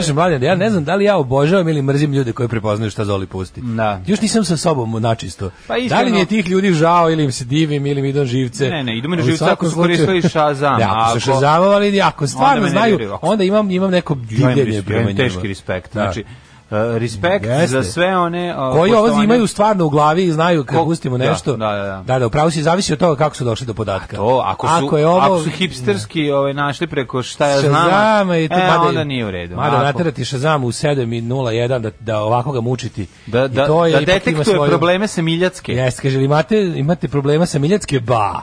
kažem, mladen, da ja ne znam da li ja obožavam ili mrzim ljude koji prepoznaju šta Zoli pusti. Da. Još nisam sa sobom načisto. Pa da li iskreno- mi je tih ljudi žao ili im se divim ili mi idu živce? Ne, ne, idu mi na živce ako su koristili Shazam, Ne, ako ako- su šazamovali, ako stvarno znaju, onda imam, imam neko Ja divljenje ja prema njima. teški respekt. Da. Znači, uh, respekt Jeste. za sve one... uh, koji ovo imaju stvarno u glavi i znaju kad Ko- pustimo da, nešto. da, da, da. Da, da, upravo si zavisi od toga kako su došli do podatka. To, ako su, je ovo, ako su hipsterski ovaj, našli preko šta ja znam, i to, e, mada, onda nije u redu. Mada Ako- naterati Shazam u 7 i 01 da, da ovako ga mučiti. Da, I da, to je, da detektuje svoju- probleme sa Miljacke. Jeste, kaže, imate, imate problema sa Miljacke? Ba.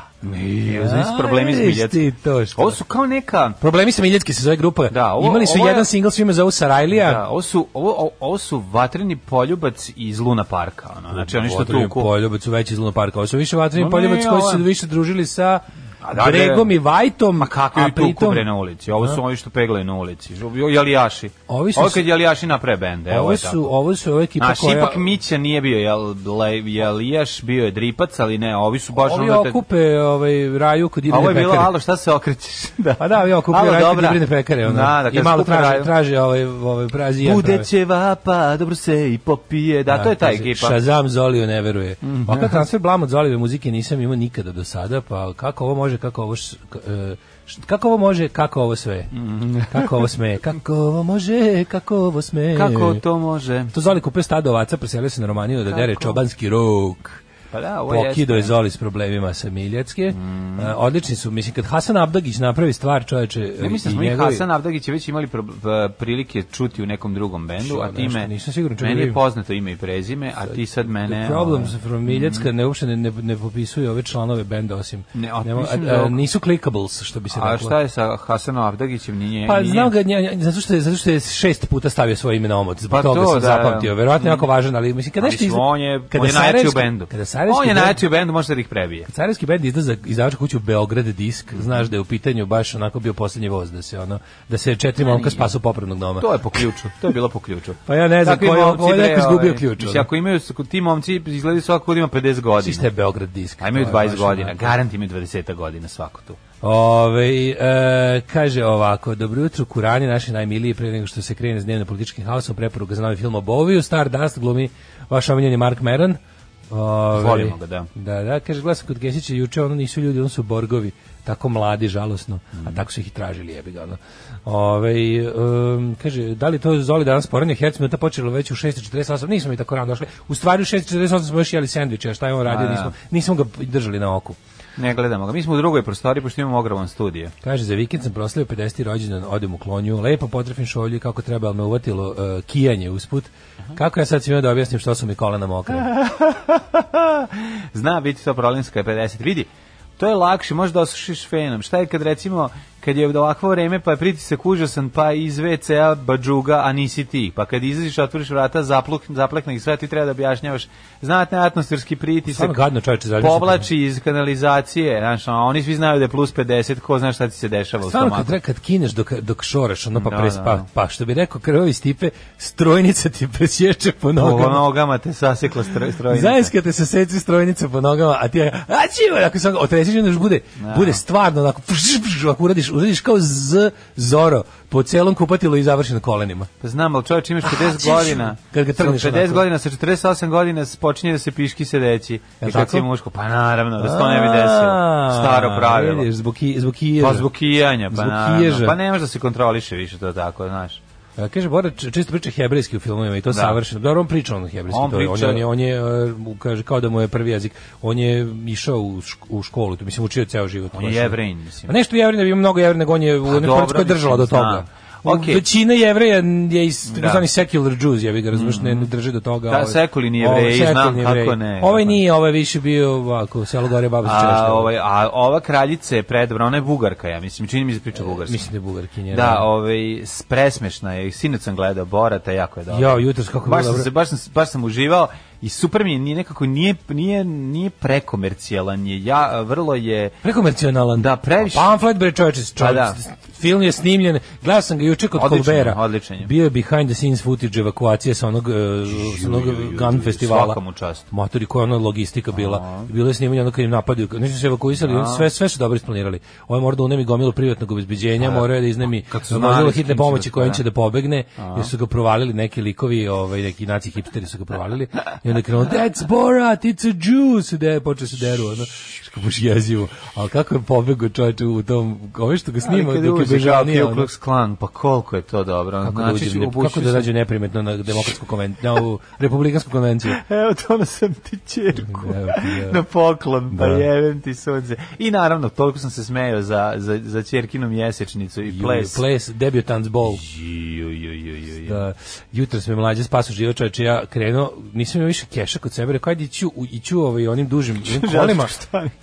Ja, znači problemi s što. Ovo su kao neka... Problemi sa Miljacke se zove grupa. Da, ovo- Imali su ovo je- jedan single svime zovu Sarajlija. Da, ovo su, ovo, ovo- su vatreni poljubac iz Luna Parka. Ono. Znači, oni što Vatreni tuku... Poljubac su veći iz Luna Parka. Ovo su više vatreni ne, poljubac koji su više družili sa da, da, Gregom i Vajtom. Ma kako a je tu pritom- bre na ulici? Ovo su ovi što peglaju na ulici. Jalijaši. Ovi su Ovo kad Jalijaši naprave bende. Evo Ovo je su, tako. ovo su ova ekipa Naš, koja... ipak Mića nije bio le, Jalijaš, bio je Dripac, ali ne, ovi su baš... Ovi ono te- okupe ovaj, raju kod A divne ovo je bilo, pekare. alo, šta se okrećeš? da. Pa da, ovi okupe raju kod dobra. divne pekare. Ono. Da, da, I malo traže, raju. traže ovaj, ovaj prazijan. Bude će vapa, dobro se i popije. Da, to je ta ekipa. Shazam Zolio ne veruje. Mhm. Ovakav transfer blam od Zolijeve muzike nisam imao nikada do sada, pa kako ovo može, kako ovo... š- k- e, š- Kako ovo može, kako ovo sve? Kako ovo sme? Kako ovo može, kako ovo sme? Kako to može? To Zoli kupio stado ovaca, preselio se na Romaniju da dere čobanski rok. Pa da, ovo Pokido je. Zoli s problemima sa Miljacke. E, odlični su, mislim, kad Hasan Abdagić napravi stvar, čoveče, Ja mislim da smo njegovi- Hasan Avdagić već imali prilike čuti u nekom drugom bendu, Što, a ti me, nisam siguran, meni da je poznato ime i prezime, a ti sad mene... The Problems ovaj, from Miljacka ne uopšte ne, ne, ne popisuju ove članove benda osim Ne, a Nemo- mislim a- da- a, nisu clickables što bi se A reklo. šta je sa Hasanom Avdagićem? Nije, Pa nije... znam ga nje- zato što je zato što je šest puta stavio svoje ime na omot. Zbog Pa toga to, sam da, zapamtio. Verovatno je jako važan, ali mislim kad A nešto izda- on je, kada on je najjači u bendu. Kada Sarajevski On je najjači u bendu, može da ih prebije. Kad bend izda za izdavačku kuću Beograd disk, znaš da je u pitanju baš onako bio poslednji voz da se ono da se četiri momka spasu popravnog doma. To je po ključu, to je bilo po ključu. Pa ja ne znam koji- momci, koji je neko izgubio ovaj, ključ, Mislim, ako imaju, ti momci izgledaju svako ima 50 godina. Svi ste Beograd disk. A imaju to je 20 baš godina, garant imaju 20 godina svako tu. Ove, e, kaže ovako, dobro jutro, Kurani, naši najmiliji, pre nego što se krene s dnevno političkim haosom, preporuka za novi film o Boviju, Star Dust, glumi vaš omiljeni Mark Meron. Ove, Volimo ga, da. Da, da, kaže, glasam kod Kesića juče, ono nisu ljudi, ono su borgovi, tako mladi, žalosno, a tako su ih i tražili, jebi ga, ono. Ove, um, kaže, da li to Zoli danas poranio, Herc minuta počelo već u 6.48, nismo mi tako rano došli, u stvari u 6.48 smo još jeli sendviče, a šta je on radio, da. nismo, nismo ga držali na oku. Ne gledamo ga. Mi smo u drugoj prostoriji, pošto imamo ogroman studije. Kaže, za vikend sam proslavio 50. rođendan, odem u klonju, lepo potrefim šolju kako treba, ali me uvatilo uh, kijanje usput. Kako ja sad svima da objasnim što su mi kolena mokra? Zna biti to problemska 50. Vidi, to je lakše, možda osušiš fenom. Šta je kad recimo, kad je ovakvo vreme, pa je pritisak užasan, pa iz WC-a badžuga, a nisi ti. Pa kad izađeš, otvoriš vrata, zapluk, zaplekne ih sve, ti treba da objašnjavaš znatne atmosferski pritisak. Gadno, sam Povlači iz kanalizacije, znaš, oni svi znaju da je plus 50, ko zna šta ti se dešava u Stvarno, kad, stomaku. kad kineš dok, dok šoraš, ono pa, Da, pres, da. pa, pa što bi rekao krvovi stipe, strojnica ti presječe po Po nogama. nogama te sasekla stroj, strojnica. Zajedno te se strojnica po nogama, a ti a čivo, ako se otresiš, onda još bude, bude stvarno, onako, pš, pš, ako uradiš, uradiš kao z, zoro, po celom kupatilu i završi na kolenima. Pa znam, ali čovječ imaš 50 ćeš- godina. kad ga trgneš sa 50 onako. godina, sa 48 godina počinje da se piški sedeći. I kad tako? si muško, pa naravno, da se to ne bi desilo. Staro pravilo. Vidiš, zbog, ki, zbog kiježa. Pa zbog kijanja, pa Zbog naravno. Pa ne može da se kontroliše više to tako, znaš. A, kaže Bora često priča hebrejski u filmovima i to Da. savršeno. Dobro, on priča on hebrejski, On to je, on, priča- je, on je, on je, uh, kaže kao da mu je prvi jezik. On je išao u, u školu, to mislim učio ceo život. On je jevrein, mislim. A nešto jevrin, da bi mnogo jevrin, nego on je u Pa porci koja je držala do toga. znam. Okej. Većina jevreja je iz Da. takozvani secular Jews, ja bih ga razumeš, ne, ne drže do toga. Da, ovaj- sekulini ovaj, jevreji, znam kako ne. Ovaj nije, ovaj više bio ovako, selo gore baba se A, češlja. ovaj, a ova kraljica je predobra, ona je bugarka, ja mislim, čini mi se priča bugarski. Mislim da je bugarkinja. Da, ovaj, s- presmešna je, sinoć sam gledao Borata, jako je dobro. Ja, jutros kako je baš sam, dobro. se, baš, sam, baš sam uživao i super mi je, nije nekako, nije, nije, nije prekomercijalan je, ja, vrlo je, Prekomercionalan. Da, previše. Pamflet bre čoveče, Pa čoveče. da. Film je snimljen. Gledao sam ga juče kod Colbera. odličan je. Bio je behind the scenes footage evakuacije sa onog, uh, sa onog ju, ju, ju, gun ju, festivala. svaka mu čast. Matori koja ona logistika bila. Bilo je snimanje ono kad im napadaju. Nisu se evakuisali, oni sve, sve su dobro isplanirali. Ovo mora da unemi gomilu privatnog obezbeđenja, morao je da iznemi s hitne pomoći da- kojim da. će da pobegne, jer su ga provalili neki likovi, ovaj, neki naci hipsteri su ga provalili. I onda je krenuo, that's Borat, it's a Jew, se de, počeo se deru, ono, što baš jezivo. Ali kako je pobegao čovječe u tom, ove što ga snima, Ali dok je uđe bežanija, Ku ono. Klux Klan, pa koliko je to dobro. Kako da, Znači, uđe, ne, kako da rađe neprimetno na demokratsku konvenciju, na ovu republikansku konvenciju. Evo to sam ti čerku Evo ti, evo. na poklon, pa Da. jevem ti sunce. I naravno, toliko sam se smejao za, za, za čerkinu mjesečnicu i ples. Ples, debutants ball. Ju, ju, ju, ju, ju. Da, jutro sme mlađe spasu živo čoveče, ja krenuo, nisam imao više keša kod sebe, rekao, ajde iću, iću ovaj, onim dužim onim kolima,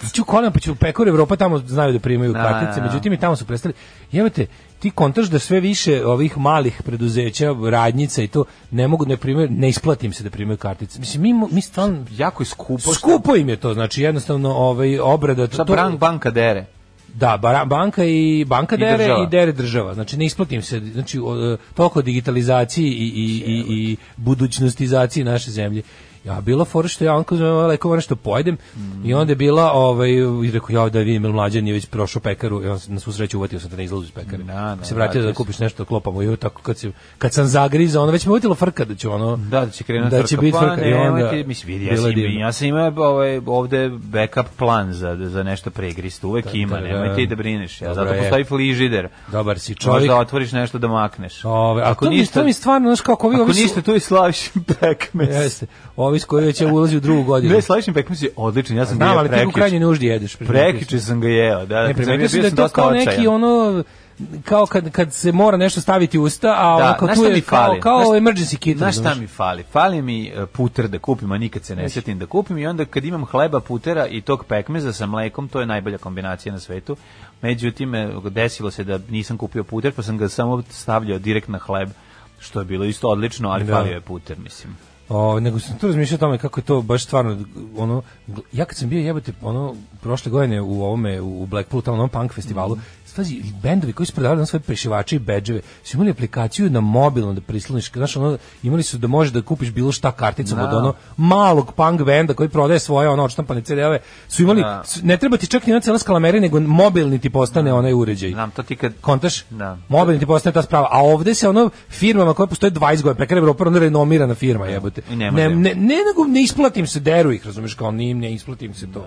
iću kolima, pa ću u Pekor Evropa, tamo znaju da primaju Da, kartice, da, da. međutim i tamo su prestali, jevate, ti kontaš da sve više ovih malih preduzeća, radnjica i to, ne mogu, ne primaju, ne isplatim se da primaju kartice. Mislim, mi, mi stvarno, Jako je skupo. skupo im je to, znači jednostavno ovaj, obrada, Šta to, bank, banka dere? Da, bara- banka i banka I dere država. i dere država. Znači ne isplatim se, znači o, toliko digitalizaciji i, i, i, i budućnostizaciji naše zemlje. Ja bila fora što ja onko zove lekova nešto pojedem i onda je bila ovaj i rekao ja da vidim mlađan je već prošao pekaru i on se na svu sreću uvatio sam te na izlazu iz pekare. Da, da, se vratio da vratio kupiš nešto klopamo i tako kad se kad sam zagrizao ono već me uvjetilo frka da ću ono Da, da će krenuti da će biti pa, frka i onda mislim, vidi, ja sam, ja sam imao ovaj, ovde backup plan za, za nešto pregristo, uvek ima, da, da. nemoj ti da brineš, ja, zato je. postoji frižider. Dobar si Možda čovjek. otvoriš nešto da makneš. Ove, ako ništa, to mi stvarno, znaš kako ovi, ako ništa, tu je Slaviš pekmez. Jeste. S koji već ulazi u drugu godinu. Ne, Slaviš pekmez je odličan, ja sam ga Znam, jeo ali ti u krajnjoj nuždi jedeš. Prekiče sam ga jeo, da. Ne, kad sam primetio sam da je to kao neki ono kao kad, kad se mora nešto staviti u usta, a Da, ono kao tu je mi kao, fali? kao emergency kit. Znaš šta mi fali? Fali mi e, puter da kupim, a nikad se ne sjetim da kupim i onda kad imam hleba, putera i tog pekmeza sa mlekom, to je najbolja kombinacija na svetu. Međutim, e, desilo se da nisam kupio puter, pa sam ga samo stavljao direkt na hleb, što je bilo isto odlično, ali Da. falio je puter, mislim. O, nego sam tu razmišljao tome kako je to baš stvarno ono ja kad sam bio jebote ono prošle godine u ovome u Blackpoolu tamo na punk festivalu Stazi, bendovi koji su prodavali na svoje prešivače i bedževe su imali aplikaciju na mobilno da prisloniš, znaš, ono, imali su da možeš da kupiš bilo šta karticom Da. od ono malog punk benda koji prodaje svoje ono odštampane CD-ove, su imali, Da. su- ne treba ti čak ni ona cela skalamera, nego mobilni ti postane onaj uređaj. Znam, to ti kad... Kontaš? Da. Mobilni ti postane ta sprava. A ovde se ono firmama koje postoje 20 godina, prekar Evropa, ono renomirana firma, jebote. I ne Ne, ne, ne, nego ne isplatim se, deru ih, razumeš, kao ni, ne isplatim se to.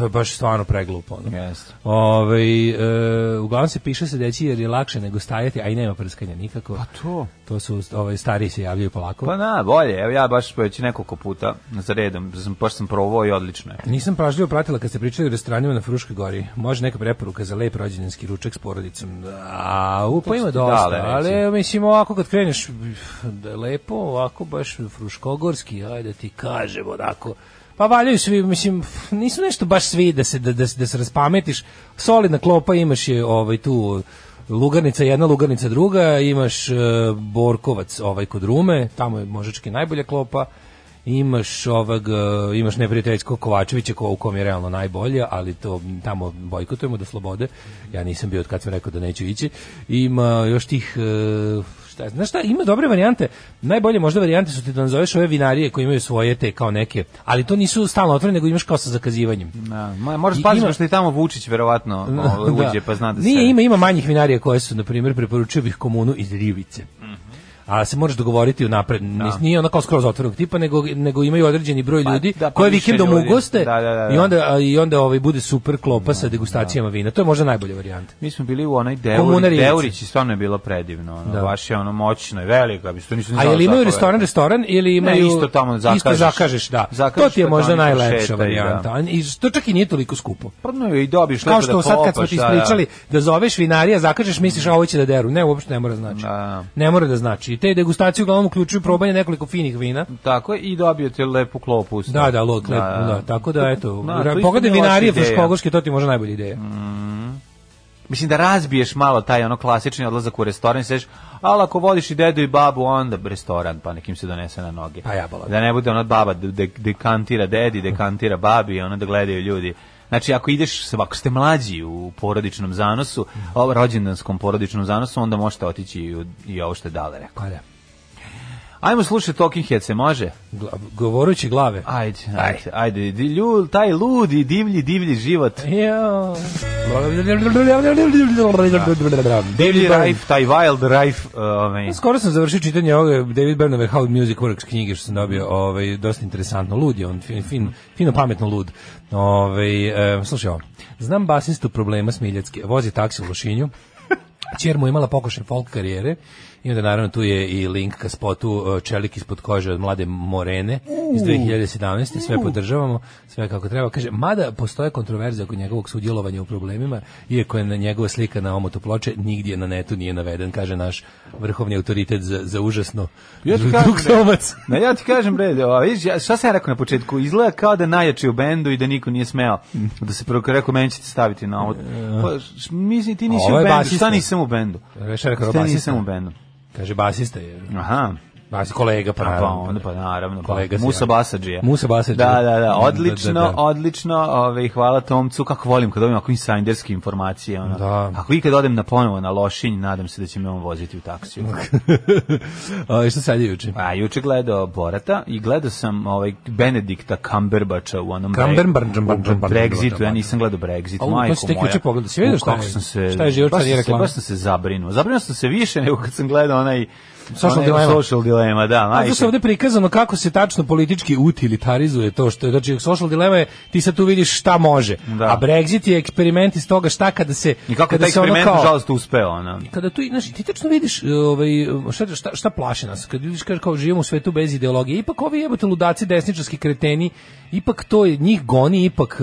To je baš stvarno preglupo. Ono. Jeste. Ovaj, e, uglavnom se piše sedeći jer je lakše nego stajati, a i nema prskanja nikako. Pa to. To su, ovaj, stariji se javljaju polako. Pa na, bolje, evo ja baš već nekoliko puta za redom, sam, baš sam probao i odlično je. Nisam pažljivo pratila kad ste pričali o restoranima na Fruškoj gori. Može neka preporuka za lep rođendanski ručak s porodicom. Da, u, pa ima dosta, dale, ali mislim ovako kad kreneš da je lepo, ovako baš fruškogorski, ajde ti kažem onako. Pa valjaju svi, mislim, nisu nešto baš svi da se, da, da, da se raspametiš. Solidna klopa imaš je ovaj tu lugarnica jedna, lugarnica druga, imaš e, Borkovac ovaj kod Rume, tamo je možečki najbolja klopa imaš ovog e, imaš neprijateljskog Kovačevića ko u kom je realno najbolje, ali to tamo bojkotujemo do slobode. Ja nisam bio od kad sam rekao da neću ići. Ima još tih e, šta, znaš šta, ima dobre varijante. Najbolje možda varijante su ti da nazoveš ove vinarije koje imaju svoje te kao neke, ali to nisu stalno otvorene, nego imaš kao sa zakazivanjem. Da, ma- moraš paziti ima- što i tamo Vučić verovatno ovaj, uđe pa zna da se... Nije, ima, ima manjih vinarija koje su, na primjer, preporučio bih komunu iz Rivice. Mhm. A se možeš dogovoriti unapred. Nis- Nije ono kao skroz otvorenog tipa, nego, nego imaju određeni broj Pa, ljudi da, pa koje više vikendom ugoste Da, da, da, da. i onda, a, i onda ovaj, bude super klopa sa degustacijama vina. To je možda najbolja varijanta. Mi smo bili u onoj Komunari Deurić, i stvarno je bilo predivno. Ono, Da. Baš je ono moćno i veliko, bi nisam ni A jel imaju restoran, restoran ili imaju... isto tamo zakažeš. Isto zakažeš, da. Zakažeš to ti je pa možda najlepša varijanta. da. I to čak i nije toliko skupo. Pa no, i dobiš Kao što da sad kad smo ti da, da. ispričali da zoveš vinarija, zakažeš, misliš a ovo će da deru. Ne, uopšte ne mora znači. Da. Ne mora da znači. Te degustacije uglavnom uključuju probanje nekoliko finih vina. Tako i dobijete lepu klopu. to. Da, da, lod, klep, da, Tako da, eto, Da, pogledaj vinarije fruškogorske, to ti možda najbolja ideja. Mislim da razbiješ malo taj ono klasični odlazak u restoran i seš, ali ako vodiš i dedu i babu, onda restoran, pa nekim se donese na noge. Pa ja. Da ne bude ona baba de, dekantira dedi, dekantira babi ono da gledaju ljudi. Znači, ako ideš, ako ste mlađi u porodičnom zanosu, o rođendanskom porodičnom zanosu, onda možete otići i, i ovo što je dale rekao. Ajmo slušati Talking Head, se može? Gla- Govorući glave. Ajde, ajde, ajde, di- lju, taj ludi, divlji, divlji život. Ja. Divlji. Rife, taj Wild Rife, ovaj, Skoro sam završio čitanje ove David Byrnove How Music Works knjige što sam dobio, ovaj dosta interesantno, lud je on, fin, fin, fino pametno lud. Ovaj e, slušaj ovo. Znam basistu problema Smiljacke, vozi taksi u Lošinju. Ćer mu je imala pokušaj folk karijere i onda naravno tu je i link ka spotu uh, Čelik ispod kože od mlade Morene iz 2017. Sve podržavamo, sve kako treba. Kaže, mada postoje kontroverze oko njegovog sudjelovanja u problemima, iako je na njegova slika na omotu ploče, nigdje na netu nije naveden, kaže naš vrhovni autoritet za, za užasno Ja ti kažem. Na ja ti kažem bre, ova, vidiš, ja, šta sam ja rekao na početku? Izgleda kao da najjači u bendu i da niko nije smeo da se prvo rekao meni ćete staviti na ovo. Pa, š- mislim ti nisi u bendu, šta nisam u bendu? Šta nisam u bendu? Kaže, basista je. Aha. Basi, kolega, pa Pa, naravno. onda pa naravno, Kolega pa, Musa ja. Basadžija. Musa Basadžija. Da, da, da, odlično, Da, da, da. odlično, ovaj, hvala Tomcu, kako volim kad dobijem ovako insajderske informacije. Ono. Da. Ako ikad odem na ponovo na Lošinj, nadam se da će me on voziti u taksiju. A, šta sad je juče? A juče gledao Borata i gledao sam ovaj Benedikta Cumberbatcha u onom Brexitu, ja nisam gledao Brexit, majko tek moja. juče pogledao. Si vidio šta je- šta je život kad se- reklama? Baš sam se zabrinuo. Zabrinuo sam se više nego kad sam gledao onaj Social onaj Dilemma. Social dilema, da, majke. se ovde prikazano kako se tačno politički utilitarizuje to što je, znači social dilema je ti sad tu vidiš šta može, Da. a Brexit je eksperiment iz toga šta kada se I kako kada taj se eksperiment, kao- nažalost, uspeo, ono. kada tu znači ti tačno vidiš ovaj šta šta šta plaši nas kad vidiš kaže kao živimo u svetu bez ideologije ipak ovi jebote ludaci desničarski kreteni ipak to je njih goni ipak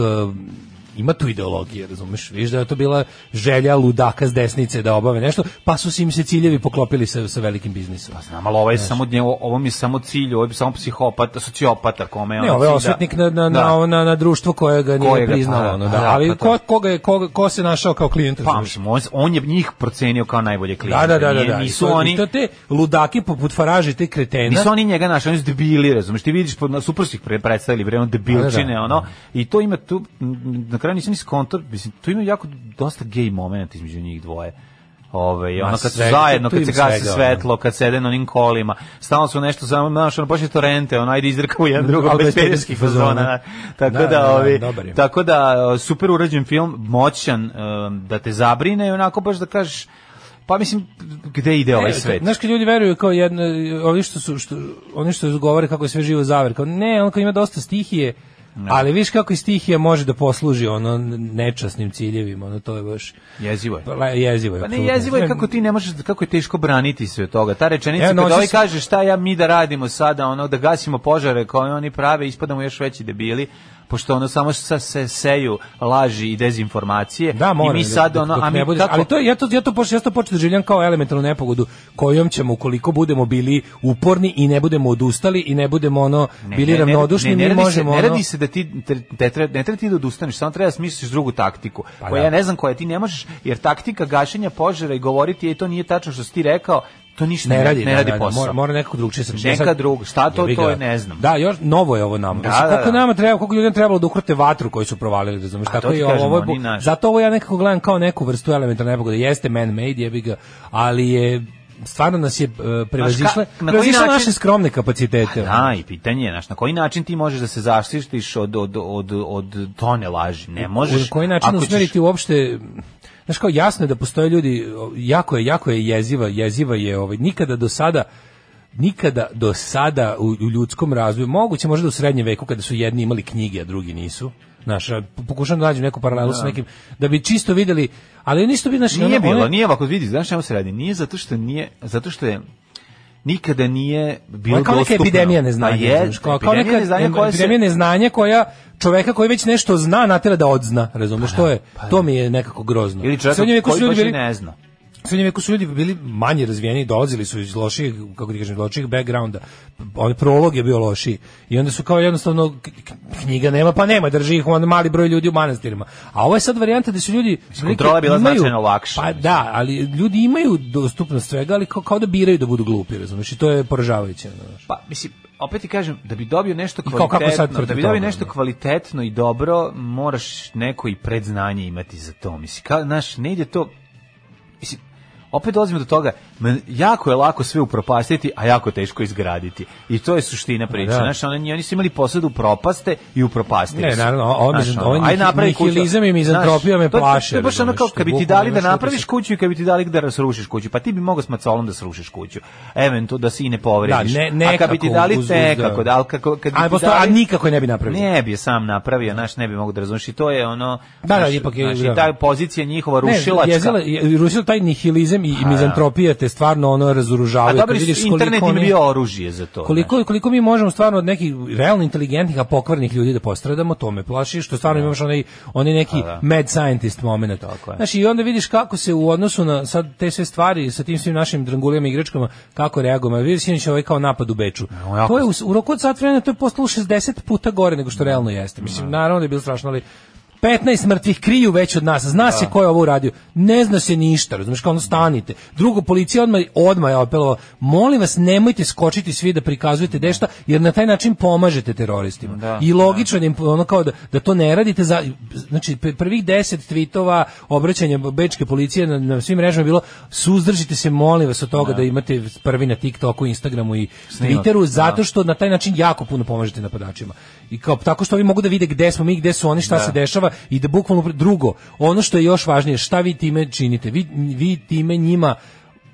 ima tu ideologije, razumeš? Viš da je to bila želja ludaka s desnice da obave nešto, pa su se im se ciljevi poklopili sa, sa velikim biznisom. Pa znam, ali ovo je samo njevo, ovo mi je samo cilj, ovo je samo psihopata, sociopata, kome je Ne, ovo je da- osvetnik na, na, Da. na, na, na društvo koje ga nije priznalo. ono, da. da, Ali ko, koga je, ko, ko se našao kao klijent? Pa, on, on je njih procenio kao najbolje klijente. Da, da, da, da, da. Nisu oni... to te ludaki poput Faraže, te kretena. Nisu oni njega našli, oni su debili, razumeš, ti vidiš, pod- super su ih pre- predstavili, bre, debilčine, Da, da, da. ono, i to ima tu, na kraju nisam ni skontor, mislim, tu ima jako dosta gej moment između njih dvoje. Ove, ono kad su zajedno, kad se gasi svetlo, kad sede na onim kolima, stalno su nešto samo, znaš, ono, počne torrente, ono, ajde izdrkamo jedan drugog Ali bez pederskih fazona. Tako Da, da, da, da, ovi, tako da, super urađen film, moćan, um, da te zabrine i onako baš da kažeš, pa mislim, gde ide ovaj E, svet? Znaš kad ljudi veruju kao jedno, oni što su što oni što govore kako je sve živo zaver, kao ne, on kao ima dosta stihije, ali viš kako i stihija može da posluži ono nečasnim ciljevima, ono to je baš Jezivo je. pa, jezivo je. Pa ne jezivo je Sve- kako ti ne možeš kako je teško braniti se od toga. Ta rečenica Ja, kada nosi ovaj kaže šta ja mi da radimo sada, ono da gasimo požare koje oni prave, ispadamo još veći debili pošto ono samo sa se seju laži i dezinformacije Da, mora. i mi sad ono a mi ne budeš, kako ali to je- ja to ja to počnem ja to počnem da doživljavam kao elementarnu nepogodu kojom ćemo ukoliko budemo bili uporni i ne budemo odustali i ne budemo ono bili ravnodušni, ne, ne, mi se, možemo ne ono- radi se da ti te, te, tre- ne treba ti da odustaneš, samo treba da smisliš drugu taktiku. Pa koja da. ja ne znam koja ti ne možeš, jer taktika gašenja požara i govoriti je to nije tačno što si ti rekao, to ništa ne radi, ne radi da, da, posao. Mora, mora nekako drugčije se Neka druga, šta to, to je, ne znam. Da, još novo je ovo nama. Da, da, koliko da. nama treba, koliko ljudima trebalo da ukrute vatru koju su provalili? A Tako i ovo, naš- zato ovo ja nekako gledam kao neku vrstu elementarne nepogode. Jeste man-made, jebi ga, ali je stvarno nas je uh, prevazišle, na način- naše skromne kapacitete. Da, i pitanje je, znaš, na koji način ti možeš da se zaštištiš od, od, od, od tone laži? Ne možeš. Na koji način ako ćeš- usmeriti uopšte Znaš kao jasno je da postoje ljudi jako je jako je jeziva, jeziva je ovaj nikada do sada nikada do sada u, u ljudskom razvoju, moguće možda u srednjem veku kada su jedni imali knjige, a drugi nisu. Znaš, a pokušam da nađem neku paralelu sa nekim, da bi čisto videli, ali nisu bi, znaš, Nije ono- bilo, one- nije ovako vidi, znaš čemu se radi? Nije zato što nije, zato što je nikada nije bilo kao neka epidemija neznanja. Pa je, znaš, kao, kao neka neznanja koja se- epidemija neznanja koja čoveka koji već nešto zna natera da odzna, razumeš, to je, to mi je nekako grozno. Ili čovjek koji baš ne zna. Srednjem veku su ljudi bili manje razvijeni, dolazili su iz loših, kako ti kažem, loših backgrounda. Ovaj prolog je bio lošiji. I onda su kao jednostavno knjiga nema, pa nema, drži ih onda mali broj ljudi u manastirima. A ovo je sad varijanta da su ljudi kontrola je bila imaju- značajno lakša, Pa da, ali ljudi imaju dostupnost svega, ali kao, kao da biraju da budu glupi, razumeš? I to je poražavajuće, znaš. Pa, mislim, opet ti kažem, da bi dobio nešto kao kvalitetno, da bi dobio nešto ne? kvalitetno i dobro, moraš neko i predznanje imati za to. Mislim, ka, znaš, ne ide to, mislim, opet dolazimo do toga, jako je lako sve upropastiti, a jako teško izgraditi. I to je suština priče. Da. Znaš, oni, oni su imali posad upropaste i upropastili Ne, su. naravno, mi- Znaš, ono, aj napravi nihilizam i mizantropija me plaše, To je baš ono kao, kad bi ti dali da napraviš se- kuću i kad bi ti dali da srušiš kuću, pa ti bi mogao s macolom da srušiš kuću. Eventualno da se i ne povrediš. Da, ne- a kad bi ti nekako dali nekako, da. da, ali kako, kad bi A, ti postoji- a dali- nikako je ne bi napravio. Ne bi je sam napravio, znaš, ne bi mogu da razumiješ. I to je ono... Da, da, ipak je- znaš, da. I ta pozicija njihova Ne, rušilačka. jezila, je- rušila taj nihilizam i, i mizantropija te stvarno ono a razoružavaju. dobro, Kad vidiš internet koliko im je oni- bio oružje za to. Koliko, koliko mi možemo stvarno od nekih realno inteligentnih, a pokvarnih ljudi da postradamo, to me plaši, što stvarno imaš onaj, onaj neki da. mad scientist moment. Tako je. Znaš, i onda vidiš kako se u odnosu na sad te sve stvari, sa tim svim našim drangulijama i igračkama, kako reagujemo. Vidiš, sinoć ovaj kao napad u Beču. No, jako to je u, u roku od sat vremena, to je postalo 60 puta gore nego što realno jeste. Mislim, naravno da je bilo strašno, ali 15 mrtvih kriju već od nas. Zna se ko je ovo uradio. Ne zna se ništa, razumiješ, kao ono stanite. Drugo, policija odmah, odmah je apelovao, molim vas, nemojte skočiti svi da prikazujete dešta, jer na taj način pomažete teroristima. Da, I logično je da im ono kao da, da to ne radite za, znači pr- prvih 10 tweetova obraćanja bečke policije na, na svim mrežama je bilo suzdržite se molim vas od toga da, imate prvi na TikToku, Instagramu i Snimak, Twitteru da. zato što na taj način jako puno pomažete napadačima. I kao tako što oni mogu da vide gde smo mi, gde su oni, šta se dešava i da bukvalno drugo, ono što je još važnije, šta vi time činite? Vi, vi time njima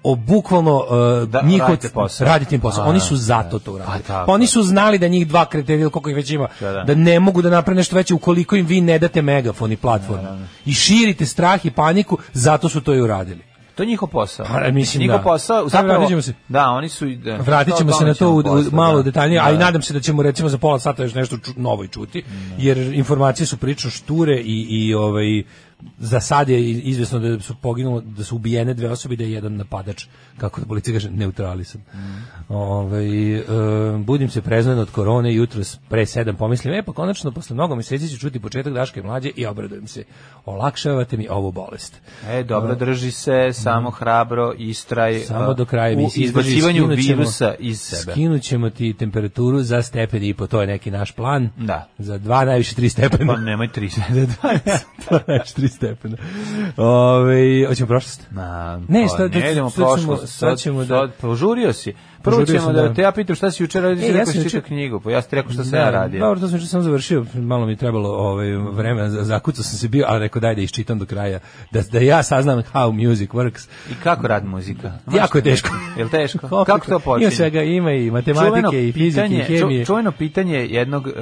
o bukvalno uh, Da, njihov radite posao. radite im posao. A, Oni su zato to uradili. Pa tako Pa oni su znali da njih dva kretena ili koliko ih već ima, Da, da. da ne mogu da naprave nešto veće ukoliko im vi ne date megafon i platformu. I širite strah i paniku, zato su to i uradili. To je njihov posao. Pa, mislim, njihov da. posao, zapravo, vratit ćemo se. Da, oni su... Da, Vratit ćemo se na to u, u- malo da. detaljnije, Da, a i da. nadam se da ćemo recimo za pola sata još nešto ču, novo i čuti, jer informacije su prilično šture i, i ovaj za sad je izvesno da su poginulo, da su ubijene dve osobe i da je jedan napadač, kako da policija kaže, neutralisan. Ovaj, e, budim se preznojen od korone jutros pre sedam pomislim, e pa konačno posle mnogo meseci ću čuti početak Daške mlađe i obradujem se. Olakšavate mi ovu bolest. E, dobro, drži se, samo hrabro, istraj. Samo a, do kraja U izdrži, izbacivanju virusa iz sebe. Skinut ćemo ti temperaturu za stepen i po, to je neki naš plan. Da. Za dva, najviše tri stepena. Pa nemoj tri. dva, dva najviše tri stepena. Ove, hoćemo prošlost? Na, Ne, šta- ne idemo prošlost. sad ćemo da- sad- požurio si. Prvo ćemo da, da. te ja pitam šta si jučer radio, E, ja sam juče- čitao knjigu, pa ja sam ti rekao šta sam ja radio. Dobro, to sam što sam završio, malo mi je trebalo ovaj vremena, za- zakucao sam se bio, ali rekao daj da iščitam do kraja, da, da ja saznam how music works. I kako radi muzika? Jako je teško. Jel teško? Kako to počinje? Ima svega, ima i matematike i fizike i pitanje, hemije. ču- čuveno pitanje jednog uh,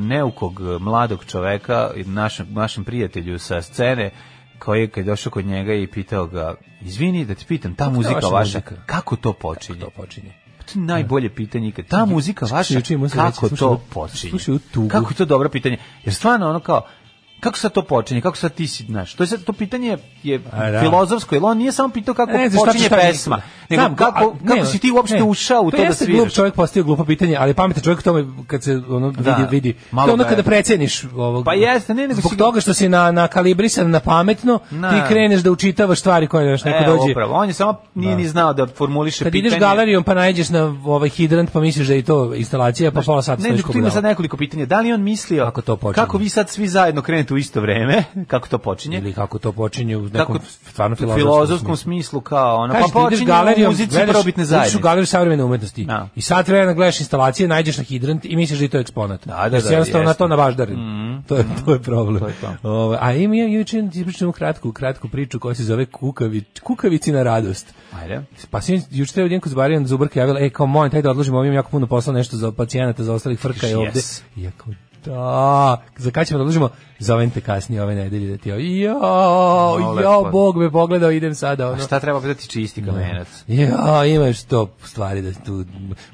neukog mladog čoveka, našem, našem prijatelju sa scene, koji je došao kod njega i pitao ga, izvini da ti pitam, ta Kako muzika vaša muzika? kako to počinje? to počinje. To je najbolje pitanje ikad. Ta muzika vaša, kako to počinje? Kako je to dobro pitanje? Jer stvarno ono kao, kako sad to počinje? Kako sad ti si, znaš, to je sad to pitanje je da. filozofsko, jer on nije samo pitao kako Ne, počinje šta- pesma, nego Znam, kako, a- kako ne, si ti uopšte ne. ušao u to, da jeste glup sviraš. čovjek postavio glupo pitanje, ali pametan čovjek tome kad se ono Da, vidi vidi. malo to ono kada preceniš ovog. Pa jeste, ne, nego zbog si- toga što si na na kalibrisan na pametno, Na. ti kreneš da učitavaš stvari koje još neko E, dođe. upravo, on je samo nije ni znao da formuliše Kad pitanje. ideš galerijom pa nađeš na ovaj hidrant pa misliš da je to instalacija pa pola sata Ne, tu ima budala. sad nekoliko pitanja. Da li on mislio to? Kako vi sad svi zajedno krenete u isto vreme? Kako to počinje? ili kako to počinje u nekom Kako stvarno u filozofskom, filozofskom smislu. kao ono Kažeš, pa počinje radio, muzici gledaš- probitne zajednice. u galeriju savremene umetnosti. Da. I sad vremena gledaš instalacije, nađeš na hidrant i misliš da je to eksponat. Da, da, si da, jednostavno na jeste. to navaždarin. To je to je problem. To je to. Ovaj, a ima ja juče ti pričam kratku kratku priču koja se zove kukavi kukavici na radost. Ajde. Pa sin juče treba jedan kod Zbarijan Zubrka javila, ej, kao molim, taj da odložimo, ovim jako puno posla, nešto za pacijenata, za ostalih frka je Yes. ovde. I ja kao, da, za kad ćemo da odložimo? Zovem te kasnije ove nedelje da ti, jo, jo, lepo. Bog me pogledao, idem sada, A ono. šta treba da ti čisti kamenac? Ja, imaš to stvari da tu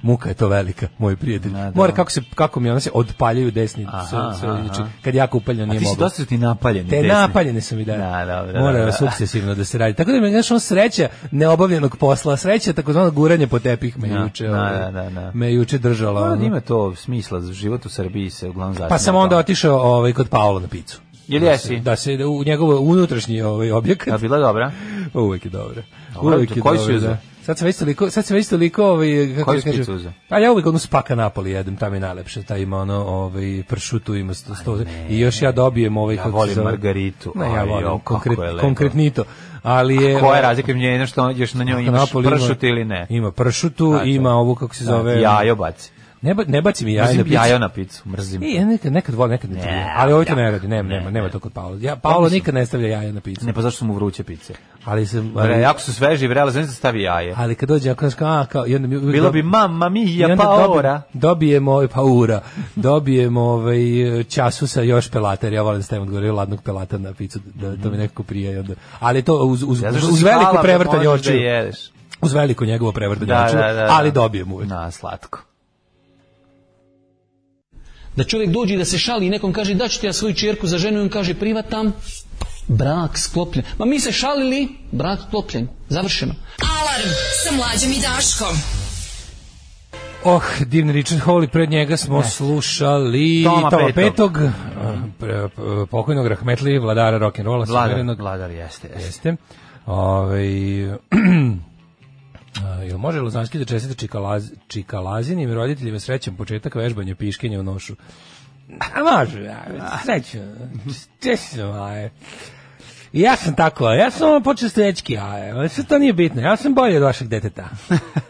muka je to velika, moj prijatelj. Da, da. Mora kako se kako mi ona se odpaljuju desni Aha, aha. znači, kad jako upaljeno A nije ti si dosta ti napaljeni. Te desni. napaljene su mi da. Da, dobro, Mora dobro. sukcesivno da se radi. Tako da mi znaš on sreća neobavljenog posla, sreća takozvano guranje po tepih me Da, juče. da, ovaj, da, da, da. Me juče držala. Pa, ono. ima to smisla život u Srbiji se uglavnom zasniva. Pa sam onda otišao ovaj kod Paola picu. Jel jesi? Da se da u njegov unutrašnji ovaj Ja objekat. bila dobra? Uvek je. Dobro, Uvek je koji si dobro, uzeo? da. Sad se već toliko, sad se već toliko ovaj kako Koju da si picu kažem. uzeo? A ja uvek onu spaka Napoli jedem, tam je najlepše, taj ima ono ovaj pršutu ima sto, sto i još ja dobijem ovaj Ja kako se volim zove- margaritu. Ne, ja volim jo, konkret, je konkretnito. Ali je Koja je razlika među jedno što još na njoj imaš Napoli ima- pršut ili ne? Ima pršutu, Znači, ima ovo kako se zove. Jajo baci. Ne, ba- ne baci mi jaje na Mrzim picu. jajo na picu, mrzim. E, ja nekad, nekad volim, nekad ne, Ne, ali ovo to ne radi, nema, Ne, nema, nema ne. to kod Paola. Ja, Paolo nikad ne stavlja jaja na picu. Ne, pa zašto su mu vruće pice? Ali sam, Ali, ali, jako su sveži i vrele, znači da stavi jaje. ali kad dođe, ako kao, a, kao, i onda mi uvijek Bilo dob- bi mamma i mia paora. dobi- Dobijemo ovaj paura, dobijemo ovaj času sa još pelata, jer ja volim da stavim odgovorio ladnog pelata na picu, da to mi nekako prije. i Onda. Ali to uz, uz, Ja, uz, uz veliko prevrtanje očiju. Da. Uz veliko njegovo prevrtanje Da, očiju, da, da, da. ali dobijem uvek. Na, slatko. Da čovjek dođe i da se šali i nekom kaže da ću ti ja svoju čerku za ženu i on kaže privatam, brak sklopljen. Ma mi se šalili, brak sklopljen. Završeno. Alarm sa mlađom i Daškom. Oh, divni Richard Hawley, pred njega smo slušali Toma Toma, Petog. Petog, p- pokojnog Rahmetli, vladara rock'n'rolla, Vladar, vladar jeste, jeste. Jeste. Ove, jel može Lozanski da čestite Čikalaz, Čikalazinim roditeljima srećan početak vežbanja piškenja u nošu? A može, ja, srećan. Aj. I ja sam tako, ja sam počeo strečki, a sve to nije bitno. Ja sam bolji od vašeg deteta.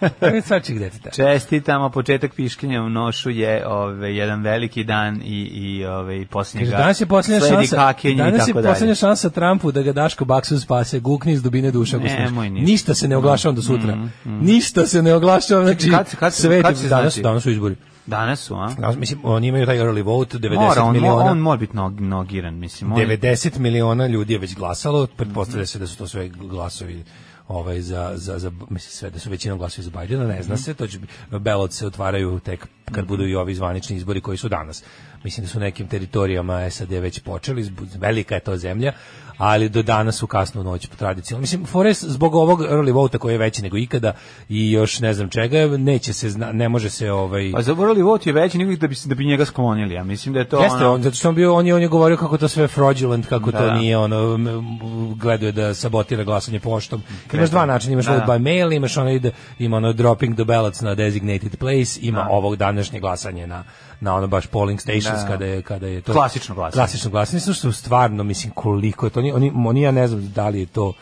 Od svačeg deteta. Čestitamo, početak piškinja u nošu je ove, jedan veliki dan i, i ove, posljednjega Kaže, danas je posljednja šansa. Danas je posljednja šansa Trumpu da ga Daško Baksu spase, gukni iz dubine slušaš. Nemoj ništa. ništa se ne oglašavam do sutra. Ništa se ne oglašavam, znači kad kad se- svet kad se danas, znači? danas su izbori. Danas su, a? Danas, mislim, oni imaju taj early vote, 90 Mora, on, miliona. on mora biti nog, nogiran, mislim. On, 90 miliona ljudi je već glasalo, pretpostavlja se da su to sve glasovi ovaj za za za mislim sve da su većinom glasovi za Bajdena, ne zna se, to će ballots se otvaraju tek kad budu i ovi zvanični izbori koji su danas. Mislim da su nekim teritorijama SAD već počeli, velika je to zemlja, ali do danas u kasnu noć po tradiciji. Mislim Forest zbog ovog early vote koji je veći nego ikada i još ne znam čega, neće se zna, ne može se ovaj Pa zaboravili vot je veći nego da bi, da bi njega sklonili, ja mislim da je to Jeste, ono... on, zato što on bio, on je, on je govorio kako to sve fraudulent, kako Da, to da. nije, ono, m, m, gledao je da sabotira glasanje poštom. Imaš dva načina, imaš Da, vote da. by mail, imaš ono ide, ima ono dropping the ballots na designated place, ima Da. ovog današnje glasanje na na ono baš polling stations Da. kada je kada je to Klasično glasanje. Klasično glasanje, zato što stvarno mislim koliko je to oni oni, oni ja ne znam da li je to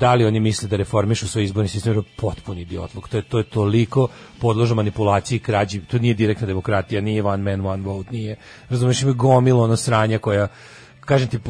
da li oni misle da reformišu svoj izborni sistem, jer je potpuni idiotluk. To je, to je toliko podložno manipulaciji, krađi, to nije direktna demokratija, nije one man, one vote, nije, razumiješ, ima gomilo ono sranja koja, kažem ti, e,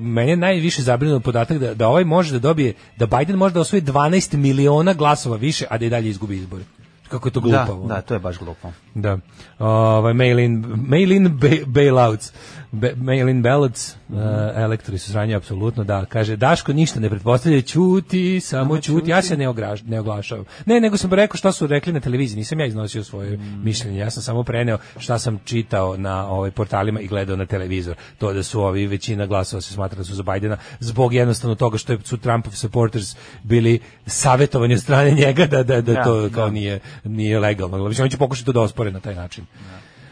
meni je najviše zabrinuo podatak da, da ovaj može da dobije, da Biden može da osvoji 12 miliona glasova više, a da i dalje izgubi izbore. Kako je to Da, glupavo. ono. da, to je baš glupo. Da. Ovaj mail-in mail-in ba- bailouts. Be, mail-in ballots, Mhm. uh, elektori su sranje apsolutno, da. Kaže Daško ništa ne pretpostavlja, ćuti, samo ćuti. Ja se ne, ograž, ne oglašavam. Ne, nego sam rekao šta su rekli na televiziji, nisam ja iznosio svoje Mhm. mišljenje. Ja sam samo preneo šta sam čitao na ovaj portalima i gledao na televizor. To da su ovi većina glasova se smatra da su za Bajdena zbog jednostavno toga što su Trumpov supporters bili savjetovani od strane njega da da da Da, to kao da. nije nije legalno. Mislim oni će pokušati to da ospore na taj način.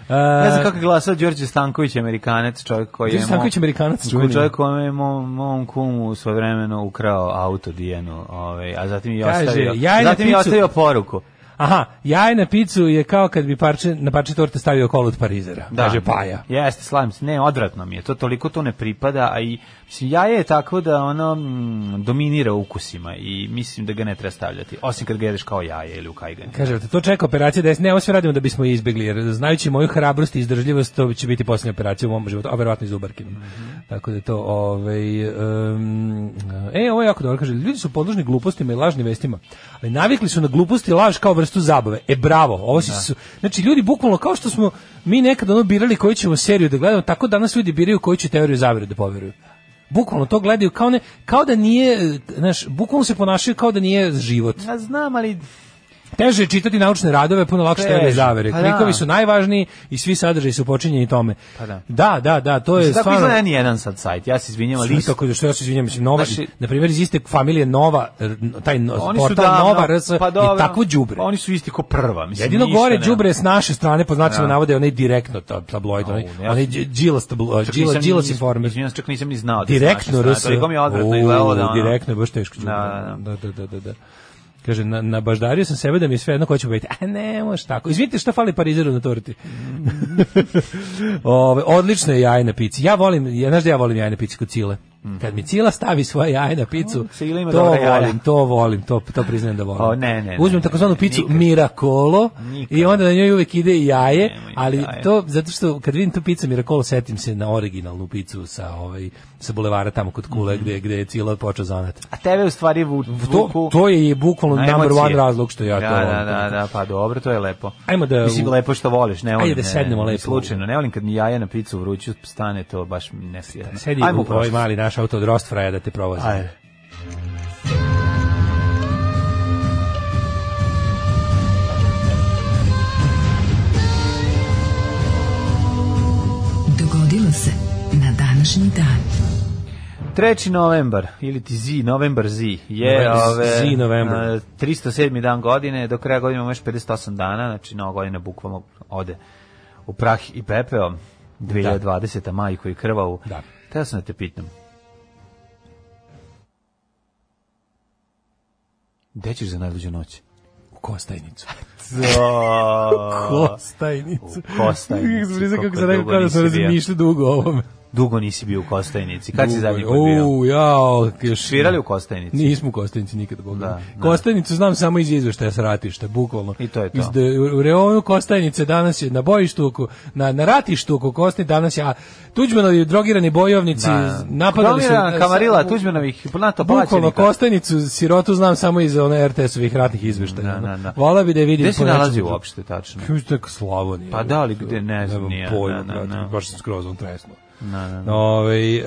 Ne znam kako je glasao Đorđe Stanković, Amerikanac, čovjek koji je... Đorđe Stanković, Amerikanac, čuveni. Čovjek koji je mom, mom kumu svojevremeno ukrao auto Dijenu, ovaj, a zatim je Kaže, ostavio, na zatim je ostavio poruku. Aha, jaje na picu je kao kad bi parče, na parče torte stavio kolo od parizera. Kaže Paja. Jeste, slavim se. Ne, odvratno mi je. To toliko to ne pripada, a i mislim, jaje je takvo da ono mm, dominira ukusima i mislim da ga ne treba stavljati. Osim kad ga jedeš kao jaje ili u kajgani. Kaže, to čeka operacija da ne, ovo sve radimo da bismo je izbegli, jer znajući moju hrabrost i izdržljivost, to će biti posljednja operacija u mom životu, a verovatno i zubarkinom. Tako da je to, ovaj, um, e, ovo je jako dobro, kaže, ljudi su podložni glupostima i lažnim vestima, ali navikli su na gluposti i laž kao vrstu zabave. E, bravo, ovo si, su, znači, ljudi bukvalno kao što smo mi nekad ono birali koju ćemo seriju da gledamo, tako danas ljudi biraju koju će teoriju zavere da poveruju. Bukvalno to gledaju kao ne kao da nije, znaš, bukvalno se ponašaju kao da nije život. Ja znam, ali Teže je čitati naučne radove, puno lakše teorije zavere. pa da. Klikovi su najvažniji i svi sadržaji su počinjeni tome. Pa da. Da, da, da, to je tako stvarno... izgleda ni jedan sad sajt. Ja se izvinjam, ali isto- tako, što ja se izvinjam, mislim, Nova, Znači- na primjer, iz iste familije Nova, taj Oni portal davno, Nova RS pa je dobro, tako đubre. Oni su isti ko prva, mislim. Jedino gore đubre je s naše strane, po znacima Da. navode, onaj direktno ta- tabloid, onaj, onaj Đilas tablo- Čak Đilas informer. Izvinjam se, čak nisam ni znao da je Direktno RS. strane. Toliko mi je odvratno da Direktno je baš teško. Da, Da, da, da, da, da. Kaže, na, na baždario sam sebe da mi je sve jedno ko će biti. A ne, može tako. Izvinite, šta fali parizeru na torti? Ove, odlično je jaje na pici. Ja volim, ja, znaš da ja volim jaje na pici kod Cile. Kad mi Cila stavi svoje jaje na picu, ima to jaja. volim, to volim, to, to priznajem da volim. O, ne, ne, ne, Uzmem ne, takozvanu ne, picu nikad. Miracolo Nikad. i onda na njoj uvek ide i jaje, Nemoj ali jaje. to zato što kad vidim tu picu Miracolo setim se na originalnu picu sa ovaj sa bulevara tamo kod Kule Mhm. gde gde je Cila počeo zanat. A tebe u stvari vu, To, vuku... to je bukvalno number one razlog što ja da, to volim. Da, da, da, pa dobro, to je lepo. Ajmo da- Mislim, lepo što voliš, ne volim. Ajde da ne, sednemo ne, lepo. Slučajno, ne volim kad mi jaja na picu vruću stane, to baš nesvjetno. Sedi Ajmo u ovaj mali naš auto od Rostfraja da te provozi. Ajde. Dogodilo se na današnji dan. 3. novembar, ili ti Z, novembar Z, je ove, Z novembar. a, 307. dan godine, do kraja godine imamo još 58 dana, znači nova godina bukvalno ode u prah i pepeo, 2020. maj koji krvavu. Da. Teo sam da te pitam. Gde ćeš za najluđu noć? U Kostajnicu. Ko? Kostajnicu. U Kostajnici, Zbliza kako sam rekao dugo kao da sam razmišljao dugo o ovome. Dugo nisi bio u Kostajnici. Kad si zadnji put Dugo bio? U, jao. Još, Svirali u Kostajnici? Nismo u Kostajnici nikad, Boga. Da, da. Kostajnicu znam samo iz izveštaja sa ratišta, bukvalno. I to je to. Iz de, u reonu Kostajnice danas je na bojištu, oko, na, na ratištu oko Kostajnice danas je, a Tuđmanovi drogirani bojovnici Da. napadali su... Kamarila- Kamarila sa- Tuđmanovih NATO Bukvalno. Kostajnicu, sirotu znam samo iz one RTS-ovih ratnih izveštaja. Da, da, da. Vola bi da je vidim. Gde se nalazi uopšte, tačno? Kako je tako Slavonija? Pa da, ali gde, ne znam, nije, pojma, da, da, da. baš sam skroz on tresno. Da, da, da. Ovaj, e,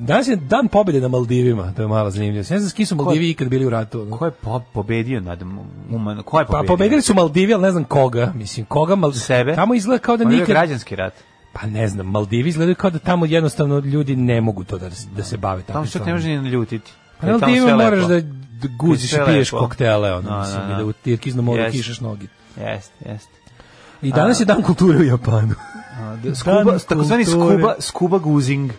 danas je dan pobjede na Maldivima, to je malo zanimljivo. Ne znam s kim su Maldivi ikad bili u ratu. Ko je po, pobedio nad uman, ko je Pa pobedio? pobedili su Maldivi, ali ne znam koga. Mislim, koga Maldivi? Sebe? Tamo izgleda kao da bio nikad... građanski rat. Pa ne znam, Maldivi izgledaju kao da tamo jednostavno ljudi ne mogu to da, da se bave tako. Tamo čak ne može ni naljutiti. Pa na Maldivima moraš da guziš i piješ lepo. koktele, ono, Da, mislim, da, i da. u tirkiznom moru Jeste. kišaš nogi. Jeste, jeste. I danas je dan kulture u Japanu. Skuba, Dan takozvani skuba, skuba guzing.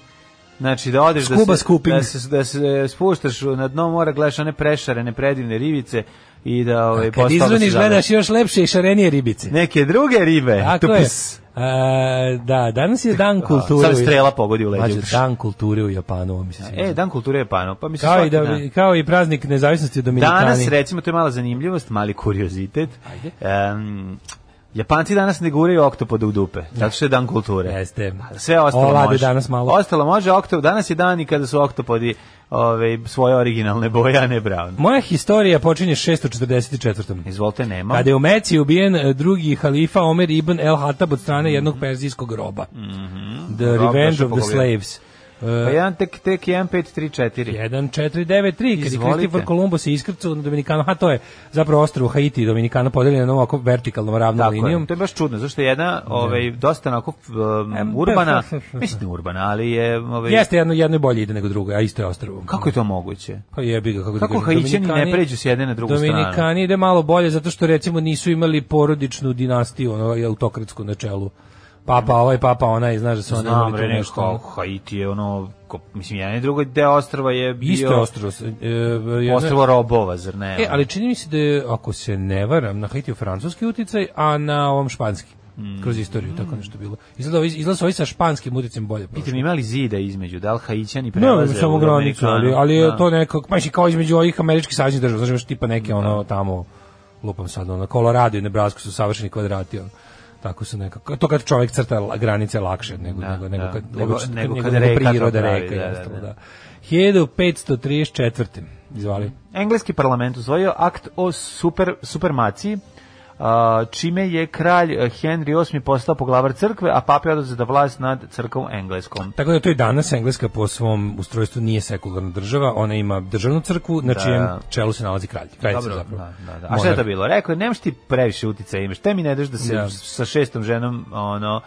Znači da odeš Scuba da se, da se da se spuštaš na dno mora, gledaš one prešarene predivne ribice i da ovaj Kad zabaviš. gledaš još lepše i šarenije ribice. neke druge ribe. Tako je. A, da, danas je dan kulture. Sad strela pogodi u. Mlađe, dan kulture u Japanu, mi se sviđa. E, dan kulture Japana. Pa mislim kao, i da, dan. kao i praznik nezavisnosti u Dominikani. Danas, recimo, to je mala zanimljivost, mali kuriozitet. Ajde. Em, Japanci danas ne guraju oktopoda u dupe, zato što je dan kulture. Jeste. Sve ostalo Olade može. danas malo. Ostalo može, oktop, danas je dan i kada su oktopodi ove, svoje originalne boje, a ne brown. Moja historija počinje 644. Izvolite, nema. Kada je u Meci ubijen e, drugi halifa Omer ibn El Hatab od strane jednog perzijskog roba. The Rob Revenge of the. Slaves. Pa Uh, jedan tek, tek 1, 5, 3, 4. 1493, kad je. Kristofor Kolumbo se iskrcao na Dominikanu, ha to je zapravo ostrvo Haiti i Dominikana podeljeno ovako vertikalnom ravnom Tako linijom. je. To je baš čudno, zašto je jedna ovaj, dosta onako um, urbana, pf. mislim urbana, ali je... Ovaj, Jeste, jedno, jedno je bolje ide nego drugo, a isto je ostrvo. Kako je to moguće? Pa jebi ga, kako, ti Kako kažem, Haitićani ne Dominikani- pređu s jedne na drugu stranu? Dominikani ide malo bolje zato što recimo nisu imali porodičnu dinastiju, ono autokratsku na čelu papa ovaj, papa onaj, znaš da su oni imali tu nešto. Haiti je ono, ko, mislim, jedan i drugo deo ostrava je bio... Isto je ostrvo. E, jedna- Ostrvo robova, zar ne? E, ali čini mi se da je, ako se ne varam, na Haitiju francuski uticaj, a na ovom španski. Mm. Kroz istoriju, tako nešto bilo. Izgleda, izgleda ovi sa španskim uticajem bolje. Pitam, imali zida između, da li Haitićani Ne, prelaze samo u granicu, ali, ali je Da. to neko, znači kao između ovih američkih saveznih država, znači tipa neke ono tamo, lupam sad, ono, Colorado i Nebraska su savršeni kvadrati, ono. Tako su nekako, to kad čovjek crta granice lakše nego, Da, nego, nego, da. kad, Nego- kad- nego nego kad nego reka to priroda reka, da, i da, ostalo, da. da. 1534. Izvali. Engleski parlament usvojio akt o super, supermaciji, čime je kralj eh, Henry VIII postao poglavar crkve, a papa je oduzeta vlast nad crkvom engleskom. Tako da to i danas Engleska po svom ustrojstvu nije sekularna država, ona ima državnu crkvu na Da. čijem čelu se nalazi kralj. Kraljica Dobro, zapravo. da, da, da. A šta je to bilo? Rekao, je, nemaš ti previše uticaja imaš. Te mi ne daš da se Da. sa šestom ženom ono,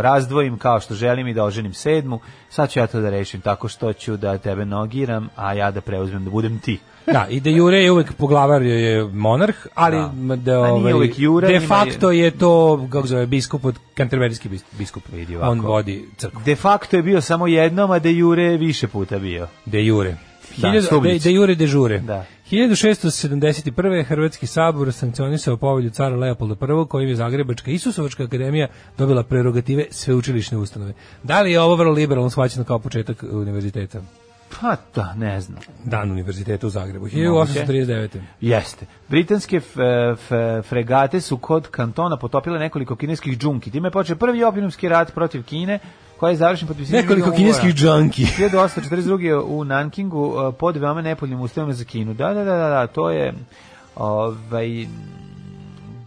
razdvojim kao što želim i da oženim sedmu. Sad ću ja to da rešim tako što ću da tebe nogiram, a ja da preuzmem da budem ti. Da, i de jure je uvek poglavar je monarh, ali Da. da, ovaj, uvek jure, de facto je to, kako zove, biskup od kanterberijski bis- biskup. Vidi ovako. On vodi crkvu. De facto je bio samo jednom, a de jure je više puta bio. De jure. Da, de, de jure de žure. Da. 1671. Hrvatski sabor sankcionisao povelju cara Leopolda I, kojim je Zagrebačka Isusovačka akademija dobila prerogative sveučilišne ustanove. Da li je ovo vrlo liberalno shvaćeno kao početak univerziteta? Pa da, ne znam. Dan univerziteta u Zagrebu. 1839. Jeste. Britanske f, f, fregate su kod kantona potopile nekoliko kineskih džunki. Time je počeo prvi opinumski rat protiv Kine, koja je završen potpisivanjem Nekoliko kineskih džanki. 1842. u Nankingu uh, pod veoma nepoljnim uslovima za Kinu. Da, da, da, da, da, to je ovaj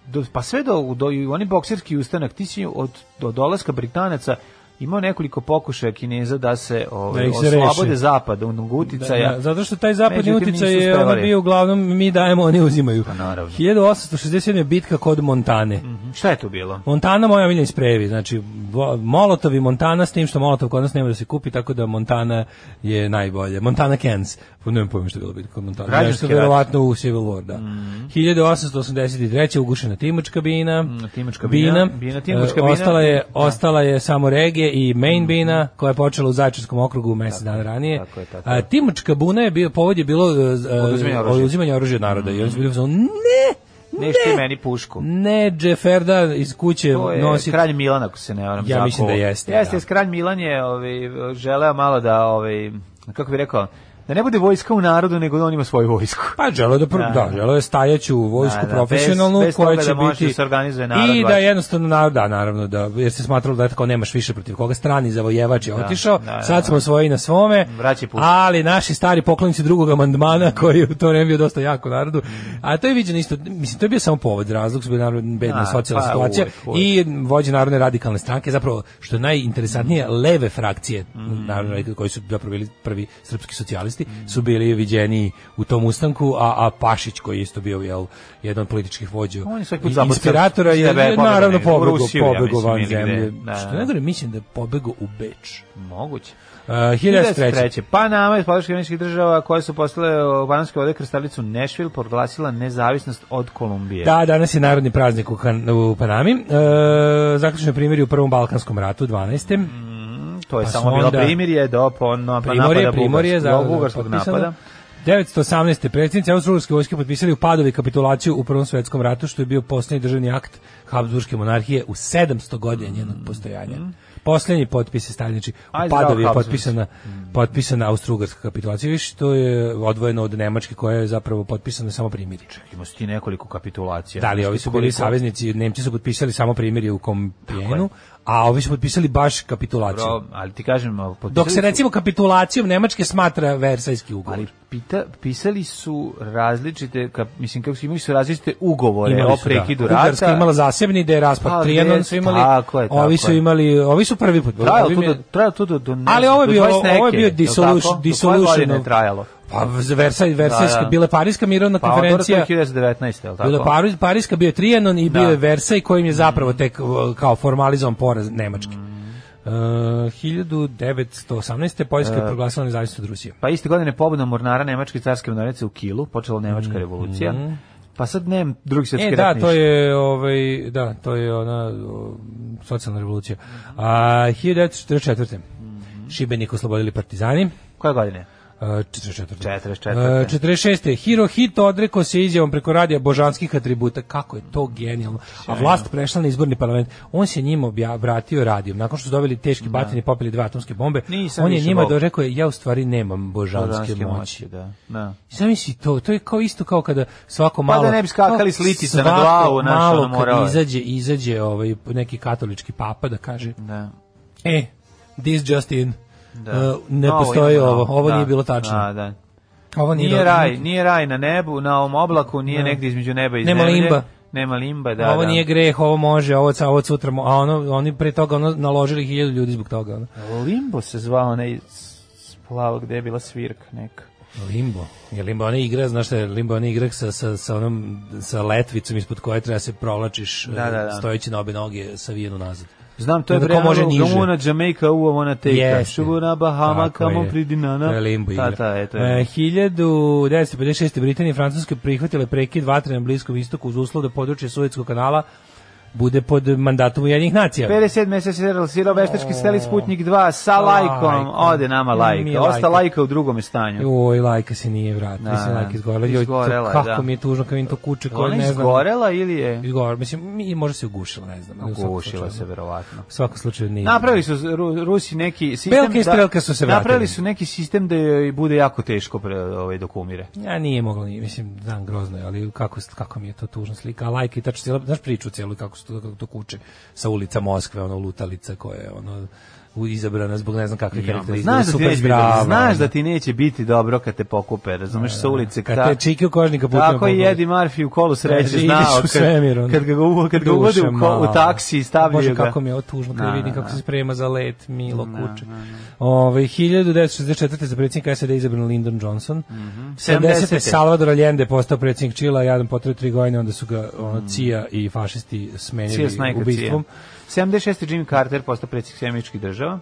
do, pa sve do, do oni bokserski ustanak ti si od do dolaska Britanaca imao nekoliko pokušaja Kineza da se ovaj, Da se oslobode zapada onog uticaja. Da, da, zato što taj zapadni uticaj je ono bio uglavnom mi dajemo, oni uzimaju. Pa naravno. 1867. je bitka kod Montane. Šta je to bilo? Montana moja omiljeni sprejevi, znači Molotov i Montana s tim što Molotov kod nas nema da se kupi, tako da Montana je najbolje. Montana Cans, pa nemam pojma što je bilo bitka kod Montana. Građanski Nešto verovatno u Civil War, da. 1883. ugušena Timočka bina. Timočka bina, bina, Timočka E, bina. Ostala je, ostala je samo Rege i Main bina, koja je počela u Zaječarskom okrugu mesec dana ranije. tako je, tako A, je. Timočka buna je bio, povod je bilo uh, Oduzimanje oružja. od naroda. I oni su bili ne, Neš ti meni pušku. ne, Džeferda iz kuće nosi kralj Milan, ako se ne varam. Ja mislim da jeste, Jeste, da. kralj Milan je ovaj, želeo malo da, ovaj, kako bi rekao, da ne bude vojska u narodu, nego da on ima svoju vojsku. Pa želo da, Da. da, želo je stajaću vojsku Da, da, profesionalnu bez- bez koja će da biti da se organizuje narod i da jednostavno narod, da naravno da jer se smatralo da tako nemaš više protiv koga strani zavojevač je otišao. da, da, sad da. smo svoji na svome. Ali naši stari poklonici drugog amandmana koji je u to vreme bio dosta jako narodu. A to je viđeno isto, mislim to je bio samo povod, razlog su bili naravno bedna Da, socijalna pa situacija i vođe narodne radikalne stranke, zapravo što je najinteresantnije leve frakcije, Mhm. naravno koji su zapravo bili prvi srpski socijalisti, su bili viđeni u tom ustanku, a, a Pašić koji je isto bio jel, jedan od političkih vođa On je put inspiratora je, je pobegao naravno pobego, ja pobego mislim, van zemlje. Da, Što da. ne gore, mislim da je pobego u Beč. Moguće. Uh, 1903. 1903. Panama iz podrške američkih država koje su postale u Bananske vode krstalicu Nashville proglasila nezavisnost od Kolumbije. Da, danas je narodni praznik u, kan, u Panami. E, zaključno primjer u Prvom Balkanskom ratu, 12. to je pa samo bilo primirje do pon, pa Primorje, napada Primorje, Bugarskog, za, bugarskog napada. 918. predsjednici Austro-Ugarske vojske potpisali u Padovi kapitulaciju u Prvom svetskom ratu, što je bio posljednji državni akt Habsburgske monarhije u 700 godina njenog postojanja. Posljednji potpis je stavljen, znači u Aj, Padovi je potpisana, potpisana Austro-Ugarska kapitulacija, viš, to je odvojeno od Nemačke koja je zapravo potpisana samo primirje. Ima su ti nekoliko kapitulacija. Da li ovi su bili Koliko- saveznici, Nemci su potpisali samo primirje u Kompijenu, a ovi su potpisali baš kapitulaciju. Dobro, ali ti kažem, potpisali Dok se recimo kapitulacijom Nemačke smatra Versajski ugovor. Ali pita, pisali su različite, kap, mislim kako su imali su različite ugovore Imali o su, prekidu da. Ugarska rata. je imala zasebni da je raspad Pa, su imali. tako je, tako ovi su imali, ovi su prvi put. Trajalo to do, trajalo to do, do ne, Ali ovo je do bio 20 ovo je bio dissolution, Do dissolution. godine je trajalo? Pa Versaj, Versajska, Da, da. bila je Parijska mirovna Pa konferencija. 1919, je li tako? Bila je Pari- Parijska bio je Trijanon i bio Da. je Versaj kojim je zapravo tek uh, kao formalizovan poraz Nemački. Uh, 1918. Poljska E. je proglasila nezavisnost od Rusije. Pa iste godine pobuna mornara Nemačke carske mornarice u Kilu, počela Nemačka revolucija. Pa sad nemam drugi svjetski Mm, E, da, to je, ovaj, da, to je ona, o, socijalna revolucija. A 1944. Šibenik oslobodili partizani. Koje godine? Uh, 44. 44. Uh, 46. Hirohito odrekao se izjavom preko radija božanskih atributa. Kako je to genijalno. A vlast prešla na izborni parlament. On se njima obja, vratio radijom. Nakon što su dobili teški batin i popili dve atomske bombe, Nisam on je njima do rekao ja u stvari nemam božanske, Božanske moći. moći, da. Da. Zamisli to, to je kao isto kao kada svako Pa malo... da ne bi skakali kao s litica na glavu, malo morao kad je. izađe, izađe ovaj, neki katolički papa da kaže, Da. e, this just in, Da. Uh, ne Novo postoji imamo, ovo, ovo da. nije bilo tačno. Da, da. Ovo nije, Nije raj, nije raj na nebu, na ovom oblaku, nije Da. negdje između neba i Nema limba. Nema limba, da, ovo da. nije greh, ovo može, ovo, ca- ovo sutra, a ono, oni pre toga ono, naložili hiljadu ljudi zbog toga. Ono. Limbo se zvao onaj splavo gde je bila svirka neka. Limbo. Je Limbo ona igra, znaš šta je Limbo ona igra sa, sa, sa onom sa letvicom ispod koje treba se provlačiš Da, da, da. stojeći na obe noge savijenu nazad. Znam, to je ko može niže. Gamuna, Jamaica, uva, ona teka. Jeste. Šubuna, Bahama, Tako kamo je. pridinana. To je Limbo igra. Ta, ta, eto je. E, 1956. Britanija i Francuska prihvatile prekid vatre na Bliskom istoku uz uslov da područje Suetskog kanala bude pod mandatom Ujedinjenih nacija. 57 mesec se realizirao veštački steli Sputnik 2 sa lajkom. lajkom. Ode nama lajka. lajka. Osta lajka u drugom stanju. Oj, lajka se nije vratila. Da, Mislim, da. lajka izgorela. Joj, Izgorela kako da. mi je tužno kad vidim to kuće koje Ona ne je znam. izgorela ili je? Izgorela. Mislim, mi, možda se ugušila, ne znam. Ugušila se, verovatno. U svakom slučaju nije. Napravili su Ru- Rusi neki sistem Belka i strelka su se vratili. Napravili su neki sistem da joj bude jako teško pre, ovaj dok umire. Ja nije moglo, ni, mislim, znam, grozno je, ali kako, kako mi je to tužna slika. A lajka i tačno znaš priču cijelu kako se to, kako to kuće sa ulica Moskve, ono lutalica koja je ono izabrana zbog ne znam kakvih karakteristika. Znaš da, ti super neće zdrava, znaš da ti neće biti dobro kad te pokupe, razumeš, sa ulice. Kad ta- te čike u kožnika putima Tako i. Eddie Murphy u kolu sreće Kaže, znao ideš u kad, kad ga, uvo- kad ga uvode u, Duša ko, u taksi i stavljaju Bože, ga. kako mi je ovo tužno kad Da, vidim da, kako da. se sprema za let, Milo kuće. Ove, 1964. za predsjednika SAD izabran Lyndon Johnson. 70. 70. Salvador Allende postao predsjednik Čila, jadan potrebe tri godine, onda su ga ono, CIA i fašisti Cija smenjili ubistvom. Cija. 76. Jimmy Carter postao predsjednik Sjemičkih država.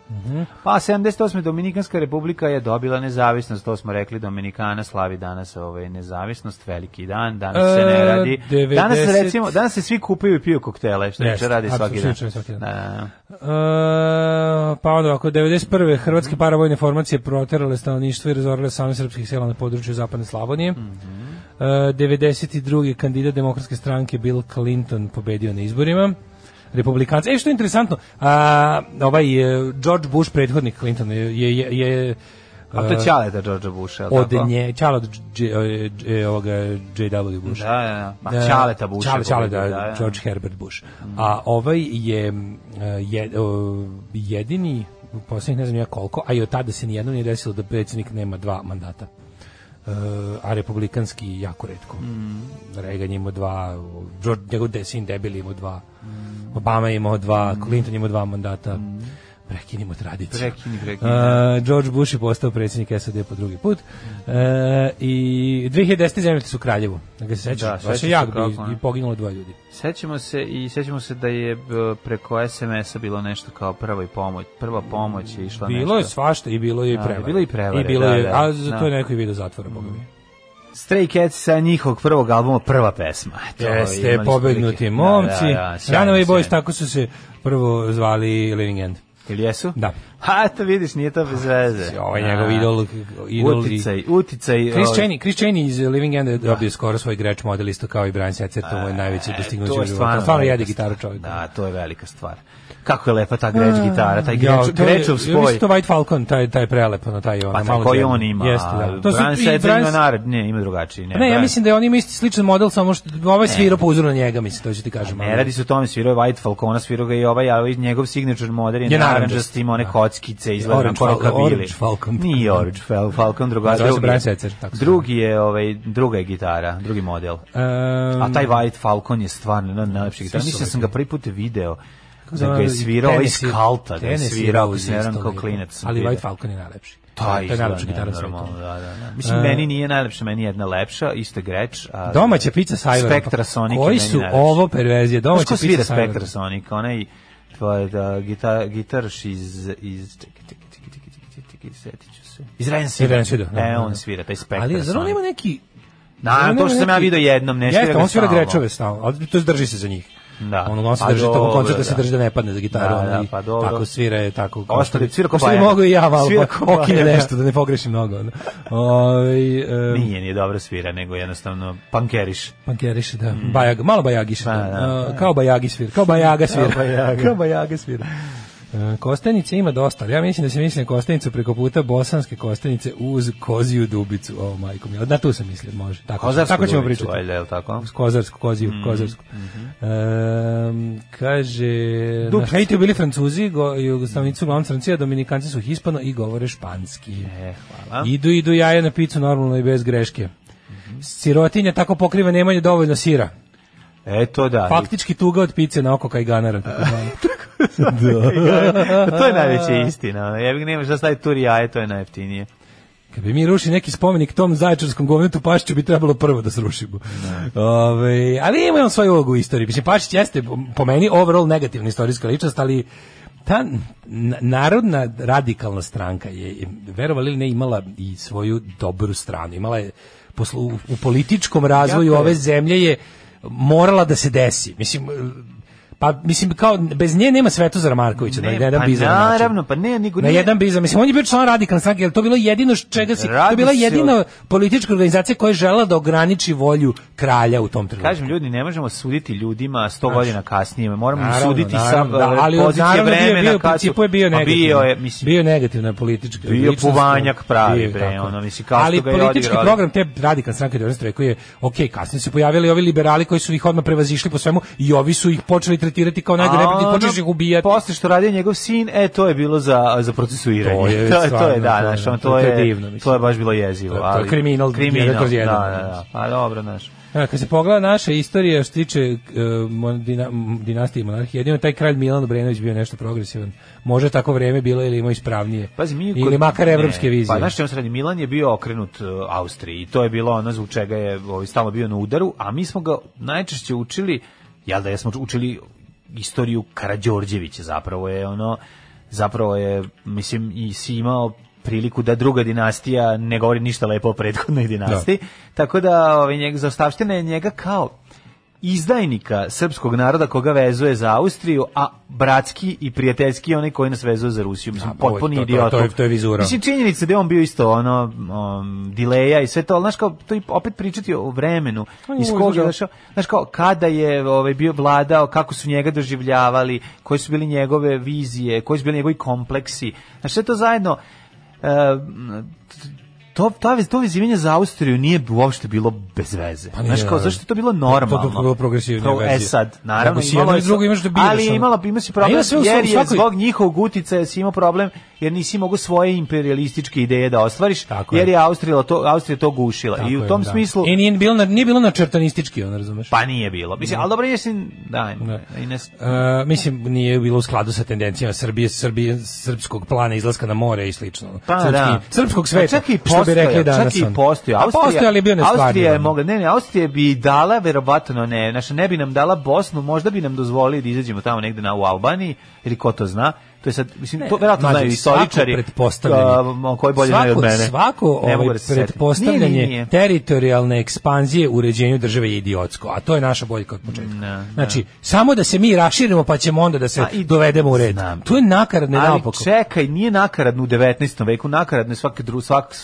Pa 78. Dominikanska republika je dobila nezavisnost, to smo rekli, Dominikana slavi danas ovaj nezavisnost, veliki dan, danas se ne E, radi. 90. Danas se recimo, danas se svi kupaju i piju koktele, što se radi svaki dan. svaki dan. Da, da. E, pa onda ako 91. hrvatske paravojne formacije proterale stanovništvo i razorile same srpskih sela na području zapadne Slavonije. E, 92. kandidat demokratske stranke Bill Clinton pobedio na izborima. Republikanci. E što je interesantno, a, ovaj e, George Bush prethodnik Clintona je je je, je A to je Ćaleta Georgea Busha, jel od tako? nje J- e, ovoga JW Bush. Da, da, da. Ma E, Ćaleta Busha. Čale, Čale, pobedio, da, George Herbert Bush. A ovaj je, e, je jedini u posljednjih ne znam ja koliko, a i od tada se nijedno nije desilo da predsjednik nema dva mandata. E, a republikanski jako redko. Mm. Reagan je imao dva, George, njegov sin debil je imao dva, Obama je imao dva, Clinton je imao dva mandata. Prekinimo tradiciju. Prekini, prekini. Uh, George Bush je postao predsjednik SAD po drugi put. Uh, I 2010. zemljete su Kraljevu. Da ga se sećaš? Da, Da, Baš je jak ne. i poginulo dvoje ljudi. Sećamo se i sećamo se da je b, preko SMS-a bilo nešto kao prva i pomoć, prva pomoć je išla Bilo je nešto. svašta i bilo je i Da, prevare. bilo je i prevare, I bilo da, je, da, a za da. to je neko i video zatvora, boga mi. Stray Cats sa njihovog prvog albuma, prva pesma. To Jeste, pobegnuti prilike. momci. Da, da, da, Boys, tako su se prvo zvali Living End. Jel jesu? Da. Ha, to vidiš, nije to bez veze. Ovaj njegov A, idol, idol Uticaj, uticaj. Chris ovaj, Cheney, Chris Cheney iz Living End je dobio skoro svoj greč model isto kao i Brian Setzer, to mu je najveće e, dostignuće to je stvarno Stvarno jede gitaru stvar. čovjek. Da, to je velika stvar. Kako je lepa ta greč gitara, taj Ja, greč, je- grečov ja spoj. mislim to White Falcon, taj, taj prelepo, no, taj ono, Pa malo tako i džemno. on ima. Jeste, da. To su Brian Setzer Brian- ima narod, ne, ima drugačiji. Ne, Pa Ne, ja mislim da je on ima isti sličan model, samo što ovaj svirao po uzoru na njega, mislim, to ću ti kažem. Ne ali- radi se o tome, svirao je White Falcona, svirao ga i ovaj, a ovaj njegov signature model je Je naranđast, ima one da. kockice, izgleda na Fal- korokabili. Orange Falcon. Nije Orange Fal- Falcon, druga, drugi, Brian je- Setzer, tako drugi je, ovaj, druga je gitara, drugi model. Ehm, A taj White Falcon je stvarno na najlepši gitara. Mislim da sam ga prvi put video da zove, ga je svirao ovaj Tennessee- skalta, da je svirao, se varam isto kao klinac. Ali. White Falcon je najlepši. To to je najlepša gitara na nenormalno, Da, da, da. Mislim, E, meni nije najlepša, meni je jedna lepša, isto greč. A, Domaća pizza sa Ivarom. Spectra Sonic je Koji su ovo perverzije? Domaća pizza svira. Spectra Sonic? Onaj tvoj da, gita, gitarš iz... iz čekaj, čekaj, čekaj, čekaj, čekaj, čekaj, setit ću se. Iz da, E, da, on da. svira, taj Spectra Ali zar on ima neki... Da, on to što sam ja vidio jednom, ne svira Jeste, ga on svira grečove stalno, ali to drži se za njih. Da. On, on se Pa drži tako dobro, koncerta se da. drži da ne padne za gitaru. Da, da, ono, pa dobro. Tako svira je tako. Ostali svira kao bajaga. mogu i ja malo, bajaga. nešto, da ne pogrešim mnogo. ono. Ovaj, em, Nije, nije dobra svira, nego jednostavno pankeriš. Pankeriše, da. Bajag, malo bajagiše. Pa, da. da. Uh, kao bajagi svira. Kao bajaga svira. Kao bajaga. kao bajaga svira. Uh, Kostenice ima dosta, ali ja mislim da se misli na kostenicu preko puta bosanske kostenice uz koziju dubicu. O, majko mi, na tu sam mislio, može. Tako, Kozarsku tako ćemo dubicu, pričati. valjda, tako? Uz Kozarsku, koziju, Mm, Kozarsku. Ehm, kaže, na Dubicu. Haitiju bili Francuzi, go, Jugoslavnici uglavnom Francija, Dominikanci su hispano i govore španski. E, hvala. Idu, idu jaja na picu normalno i bez greške. Sirotinja tako pokriva nemanje dovoljno sira. E, to da. Faktički tuga od pice na oko kajganara. Tako zvano. Pa to je najveća istina. Ja bih nemaš da staviti turi jaje, to je najjeftinije. Kad bi mi rušili neki spomenik tom zaječarskom govnetu Pašiću bi trebalo prvo da srušimo. Ove, ali ima on svoju ulogu u istoriji. Mislim, Pašić jeste po meni overall negativna istorijska ličnost, ali ta narodna radikalna stranka je, verovali ili ne, imala i svoju dobru stranu. Imala je poslu, u, političkom razvoju ove zemlje je morala da se desi. Mislim, pa mislim kao bez nje nema Svetozara Markovića na Ne, jedan pa način. naravno, pa ne, nego Na jedan bizar. Mislim, on je bio član radikalne stranke, jer to bilo jedino čega si... to je bila se jedina politička organizacija koja je žela da ograniči volju kralja u tom trenutku. Kažem ljudi, ne možemo suditi ljudima 100 godina kasnije, moramo Naravno, suditi naravno, sa da, ali pozicije naravno bio, vremena bio, u kad su- je bio Pa negativno. Bio je, mislim, bio je negativna politička Bio puvanjak pravi, bio, bre, ono, mislim, kao Ali što ga je politički odigrao. program te radikalne stranke 19. veku je, ok, kasnije su se pojavili ovi liberali koji su ih odmah prevazišli po svemu i ovi su ih počeli tretirati kao najgore A ono, počeli ih ubijati. Posle što radio njegov sin, e, to je bilo za, za procesuiranje. To je to, je, to stvarno, je, da, to je- znaš, ono, to to je divno, mislim. to je baš bilo jezivo. To je- to je ali- kriminal, jedan jedan, da, da, da. mislim. Pa dobro, znaš. E, kad se pogleda naša istorija što tiče uh, dina, dinastije i monarhije, jedino taj kralj Milan Obrenović bio nešto progresivan. Može tako vreme bilo ili imao ispravnije. Pazi, mi ili kod- makar ne, evropske vizije. Pa znaš čemu radi? Milan je bio okrenut uh, Austriji i to je bilo ono zbog čega je ovaj, stalno bio na udaru, a mi smo ga najčešće učili, jel da jesmo učili istoriju Karađorđevića, zapravo je ono, zapravo je, mislim, i si imao priliku da druga dinastija ne govori ništa lepo o prethodnoj dinastiji, tako da ovaj, njeg, je njega kao izdajnika srpskog naroda koga vezuje za Austriju, a bratski i prijateljski onaj koji nas vezuje za Rusiju. Mislim, A, ovo je- potpuni to- to- idiot. to je- to je vizura. Mislim, činjenica da je on bio isto ono um, dileja i sve to, ali znaš kao, to opet pričati o vremenu, On je iz uvijek kog je došao- došao, znaš kao, kada je ovaj, bio vladao, kako su njega doživljavali, koji su bili njegove vizije, koji su bili njegovi kompleksi, znaš, sve to zajedno, e, to, to, to vezivanje za Austriju nije uopšte bilo bez veze. Pa Znaš kao, zašto je to bilo normalno? To- to je bilo progresivnije Pro- E sad, naravno, imalo je drugo imaš da biraš, Ali imala, ima A problem, ima jer je zbog njihovog uticaja si imao problem, jer nisi mogu svoje imperialističke ideje da ostvariš, Tako jer je. je Austrija to, Austrija to gušila. Tako I u je, tom da. smislu... I nije bilo, nije bilo na čertanistički, on razumeš? Pa nije bilo. Mislim, ali dobro, jesi... Da, i ne, E, mislim, nije bilo u skladu sa tendencijama Srbije, Srbije, srpskog plana izlaska na more i slično. Pa Srpski, da. Srpskog Pa sveta, čak i što bi rekli danas. Čak i ono. postoji. A postoji, ali je bio nestvarni. Austrija je mogla, ne, ne, Austrija bi dala, verovatno ne, znači ne bi nam dala Bosnu, možda bi nam dozvolili da izađemo tamo negde na u Albaniji, ili ko to zna. To je sad, mislim, to verovatno znaju istoričari, pretpostavljanje. koji bolje znaju od mene. Svako Ne ovaj, da pretpostavljanje Nije, nije, teritorijalne ekspanzije u uređenju države je idiotsko, a to je naša boljka od početka. Ne, znači, samo da se mi raširimo pa ćemo onda da se A i- dovedemo u red. Znam. To je nakaradno Ali naopako. čekaj, nije nakaradno u 19. veku, nakaradno je svaki dru, svak,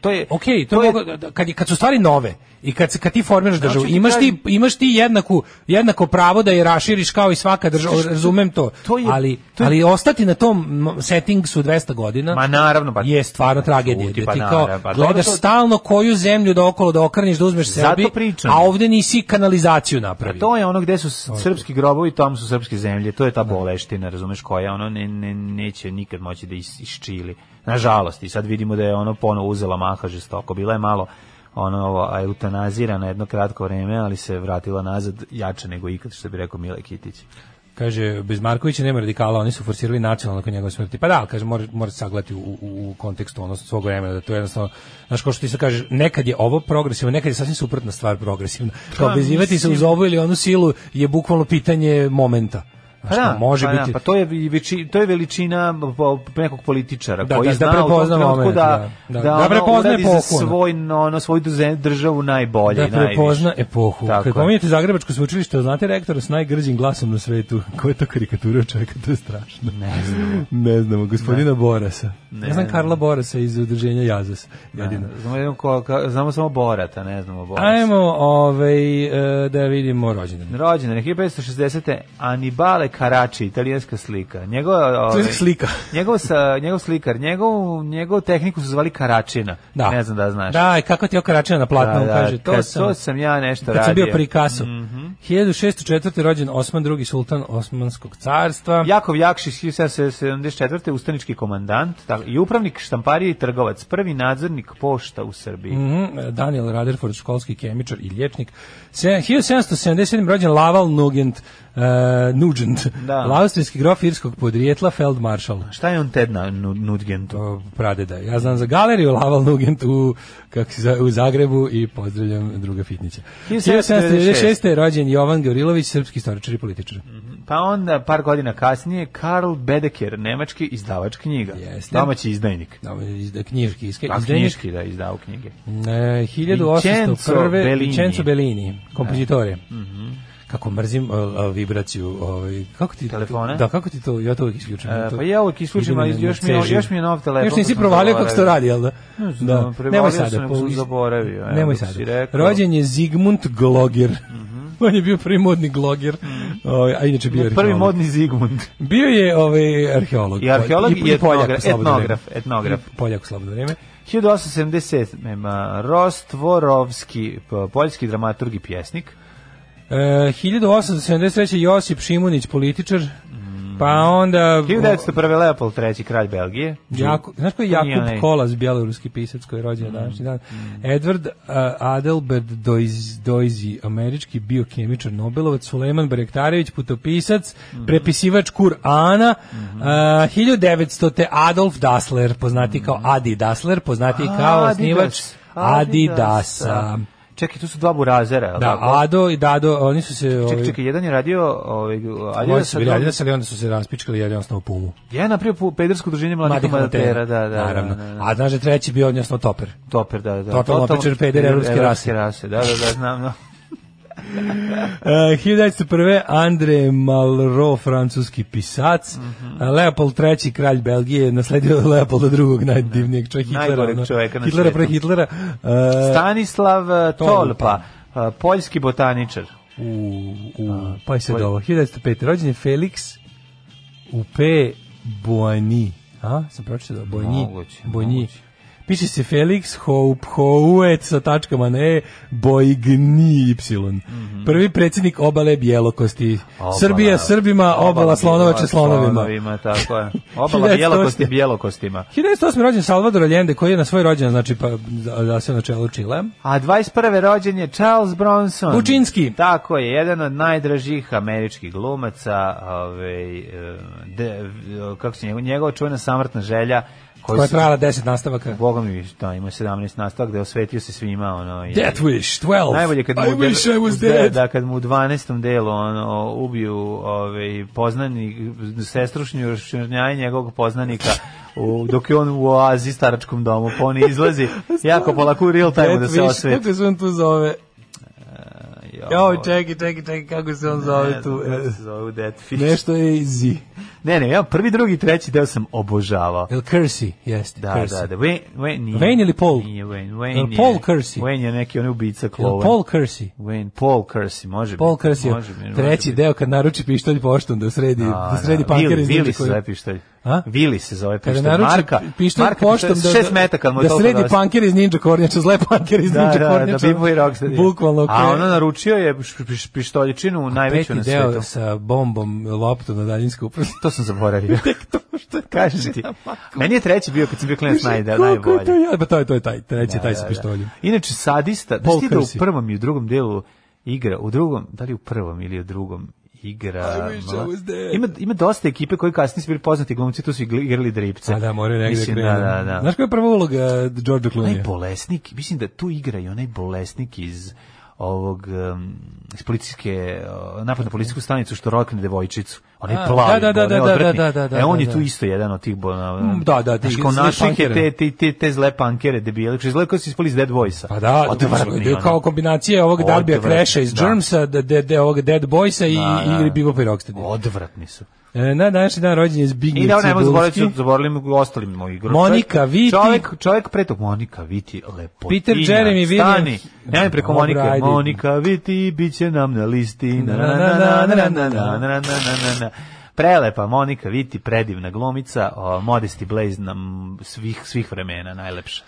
to je... Ok, to, je, mogu- da- kad, je- kad su stvari nove i kad, kad ti formiraš državu, imaš ti, imaš ti jednaku, jednako pravo da je raširiš kao i svaka država, to- razumem to, to je- ali, to je- ali ostati na tom settingsu 200 godina Ma naravno, pa- je stvarno tragedija. Čuti, da pa ti kao naravno, pa gledaš to- stalno koju zemlju da okolo da okreniš, da uzmeš sebi, pričam. a ovde nisi kanalizaciju napravio. To je ono gde su srpski grobovi, tamo su srpske zemlje. To je ta boleština, razumeš, koja ono ne, ne, neće nikad moći da is, isčili. Nažalost, i sad vidimo da je ono ponovo uzela maha žestoko. Bila je malo ono a, eutanazirana jedno kratko vreme, ali se vratila nazad jače nego ikad, što bi rekao Mile Kitić. Kaže, bez Markovića nema radikala, oni su forsirali nacionalno nakon njegove smrti. Pa da, kaže, mora, mora sagledati u, u, u kontekstu ono, svog vremena, da to je jednostavno, znaš, kao što ti se kaže, nekad je ovo progresivno, nekad je sasvim suprotna stvar progresivna. Kao Pa, vezivati se uz ovu ili onu silu je bukvalno pitanje momenta. Pa da, može pa da, biti- pa to je veći, to je veličina nekog političara Da, koji da, da zna tom prepozna moment, da, da, da, da. Da prepozna epohu, svoj, no, ono, svoju državu najbolje Da i najviše. prepozna epohu. Tako Kad je. pominjete Zagrebačko sveučilište, znate rektora s najgrđim glasom na svetu. Ko je to karikatura čovjeka? To je strašno. Ne znamo. Ne znamo, gospodina Borasa. Ne Ne znam znam. Karla Borasa iz udruženja Jazas. Jedino. Znamo, ko, ka- znamo samo Borata, ne znamo Borasa. Ajmo ovaj, e, da vidimo rođendan. Rođendan je 1560. Anibale Karači, italijanska slika. Njegov, To ovaj, slika. njegov, sa, njegov slikar, njegov, njegov tehniku su zvali Karačina. Da. Ne znam da znaš. Da, i kako ti je okaračena na platnu, Da, da, kaže. To kad- sam, to sam ja nešto kad sam radio. bio pri Kasu. Mhm. 1604. rođen Osman II. sultan Osmanskog carstva. Jakov Jakšić, 1774. ustanički komandant tako, i upravnik štamparije i trgovac, prvi nadzornik pošta u Srbiji. Mhm, Daniel Rutherford, školski kemičar i liječnik. Se- 1777. rođen Laval Nugent, uh, Nugent, Da. austrijski grof irskog podrijetla, feldmaršal. Šta je on Ted na nu- Nudgentu? To pradeda. Ja znam za galeriju Laval Nugent u, zove, u Zagrebu i pozdravljam druga Fitnića. 1796. je rođen Jovan Gavrilović, srpski istoričar i političar. Pa onda, par godina kasnije, Karl Bedeker, nemački izdavač knjiga. Jeste. Domaći izdajnik. Da, iz, knjiški, iske, A izdajnik. knjiški da izdao knjige. E, 1801. Vincenzo Bellini. Vincenzo Bellini, kompozitore. Kako mrzim uh, uh, vibraciju, ovaj kako ti Telefone? Da, kako ti to ja to uvijek isključim. E, To pa ja uvijek isključim, ali još mi još mi je nov telefon, Još pa nisi provalio kako se to radi, jel da? Ne znam, Da. Nemoj sada. po- zaboravio, evo, Nemoj sada. rekao. Rođen je Zigmund Gloger. On je bio prvi modni gloger, ovaj, a inače bio je Prvi arheolog. modni Zigmund. Bio je ovaj arheolog. I arheolog i poljak u etnograf, etnograf, etnograf. I Poljak u slobodno vreme. 1870. Nema Rostvorovski, poljski dramaturg i pjesnik. E, 1873. Josip Šimunić, političar. Pa onda... 1901. Leopold III. kralj Belgije. Jako, znaš ko je Jakub Kolas, bjeloruski pisac koji je rođen na današnji dan? Edward uh, Adelbert Doiz, Doizi, američki biokemičar Nobelovac, Suleman Barektarević, putopisac, prepisivač Kur'ana, uh, 1900. Adolf Dassler, poznati kao Adi Dassler, poznati kao Adidas. osnivač Adidasa. Čekaj, tu su dva burazera. Da, tako? Ado i Dado, oni su se... Čekaj, ovaj, čekaj, jedan je radio ovaj, Ovi Adidas, bili Adidas, ali onda su se raspičkali jedan osnovu Pumu. Ja je napravio pedersko udruženje mladih amatera, amatera, da, da, naravno. da, da, da. A znaš da je treći bio odnosno Toper. Toper, da, da. Totalno opičar peder evropske rase. rase. Da, da, da, znam. Uh, 1901. Andre Malraux, francuski pisac. Mhm. Uh, Leopold III, kralj Belgije, nasledio Leopolda II, najdivnijeg čovjeka Hitlera. Najgoreg ono, čoveka na Hitlera pre Hitlera. Uh, Stanislav eh, Tolpa. Eh, poljski botaničar. u, u, pa je sad ovo. 1905. Rođen je Felix Upe Boigny. A? Sam pročitao da? Boigny. Moguće, Boigny. moguće. Piše se Felix Hope Houet sa tačkama ne Boigny Y. Prvi predsjednik obale Bjelokosti. Obala- Srbija Srbima, obala slonovače slonovima. Slonovima, tako je. Obala 1908. bjelokostima bjelokostima. 1908. rođen Salvador Allende koji je na svoj rođendan, znači pa da, da se na čelu Čile. A 21. rođen je Charles Bronson. Bučinski. Tako je, jedan od najdražih američkih glumaca, ovaj, eh, de, kako se njegov, njegova čuvena samrtna želja, koju Koja je trajala 10 nastavaka. Boga mi, da, ima 17 nastavak, da je osvetio se svima, ono, i, Death Wish, 12. Najbolje kad mu I wish I was da, dead. da kad mu u 12. delu ono ubiju ovaj poznanik sestrušnju šnjaje njegovog poznanika u, dok je on u oazi staračkom domu, pa on izlazi jako polako u real time da Death se Wish, osveti. Kako se on tu zove? Jo, Joj, čekaj, čekaj, čekaj, kako se on ne zove znam tu? kako E, se zove Death Fish. Nešto je easy. Ne, ne, ja prvi, drugi, treći deo sam obožavao. El Kersey, jeste, Da, Kersey. da, da. Wayne, Wayne, nije, Wayne ili Paul? Nije Wayne. Wayne je, Paul Kersey? Wayne je neki onaj ubica El klovan. Paul Kersey. Wayne, Paul Kersey, može Paul biti. Kersey, može može treći biti. deo kad naruči pištolj poštom da sredi, da, A, sredi da, panker Vili- iz Vili Ninja se zove Kornjača. pištolj. A? Vili se zove Kada pištolj. naruči Marka, pištolj Marka poštom da, šest metaka mu je da sredi panker iz Ninja Kornjača, zle panker iz Da, Ninja da, Kornjača. da, Big Boy Rocksteady. Bukvalno. A kre- ono naručio je š- piš- pištoljičinu najveću peti na deo svetu. sa bombom, loptom na daljinsku upravu. To sam zaboravio. to što Kažem ti. Meni je treći bio kad sam bio klinac najda, Kako je to najbolji. ja? Pa to je, to je taj, treći je taj Da, sa da, da. pištoljem. Inače, sadista, da da u prvom i u drugom delu igra, u drugom, da li u prvom ili u drugom igra... Ima, ima dosta ekipe koji kasnije su bili poznati glumci, tu su igrali dripce. A da, moraju negde Mislim, krenu. da, da, da. Znaš koja je prva uloga George Onaj Clooney? bolesnik, mislim da tu igra i onaj bolesnik iz ovog um, iz policijske, uh, napad na policijsku stanicu što rokne devojčicu. Onaj plavi, da, da, da, da, odvratni. da, da, da, E, on da, je da. tu isto jedan od tih... bo- na- Mm, da, da, ti te, te, te, te zle pankere, debile, što izgleda kao što ispali iz Dead Voice-a. Pa da, da, ono. kao kombinacija ovog Darbija Crasha iz da. Germsa, de, de, ovog Dead Boysa i, Da, da. Bebop i Rocksteady. Odvratni su. E, na današnji dan rođen je Zbigniew I da ne mogu zaboraviti, Cibulski. zaboravili u ostalim mojih grupa. Monika Viti. Čovjek, čovjek pre tog Monika Viti, lepotinja. Peter Jeremy Williams. Stani, nemoj preko Monike. Monika Viti, bit će nam na listi. Na, na, Na, na, na, na, na, na, na, na, na, na, na, na. Prelepa Monika Viti, predivna glumica, o, Modesty Blaze nam svih, svih vremena, najlepša.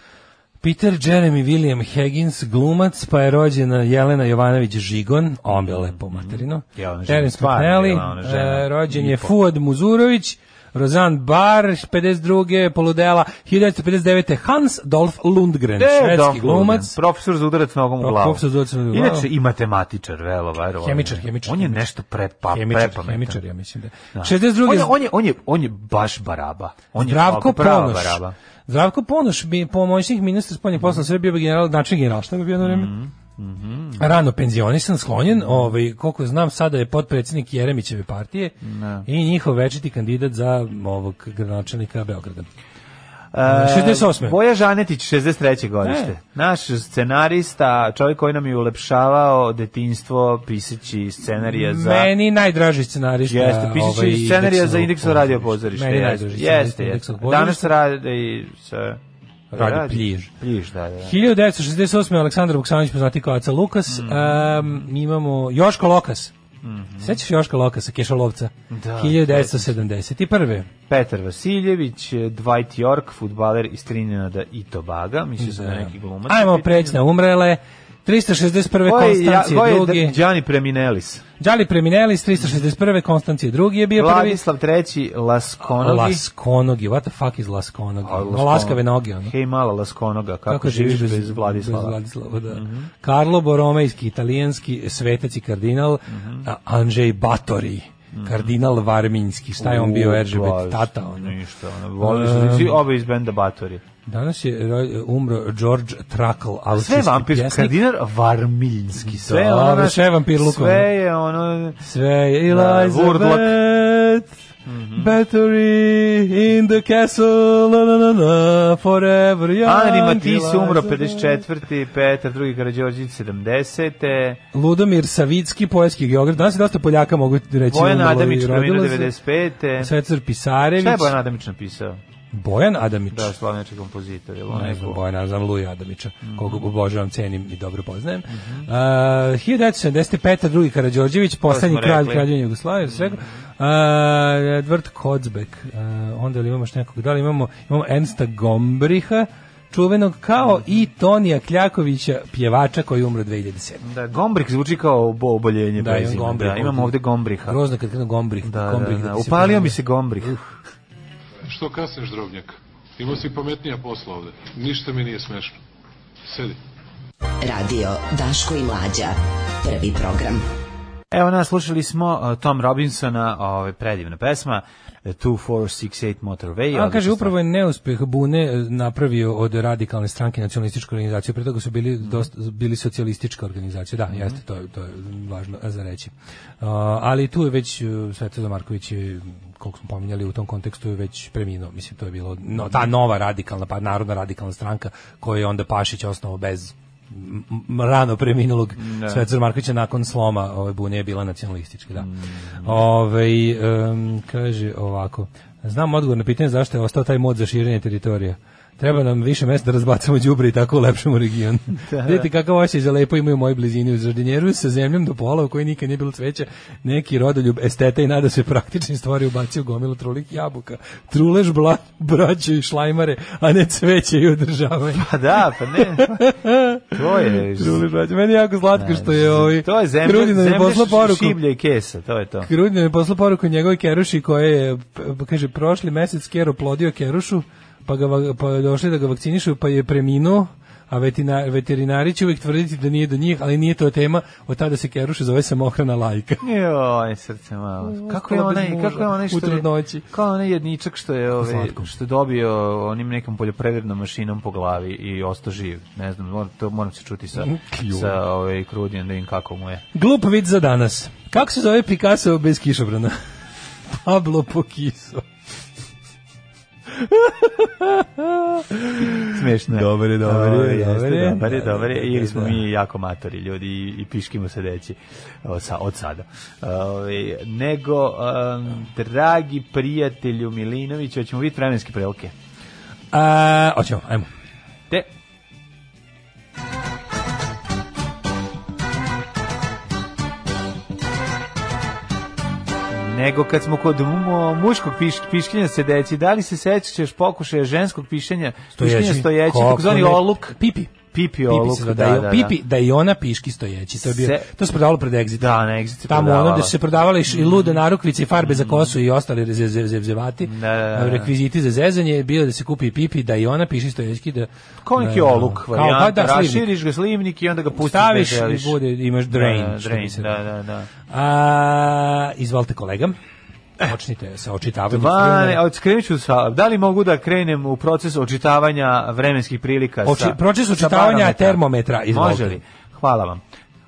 Peter Jeremy William Higgins, glumac, pa je rođena Jelena Jovanović Žigon, on bio lepo materino. Jelena Terence žena. e, rođen je. Fuad Muzurović, Rozan Bar, 52. poludela, 1959. Hans Dolf Lundgren, švedski Dolph glumac. Lundgren, Profesor za udarac nogom u glavu. profesor za udarac nogom u glavu. Inače i matematičar, velo, verovatno. Hemičar, hemičar, On je hemičar. nešto prepa, Hemičar, prepametan. hemičar, ja mislim da. Da. 62. On je, on je, on je, on je baš baraba. On Zdravko je Ponoš. baraba. Zdravko Ponoš bi pomoćnik ministra spoljnih poslova Srbije bio general, način general, šta bi bio na vreme? Mhm, Rano penzionisan, sklonjen, ovaj, koliko znam, sada je potpredsjednik Jeremićeve partije i njihov večiti kandidat za ovog gradonačelnika Beograda. E, 68. Boja Žanetić, 63. godište. E. Naš scenarista, čovjek koji nam je ulepšavao detinjstvo piseći scenarije za... Meni najdraži scenarista. Jeste, pisaći ovaj, scenarija za indeksu radio pozorište. Meni najdraži scenarista jeste, jeste. Danas radi se... Radi Pljiž. Pljiž, da, da. da. 1968. Aleksandar Vuksanović poznati kao Aca Lukas. Mhm. Em, imamo Joško Lokas. Sećaš Joška Lokasa, Kešalovca? Da, 1971. Petar Vasiljević, Dwight York, futbaler iz Trinidada i Tobaga, mislio sam da je neki glumac. Ajmo preći na umrele. 361. Ko je, ja, Konstancije ko je drugi. Gianni Preminelis? Đali Preminelis, 361. Konstancije drugi je bio prvi. Vladislav III, Laskonogi. Laskonogi, what the fuck is Laskonogi? No, laskave noge, ono. Hej, mala Laskonoga, kako, Kako živiš živiš bez, Vladislava? Bez Vladislava, da. Karlo Boromejski, italijanski svetac i kardinal, a, Andrzej Batori, kardinal Varminjski, šta je on bio, Eržebet, tata, ono. Ništa, ono, voli su svi oba iz benda Batori. Danas je ro- umro George Trakl, Sve austrijski vampir, pjesnik. kardinal Varmiljski, sve Dobro, ono, sve vampir lukom. Sve je ono, Sve je Da, Elizabeth, Battery in the castle, na, na, na, na, forever young. Anri Matisse umro Elizabeth. 54. Petar II. Karadžorđić 70. Ludomir Savicki, poetski geograf. Danas je dosta Poljaka, mogu reći. Bojan Adamić preminuo rodilo se. 95. Svecar Pisarević. Šta je Bojan Adamić napisao? Bojan Adamić. Da, slavnjački kompozitor. Je Ne znam, Bojana, znam Luja Adamića, koga obožavam, cenim i dobro poznajem. Mhm. Uh, 1975. drugi Karadžorđević, poslednji kralj kraljevine Jugoslavije, svega. Uh, Edward Kotzbeck, uh, onda li imamo što nekog, da li imamo, imamo Ernsta Gombriha, čuvenog kao i Tonija Kljakovića, pjevača koji umro 2007. Da, Gombrih zvuči kao obo- oboljenje Da, imam. Gombrih Da, imamo ovde Gombriha. Grozno kad kada Gombrih. Da, Gombrih da, da. se Upalio mi se Gombrih. Što kasniš, drobnjak? Imao si pametnija posla ovde. Ništa mi nije smešno. Sedi. Radio Daško i Mlađa. Prvi program. Evo nas, slušali smo uh, Tom Robinsona, ovaj predivna pesma, 2468 Motorway. A kaže, upravo je neuspeh Bune e, napravio od radikalne stranke nacionalističku organizaciju, pre toga su bili, dosta, bili socijalistička organizacija, da, jeste, to, to je važno za reći. Uh, ali tu je već uh, Svetozar Marković je, koliko smo pominjali u tom kontekstu je već preminuo, mislim, to je bilo no, ta nova radikalna, pa narodna radikalna stranka koju je onda Pašić osnovao bez rano preminulog Svetozar Markovića nakon sloma ove bune je bila nacionalistička, da. Ovaj, em, kaže ovako, znam odgovor na pitanje zašto je ostao taj mod za širenje teritorija. Treba nam više mesta da razbacamo đubre i tako ulepšamo region. Vidite kakav osjećaj za lepo imaju u mojoj blizini u Žardinjeru sa zemljom do pola u kojoj nikad nije bilo cveća. Neki rodoljub esteta i nada se praktični stvari ubacio gomilu trulih jabuka. Trulež bla, braću i šlajmare, a ne cveće i održavanje. Pa da, pa ne. To je... Trulež braću. Meni je jako slatko što je ovaj To je zemlja, Krudina zemlja poslao poruku. šiblja i kesa, to je to. Krudin je poslao poruku njegovoj keruši koja je, kaže, prošli mesec kero plodio kerušu, pa, ga, pa došli da ga vakcinišu, pa je preminuo, a veterinar, veterinari će uvijek tvrditi da nije do njih, ali nije to tema, od tada se keruše zove samohrana lajka. Joj, srce malo. Kako je onaj, kako je onaj što je, kao onaj jedničak što je, ove, što je dobio onim nekom poljoprivrednom mašinom po glavi i ostao živ. Ne znam, moram, to moram se čuti sa, sa ove, Krudijem da im kako mu je. Glup vid za danas. Kako se zove Picasso bez kišobrana? Pablo Pokiso. Smešno je. Dobar je, dobar je, dobar je. Dobar je, dobar je. Ili smo da. mi jako matori ljudi i, i piškimo sedeći od, sa, od sada. Ove, nego, um, dragi prijatelju Milinoviću, hoćemo vidjeti vremenske prilike. A, hoćemo, ajmo. Te, nego kad smo kod mu- muškog piš, piškanja sedeći, da li se sećaš pokušaja ženskog pišenja, stojeći, Kako takozvani ne? oluk? Pipi. Pipi oluk, zove, da, da, da, je-. Pipi, da i ona piški stojeći. To, je bio, Se- to se prodavalo pred Exit. Da, na Exit se Tamo ono gde su se prodavale i i lude narukvice i farbe za kosu i ostali ze- ze- zevzevati. Da, da, da. Rekviziti za zezanje, bilo da se kupi pipi, da i ona piši stojećki. Da, Kao neki da, oluk, varijanta, pa da, raširiš ga slivnik i onda ga pustiš Staviš i bude, imaš drain. Da, drain, da, da, da. A, izvolite kolega. Počnite sa očitavanjem. Skrenut ću sa, da li mogu da krenem u proces očitavanja vremenskih prilika? Oči- sa, proces sa očitavanja barometra? termometra, izvolite. Može li? Hvala vam.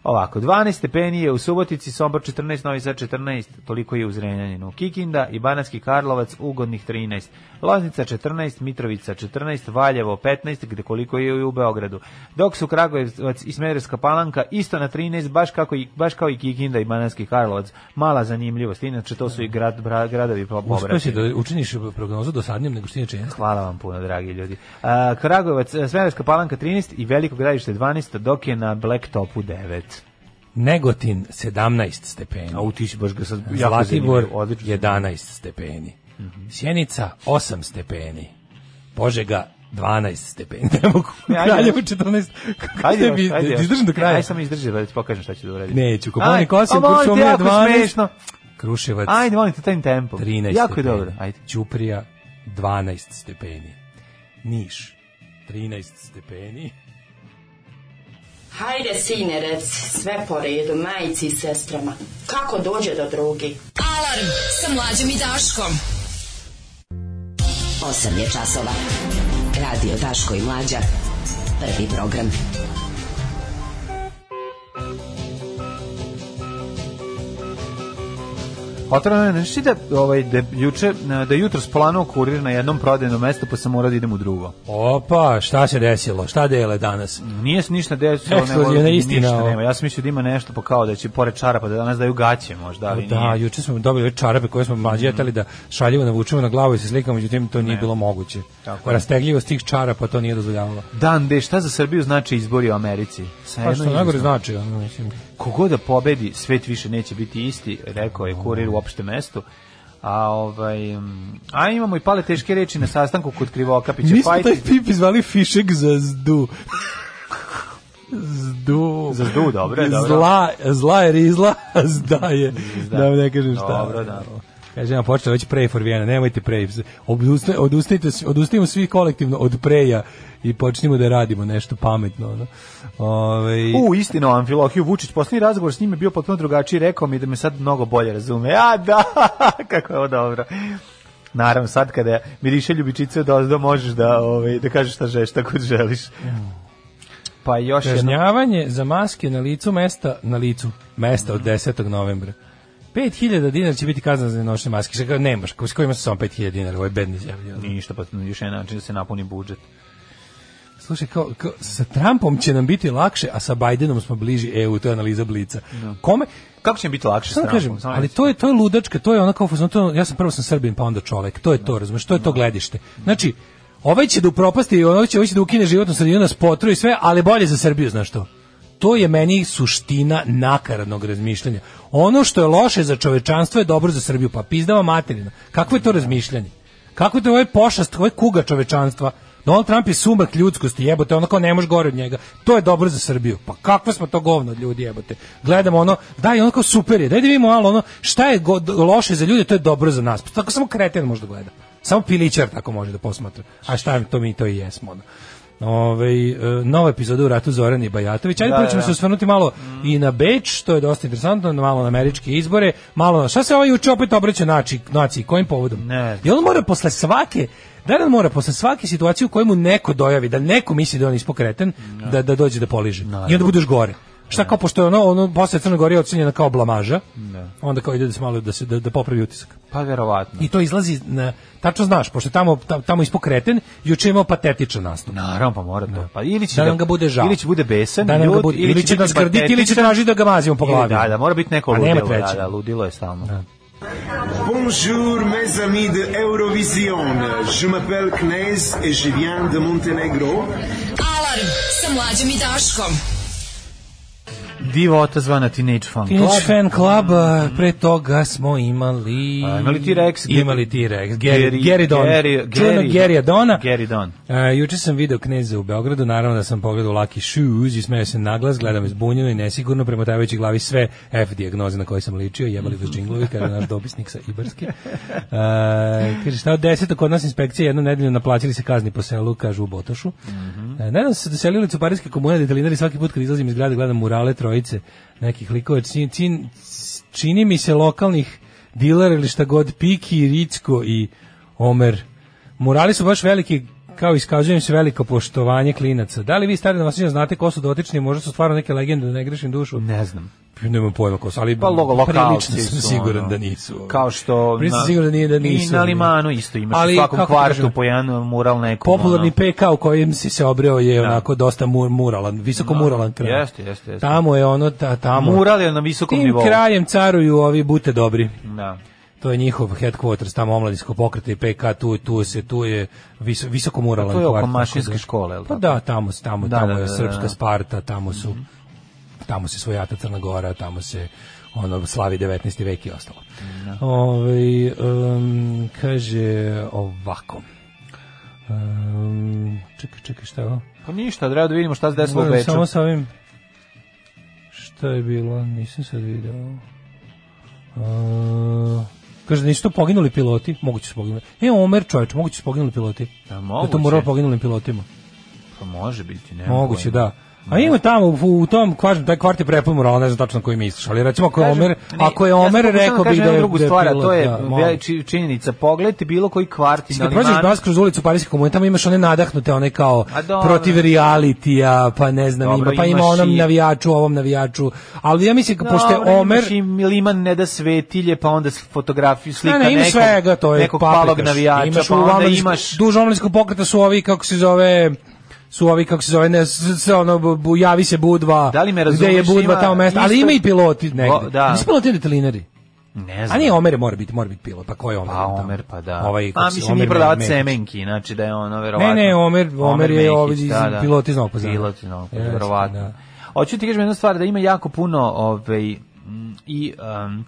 Ovako, 12 stepeni je u Subotici, Sombor 14, Novi Sad 14, toliko je u Zrenjaninu. Kikinda i Banatski Karlovac ugodnih 13. Loznica 14, Mitrovica 14, Valjevo 15, gde koliko je i u Beogradu. Dok su Kragujevac i Smederska Palanka isto na 13, baš, kako i, baš kao i Kikinda i Banatski Karlovac. Mala zanimljivost, inače to su i grad, bra, gradovi po Uspio da učiniš prognozu dosadnijom nego što inače jeste. Hvala vam puno, dragi ljudi. Kragujevac, Smederska Palanka 13 i Veliko gradište 12, dok je na Blacktopu 9. Negotin 17 stepeni. A u ti si baš ga sad jako Zlatibor zanimljivo, odlično. 11 stepeni. Sjenica 8 stepeni. Požega 12 stepeni. Ne mogu. Ajde Kraljevo još. 14. Kako Ajde, tebi, još, ajde. još. izdržim do kraja. Aj samo izdrži, da ti pokažem šta ću da uradim. Neću. Koponik Aj, 8, a molim te, Kuršumlija jako 12. smešno. Kruševac Ajde, molim te, tajim tempo. 13 Jako je stepeni. dobro, ajde. Ćuprija 12 stepeni. Niš 13 stepeni. Hajde, sine, rec, sve po redu, majici i sestrama. Kako dođe do drugi? Alarm sa mlađom i Daškom. 8 je časova. Radio Daško i Mlađa. Prvi program. Otvoreno je, znači da, ovaj, da, juče, da jutro splanao kurir na jednom prodajnom mestu, pa sam morao da idem u drugo. Opa, šta se desilo? Šta dele danas? Nije se ništa desilo, Ekskluzivna istina, ništa nema. Ja sam mislio da ima nešto, pa kao da će pored čarapa da danas daju gaće možda, ali da, nije. juče smo dobili ove čarape koje smo mlađi mm. da šaljivo navučemo na glavu i se slikamo, međutim to nije bilo moguće. Tako. Rastegljivost tih čarapa to nije dozvoljavalo. Dan de, šta za Srbiju znači izbori u Americi? Sa Pa što najgore znači, ono, mislim. Kogod da pobedi, svet više neće biti isti, rekao je kurir u opštem mestu. A ovaj a imamo i pale teške reči na sastanku kod Krivokapića Mi smo taj Fajti. pipi zvali Fišek za zdu. Zdu. Za zdu, dobro je, dobro. Zla, zla je rizla, a zda je. Zda. Da vam ne kažem šta. Dobro, da. Kaže, ja počela već pray for Vienna, nemojte pray. Odusta, odustanite, odustanimo svi kolektivno od preja i počnimo da radimo nešto pametno. Ono. Ove, U, istino, Amfilohiju Vučić, posljednji razgovor s njim je bio potpuno drugačiji, rekao mi da me sad mnogo bolje razume. A, da, kako je ovo dobro. Naravno, sad kada miriše ljubičice od ozdo, možeš da, ovaj, da kažeš šta žeš, tako želiš. Pa još jedno... Kažnjavanje za maske na licu mesta, na licu mesta od 10. novembra. 5000 dinara će biti kazna za nenošenje maske. Šta kao nemaš, s kojima se samo 5000 dinara, ovo je bedni zemlji. ono. Ništa, pa još jedan način da se napuni budžet. Slušaj, kao, kao, sa Trumpom će nam biti lakše, a sa Bidenom smo bliži EU, to je analiza Blica. Kome, Kako će mi biti lakše s Samo Trumpom? kažem, Samo ali to je to je ludačka, to je ona kao fuzon, to ja sam prvo sam Srbin, pa onda čovek. To je to, razumeš, to je to gledište. Znači, ovaj će da upropasti, ovaj će, ovaj će da ukine životnu sredinu nas potruje sve, ali bolje za Srbiju, znaš to. To je meni suština nakaradnog razmišljanja. Ono što je loše za čovečanstvo je dobro za Srbiju, pa pizdava materina. Kakvo je to razmišljanje? Kako je to ovaj pošast, ovaj kuga čovečanstva? Donald Trump je sumrak ljudskosti, jebote, ono kao ne može gore od njega. To je dobro za Srbiju. Pa kakvo smo to govno od ljudi, jebote. Gledamo ono, daj ono kao super je, daj da vidimo malo ono, šta je go, loše za ljude, to je dobro za nas. Pa tako samo kreten može da gleda. Samo pilićar tako može da posmatra. A šta to mi to i jesmo. Ono. Ovaj e, nova epizoda u ratu Zoran i Bajatović. Ajde Da, prvo da, ćemo da. se osvrnuti malo i na Beč, to je dosta interesantno, malo na američke izbore, malo na šta se ovaj juče opet obraća naci, naciji, kojim povodom? Ne. I on mora posle svake Da li on mora posle svake situacije u kojoj mu neko dojavi, da neko misli da on ispokreten, da, da dođe da poliže. I onda budeš gore. Šta kao, pošto je ono, ono posle Crne Gore je ocenjena kao blamaža, onda kao ide da se malo da, se, da, da popravi utisak. Pa verovatno. I to izlazi, na, tačno znaš, pošto je tamo, ta- tamo ispokreten, juče imao patetičan nastup. Naravno, pa mora to. Pa ili će Da nam ga bude žao. Ili će bude besan, Da ljut, bude- ili će biti nas grditi, ili će tražiti da ga mazimo po ili- glavi. Da, da, mora biti neko A nema ludilo. Da, da, ludilo je stalno. Bonjour mes amis de Eurovision. Je m'appelle Knez et je viens de Montenegro. Alarm sa mlađom i Daškom. Divota zvana Teenage Fan Teenage Club. Fan Club, pre toga smo imali... A, imali T-Rex, Imali T-Rex, Gary, Don, Gary- Gary- Gary Dona. Gary Don. A, juče sam video kneza u Beogradu, naravno da sam pogledao Lucky Shoes i smeo se naglas, gledam izbunjeno i nesigurno, premotavajući glavi sve F dijagnoze na koje sam ličio, jebali vas džinglovi, kaže naš dopisnik sa Ibarske. A, kaže, šta od deseta kod nas inspekcija jednu nedelju naplaćali se kazni po selu, kažu u Botošu. Mhm. E, Nedam se doselili u Cuparijske komune detalinari svaki put kad izlazim iz grada gledam murale trojice nekih likova. Čini, čini, čini mi se lokalnih dilera ili šta god, Piki, Ricko i Omer. Murali su baš veliki kao iskazujem se veliko poštovanje klinaca. Da li vi stari domaćini znate ko su dotični, možda su stvarno neke legende, da ne grešim dušu? Ne znam. Nemam pojma ko su, ali Pa lo, lokalci prilično sam su, siguran ono, da nisu. Kao što Prilično sam siguran da nije da nisu. I na Limanu isto imaš Ali, u svakom kvartu kažem, po jedan mural nekom. Popularni ono. PK u kojem si se obreo je onako dosta mur, muralan, visoko muralan kraj. Jeste, jeste, jeste. Tamo je ono, ta, tamo. Mural je na visokom Tim nivou. krajem caruju ovi bute dobri. Da. To je njihov headquarters, tamo omladinsko pokreta i PK, tu, tu se, tu je viso, visoko muralan A to je oko kvart, mašinske da- škole, je li Pa da, tamo, tamo, Da, tamo da, je da, da, srpska da. Sparta, tamo su, tamo se svojata Crna Gora, tamo se ono slavi 19. vek i ostalo. Ovaj, em, kaže ovako. Um, čekaj, čekaj, šta je ovo? Pa ništa, treba da vidimo šta se desilo u Beču. Samo sa ovim Šta je bilo? Nisam sad video. Uh, kaže da nisu to poginuli piloti, moguće su poginuli. E, Omer čovječ, moguće su poginuli piloti. Da, Da to moguće. moralo poginulim pilotima. Pa može biti, ne. Moguće, da. A ima tamo u, u tom kvažem, taj kvart je prepun murala, ne znam tačno koji misliš, ali recimo ako je Omer, ako je Omer rekao bih da je drugu da je stvar, a pilot, to je da, činjenica. Pogledajte bilo koji kvart na Kad prođeš baš kroz ulicu Parijske komune, tamo imaš one nadahnute, one kao protiv realitija, pa ne znam, Dobro, ima, pa ima onom i- navijaču, ovom navijaču, ali ja mislim, pošto je Omer, i Liman ne da svetilje, pa onda fotografiju, slika ne, ne, ima nekog, svega, to je nekog palog navijača, imaš pa onda imaš... duž omladinskog pokreta su ovi, kako se zove, su ovi, kako se zove, ne, s- s- ono, javi se Budva, Da li me gde je razumeš, Budva tamo mesto, ali ima i piloti negde. O, da. Nisu piloti detelinari. Ne znam. A nije Omer mora biti, mora biti pilot, pa ko je Omer? Pa tamo? Omer, pa da. Ovaj, pa se- mislim, Omer nije prodavac semenki, znači da je ono, verovatno... Ne, ne, Omer, Omer je Mehić, ovaj iz- pilot iz Novog Pazara. Pilot iz Novog Pazara, verovatno. da. Hoću ti kažem jednu stvar, da ima jako puno ovaj, m, i um,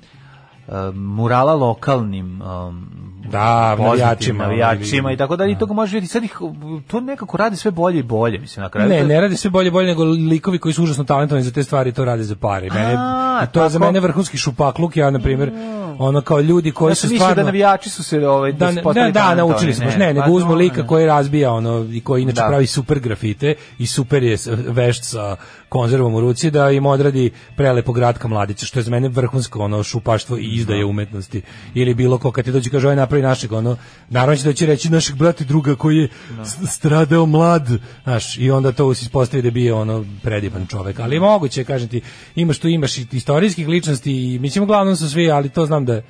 murala lokalnim um, Da, navijačima, navijačima i tako dalje, i toga može vidjeti. Sad ih, to nekako radi sve bolje i bolje, mislim, na kraju. Ne, ne radi sve bolje bolje nego likovi koji su užasno talentovani za te stvari to rade za pare. Mene, A, i to je za tako. mene vrhunski šupakluk, ja na primjer, ono kao ljudi koji Ja su mislio stvarno da navijači su se ovaj, da, da, da, talentovani, naučili smo, baš ne, nego pa uzmu dobro, lika ne. koji razbija ono i koji inače Da. pravi super grafite i super je vešt sa konzervom u ruci da im odradi prelepo gratka mladića, što je za mene vrhunsko ono šupaštvo i izdaje umetnosti. Ili bilo ko kad ti dođe kaže ovaj napravi našeg ono, naravno će doći reći našeg brata druga koji je stradao mlad, znaš, i onda to se ispostavi da je bio ono predivan čovek. Ali moguće, kažem ti, imaš tu imaš i istorijskih ličnosti i mislim uglavnom su svi, ali to znam da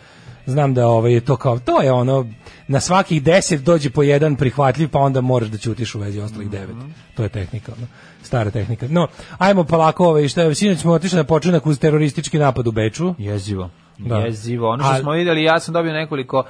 znam da ovaj je to kao to je ono na svakih 10 dođe po jedan prihvatljiv pa onda moraš da ćutiš u vezi ostalih devet. To je tehnika, ono, stara tehnika. No, ajmo polako ovaj šta je sinoć smo otišli na početak uz teroristički napad u Beču. Jezivo. Da. Jezivo. Ono što A- smo vidjeli, ja sam dobio nekoliko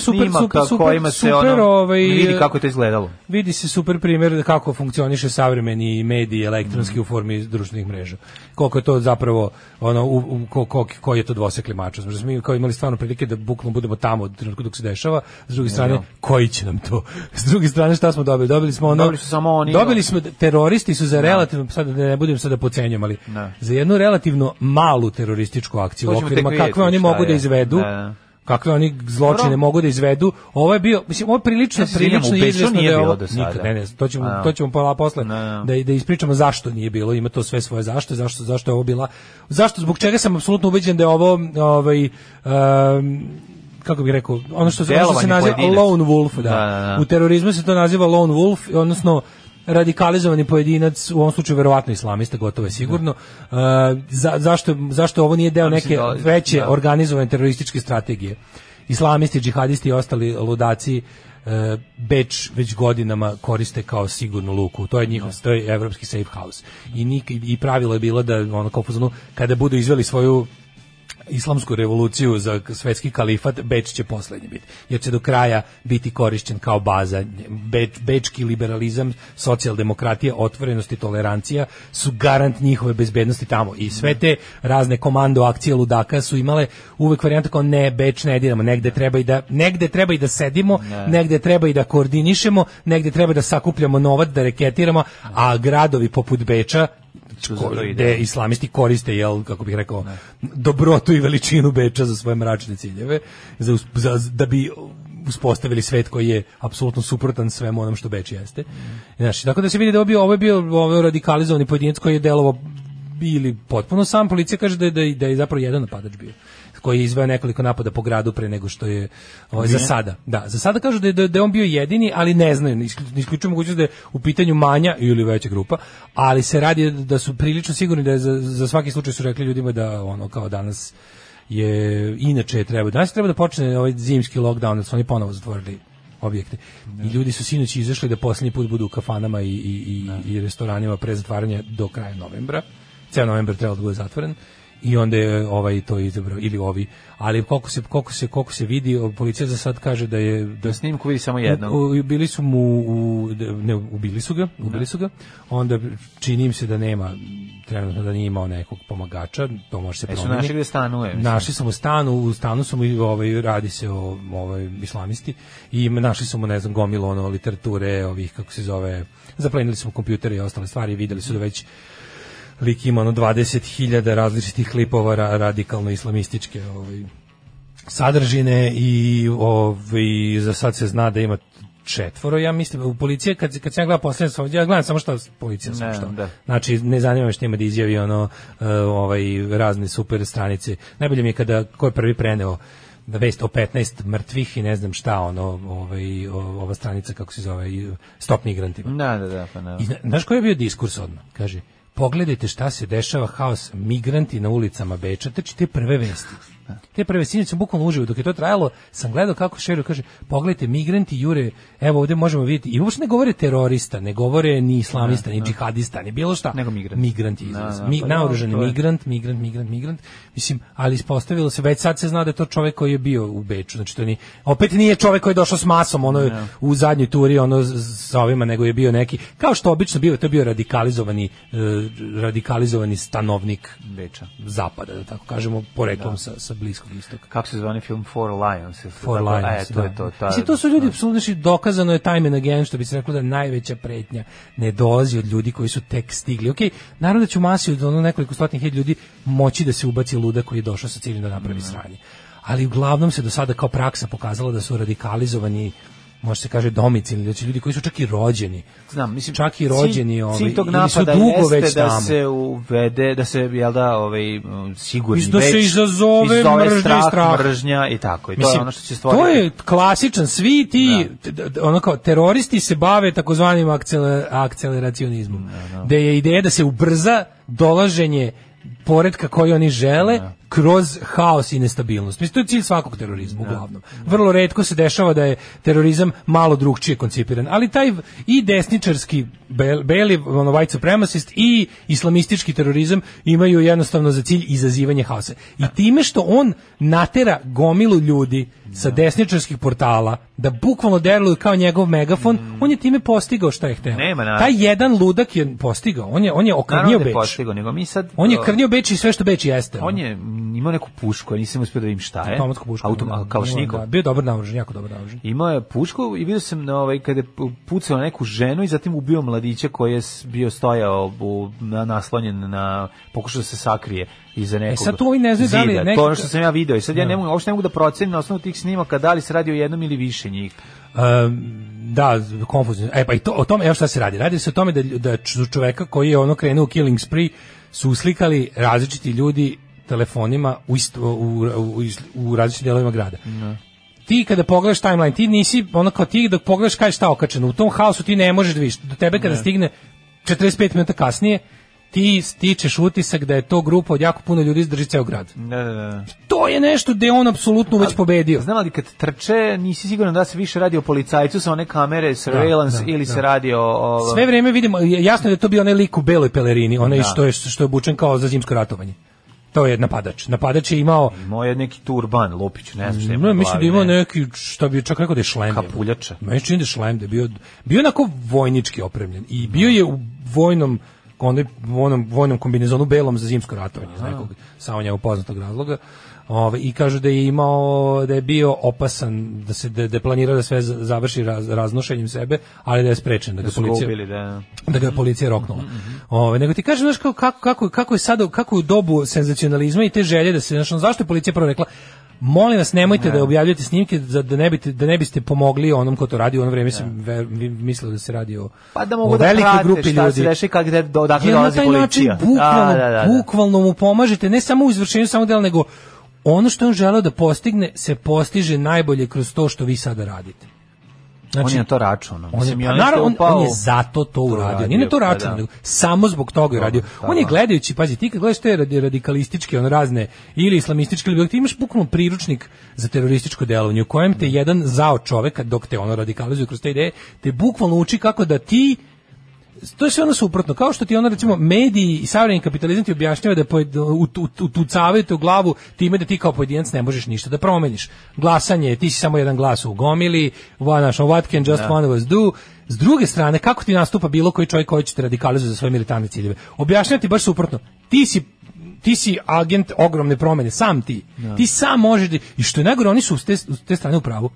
super, snimaka super, super, kojima se super, ono, ovaj, vidi kako je to izgledalo. Vidi se super primjer kako funkcioniše savremeni mediji elektronski u formi društvenih mreža. Koliko je to zapravo ono u, u ko, ko, koji je to dvosekli mač. Znači mi kao imali stvarno prilike da bukvalno budemo tamo u trenutku dok se dešava. S druge strane, da. koji će nam to? S druge strane, šta smo dobili? Dobili smo ono Dobili su samo oni, Dobili smo teroristi su za relativno sad da ne budem sada pocenjujem, ali Da. za jednu relativno malu terorističku akciju okvirima kakve oni mogu da je. izvedu. Da, da. Kakve oni zločine mogu da izvedu. Ovo je bio, mislim, ovo je prilično, Ja prilično izvesno nije da je ovo, nikad, ne, ne, to ćemo, A. to ćemo pola posle, ne. da, da ispričamo zašto nije bilo, ima to sve svoje zašto, zašto, zašto je ovo bila, zašto, zbog čega sam apsolutno ubeđen da je ovo, ovaj, um, kako bih rekao, ono što, ono što se naziva pojedinac. lone wolf, da. Da, da, da. U terorizmu se to naziva lone wolf, odnosno radikalizovani pojedinac, u ovom slučaju verovatno islamista, gotovo je sigurno. Uh, za, zašto, zašto ovo nije deo neke da- veće da. organizovane terorističke strategije? Islamisti, džihadisti i ostali ludaci e, Beč već godinama koriste kao sigurnu luku. To je njihov, to je evropski safe house. I, nik, i pravilo je bilo da ono kao kada budu izveli svoju islamsku revoluciju za svetski kalifat, Beč će poslednji biti. Jer će do kraja biti korišćen kao baza. Beč, bečki liberalizam, socijaldemokratija, otvorenost i tolerancija su garant njihove bezbednosti tamo. I sve te razne komando akcije ludaka su imale uvek varijanta kao ne, Beč ne diramo, negde treba i da, negde treba i da sedimo, negde treba i da koordinišemo, negde treba da sakupljamo novac, da reketiramo, a gradovi poput Beča Gde islamisti koriste jel kako bih rekao dobrotu i veličinu Beča za svoje mračne ciljeve za, za- da bi uspostavili svet koji je apsolutno suprotan svemu onom što Beč jeste. Znači, tako da se vidi da ovo bio, ovo je bio ovo je radikalizovani pojedinac koji je delovao ili potpuno sam. Policija kaže da je, da je, da je zapravo jedan napadač bio koji je izveo nekoliko napada po gradu pre nego što je ovaj, za sada. Da, za sada kažu da je, da je on bio jedini, ali ne znaju, isključuju mogućnost da je u pitanju manja ili veća grupa, ali se radi da su prilično sigurni da je za, za svaki slučaj su rekli ljudima da ono kao danas je inače treba danas treba da počne ovaj zimski lockdown da su oni ponovo zatvorili objekte. I ljudi su sinoć izašli da posljednji put budu u kafanama i, i, i, i restoranima pre zatvaranja do kraja novembra. Ceo novembar trebalo da bude zatvoren i onda je ovaj to izabrao ili ovi ali koliko se koliko se koliko se vidi policija za sad kaže da je da Na snimku vidi samo jedno. u, bili su mu u, ne ubili su ga ubili su ga onda čini im se da nema trenutno da nije imao nekog pomagača to može se E, promeniti našli gde stanuje, mislim. našli su mu stan u stanu su mu ovaj radi se o ovaj islamisti i našli su mu ne znam gomilu ono literature ovih kako se zove zaplenili su mu kompjutere i ostale stvari videli su da već lik ima ono 20.000 različitih klipova ra- radikalno islamističke ovaj, sadržine i ovaj, za sad se zna da ima četvoro, ja mislim, u policije, kad, kad sam ja gledao posljednje, sam- ja gledam samo šta policija Ne, saopštava. da. Znači, ne zanima me što ima da izjavi ono, uh, ovaj, razne super stranice. Najbolje mi je kada, ko je prvi preneo da vest o 15 mrtvih i ne znam šta, ono, ovaj, ova stranica, kako se zove, stop migrantima. Da, da, da, pa ne. I zna- znaš koji je bio diskurs odmah? Kaže, pogledajte šta se dešava, haos, migranti na ulicama Beča, te prve vesti. Te prve sinoć sam bukvalno uživo, dok je to trajalo, sam gledao kako šeru kaže, pogledajte, migranti jure, evo ovde možemo vidjeti, i uopšte ne govore terorista, ne govore ni islamista, ni džihadista, ni bilo šta. Nego migrant. Migranti Da, izraz. da, Mi, pa naoružani da, je. migrant, migrant, migrant, migrant. Mislim, ali ispostavilo se, već sad se zna da je to čovek koji je bio u Beču, znači to ni, opet nije čovek koji je došao s masom, ono u zadnjoj turi, ono sa ovima, nego je bio neki, kao što obično bio, to je bio radikalizovani, e, radikalizovani stanovnik Beča. zapada, da tako kažemo, poreklom sa, sa bliskog istoka. Kako se zvani film Four Lions? Four tako- Lions, E, to da. je to. Ta, Mislim, to su ljudi, znači, dokazano je time and again, što bi se reklo da najveća pretnja ne dolazi od ljudi koji su tek stigli. Ok, naravno da će u masi od ono nekoliko stotinih hiljada ljudi moći da se ubaci luda koji je došao sa ciljem da napravi sranje. Ali uglavnom se do sada kao praksa pokazala da su radikalizovani može se kaže domicilni, da će ljudi koji su čak i rođeni. Znam, mislim, čak i rođeni, cilj, ovaj, cilj tog ili su napada dugo već da tamo. se uvede, da se, jel da, ovaj, um, sigurni Da se već, izazove mržnja i strah, strah. mržnja i tako. I to Mislim, je ono što će stvoriti. To je klasičan, svi ti, t- ono kao, teroristi se bave takozvanim akcele- akceleracionizmom. Da je ideja da se ubrza dolaženje poredka koji oni žele kroz haos i nestabilnost. Mislim, to je cilj svakog terorizma, uglavnom. Vrlo redko se dešava da je terorizam malo drugčije koncipiran, ali taj i desničarski bel- beli, ono, white supremacist i islamistički terorizam imaju jednostavno za cilj izazivanje haosa. I time što on natera gomilu ljudi sa desničarskih portala da bukvalno deluju kao njegov megafon, on je time postigao šta je hteo. Nema. Taj jedan ludak je postigao, on je, on je okrnio da je Beč. postigao, nego mi sad... On je krnio Beč Beč i sve što Beč jeste. On je imao neku pušku, a nisam uspio da vidim šta je. automatsku pušku. Autom, da, kalašnjikov. Da, bio dobar naoružan, jako dobar naoružan. Imao je pušku i vidio sam na ovaj kada pucao na neku ženu i zatim ubio mladića koji je bio stojao u, na, naslonjen na pokušao da se sakrije iza nekog. sad tu ovi ne znaju da li neki- To je ono što sam ja video i sad ja Da. ne mogu uopšte ne mogu da procenim na osnovu tih snimaka da li se radi o jednom ili više njih. Um, da, konfuzno. E pa i to, o tome, evo šta se radi. Radi se o tome da, da čoveka koji je ono krenuo u killing spree su uslikali različiti ljudi telefonima u, isto, u, u, u različitim delovima grada. Ti kada pogledaš timeline, ti nisi, ono kao ti dok pogledaš kaj šta okačeno, u tom haosu ti ne možeš da vidiš. Do tebe kada stigne 45 minuta kasnije, ti stičeš utisak da je to grupa od jako puno ljudi izdrži ceo grad. Da, da, da. To je nešto gde je on apsolutno već pobedio. Znam ali kad trče, nisi siguran da se više radi o policajcu sa one kamere, surveillance da, ili da. se radi o... o Sve vreme vidimo, jasno je da je to bio onaj lik u beloj pelerini, onaj Da. što je što je obučen kao za zimsko ratovanje. To je napadač. Napadač je imao Imao je neki turban, Lupić, ne znam šta ima. ne, na mislim da je imao ne. neki, šta bi čak rekao da je šlem. Kapuljača. Meni se čini da je šlem, da je bio, bio je onako vojnički opremljen. I bio je u vojnom, onaj, vojnom, vojnom kombinezonu belom za zimsko ratovanje, iz nekog samo njemu poznatog razloga. Ove, I kažu da je imao, da je bio opasan, da se da, da je planirao da sve završi raz, raznošenjem sebe, ali da je sprečen, da ga Da ga policija ubili, da. da ga je policija roknula. Ove, nego ti kažem, znaš, kako, kako, kako, je sada, kako je u dobu senzacionalizma i te želje da se, ono, zašto je policija prvo rekla, molim vas nemojte da objavljujete snimke za da ne biste da ne biste pomogli onom ko to radi u ono vrijeme sam ver, mislio da se radi o Pa da o mogu da velikoj prate grupi šta ljudi. se dešava i kako gde, do, odakle na dolazi taj način policija. bukvalno, Da, da, da, da. bukvalno mu pomažete ne samo u izvršenju samog dela, nego ono što on želeo da postigne se postiže najbolje kroz to što vi sada radite. On je na to računao. On je, pa on je naravno, on, on je zato to uradio. Nije na to pa računao, da. nego samo zbog toga je radio. da, On je da. gledajući, pazi, ti kad gledaš te radi- radikalističke, on razne, ili islamističke, ili ti imaš bukvalno priručnik za terorističko delovanje u kojem te jedan zao čovek, dok te ono radikalizuje kroz te ideje, te bukvalno uči kako da ti to je sve ono suprotno, kao što ti ono recimo mediji i savremeni kapitalizam ti objašnjava da pojed, u, utucavaju te u glavu time da ti kao pojedinac ne možeš ništa da promeniš. Glasanje, ti si samo jedan glas u gomili, what, znaš, what can just one of us do. S druge strane, kako ti nastupa bilo koji čovjek koji će te radikalizuje za svoje militarne ciljeve? Objašnjava ti baš suprotno. Ti si ti si agent ogromne promene, sam ti. Ti sam možeš da, i što je najgore, oni su s te, s te strane u pravu.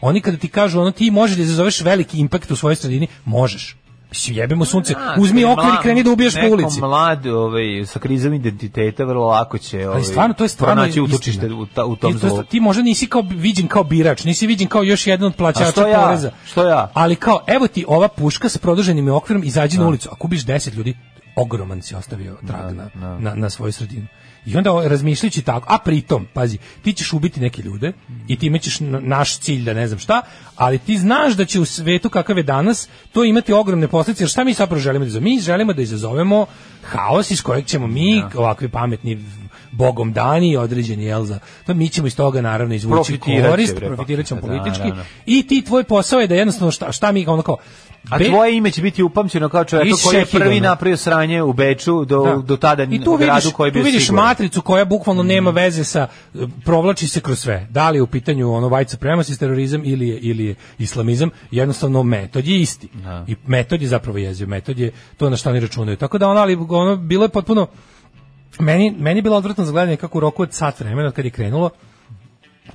Oni kada ti kažu ono ti možeš da izazoveš veliki impakt u svojoj sredini, možeš. Mislim, jebemo sunce, A, uzmi kad je okvir i kreni da ubiješ po neko ulici. mlad ovaj, sa krizom identiteta vrlo lako će ovaj, Ali stvarno, to je stvarno pronaći istina. utočište u, ta, u tom Ti, zlu. ti možda nisi kao viđen kao birač, nisi viđen kao još jedan od plaćača što ja? poreza. Što ja? Ali kao, evo ti ova puška sa produženim okvirom, izađi na ulicu. Ako ubiš 10 ljudi, ogroman si ostavio trag na, na, na svoju sredinu. I onda razmišljajući tako, a pritom, pazi, ti ćeš ubiti neke ljude i time ćeš na- naš cilj da ne znam šta, ali ti znaš da će u svetu kakav je danas to imati ogromne posljedice, jer šta mi zapravo želimo da izazovemo? Mi želimo da izazovemo haos iz kojeg ćemo mi, ovakvi pametni bogom dani određeni jel za to mi ćemo iz toga naravno izvući korist pa. profitirat ćemo Da, politički naravno. i ti tvoj posao je da jednostavno šta, šta mi ono kao A be- tvoje ime će biti upamćeno kao čovjek koji je prvi napravio sranje u Beču do, Da. do tada I tu gradu vidiš, koji tu vidiš siguran. matricu koja bukvalno nema veze sa provlači se kroz sve. Da li je u pitanju ono white supremacy terorizam ili je ili je islamizam, jednostavno metod je isti. I metod je zapravo jeziv, metod je to na što oni računaju. Tako da ono ali ono bilo je potpuno meni meni je bilo odvratno za gledanje kako u roku od sat vremena od kad je krenulo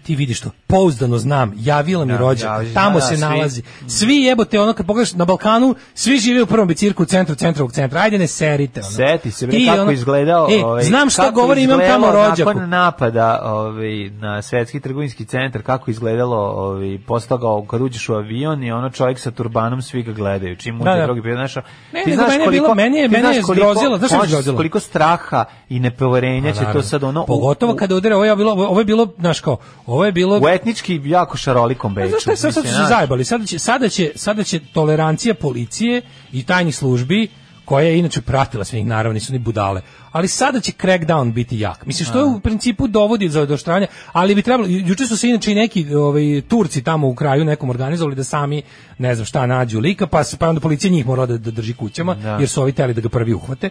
ti vidiš to, pouzdano znam, javila mi Da, rođaka, javi- tamo da, da, se svi. nalazi. Svi jebote, ono kad pogledaš na Balkanu, svi žive u prvom bicirku u centru centrovog centra. Ajde ne serite. Ono. Seti se Ti, kako ono- izgledao, E, ovaj, znam šta govori, imam tamo rođaku. Nakon napada, ovaj na svetski trgovinski centar kako izgledalo, ovaj posle toga kad uđeš u avion i ono čovjek sa turbanom svi ga gledaju. Čim mu Da, da. drugi pije, znaš, Ne, ti znaš meni je koliko, bilo- meni je- meni je koliko- zgrozilo, znaš možeš- zgrozilo? Koliko straha i nepoverenja će to sad ono Pogotovo kada udere, ovo je bilo, ovo je bilo, znaš kao, ovo je bilo... u etnički jako šarolikom Beču. Znaš šta je, sad, sad su se zajebali, sada će, sada, će, sada će tolerancija policije i tajnih službi koja je inače pratila sve njih, naravno, nisu ni budale. Ali sada će crackdown biti jak. Mislim, što je u principu dovodi do odoštranja, ali bi trebalo, ju- juče su se inače i neki ovaj, Turci tamo u kraju nekom organizovali da sami, ne znam šta, nađu lika, pa, se- pa onda policija njih mora da, da drži kućama, jer su ovi teli da ga prvi uhvate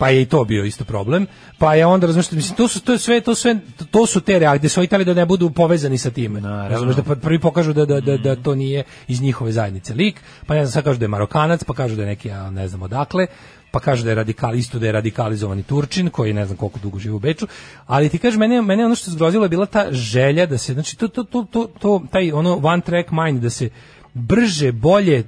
pa je i to bio isto problem. Pa je onda razumeš, mislim to su to je sve to sve to su te reakcije, su Italije da ne budu povezani sa time. Razumeš da prvi pokažu da, da, da, da to nije iz njihove zajednice lik, pa ne znam sad kažu da je Marokanac, pa kažu da je neki ja ne znam odakle. pa kaže da je radikal, isto da je radikalizovani Turčin, koji ne znam koliko dugo živi u Beču, ali ti kaže, mene, mene ono što je zgrozilo je bila ta želja da se, znači, to, to, to, to, to taj ono one track mind, da se brže, bolje,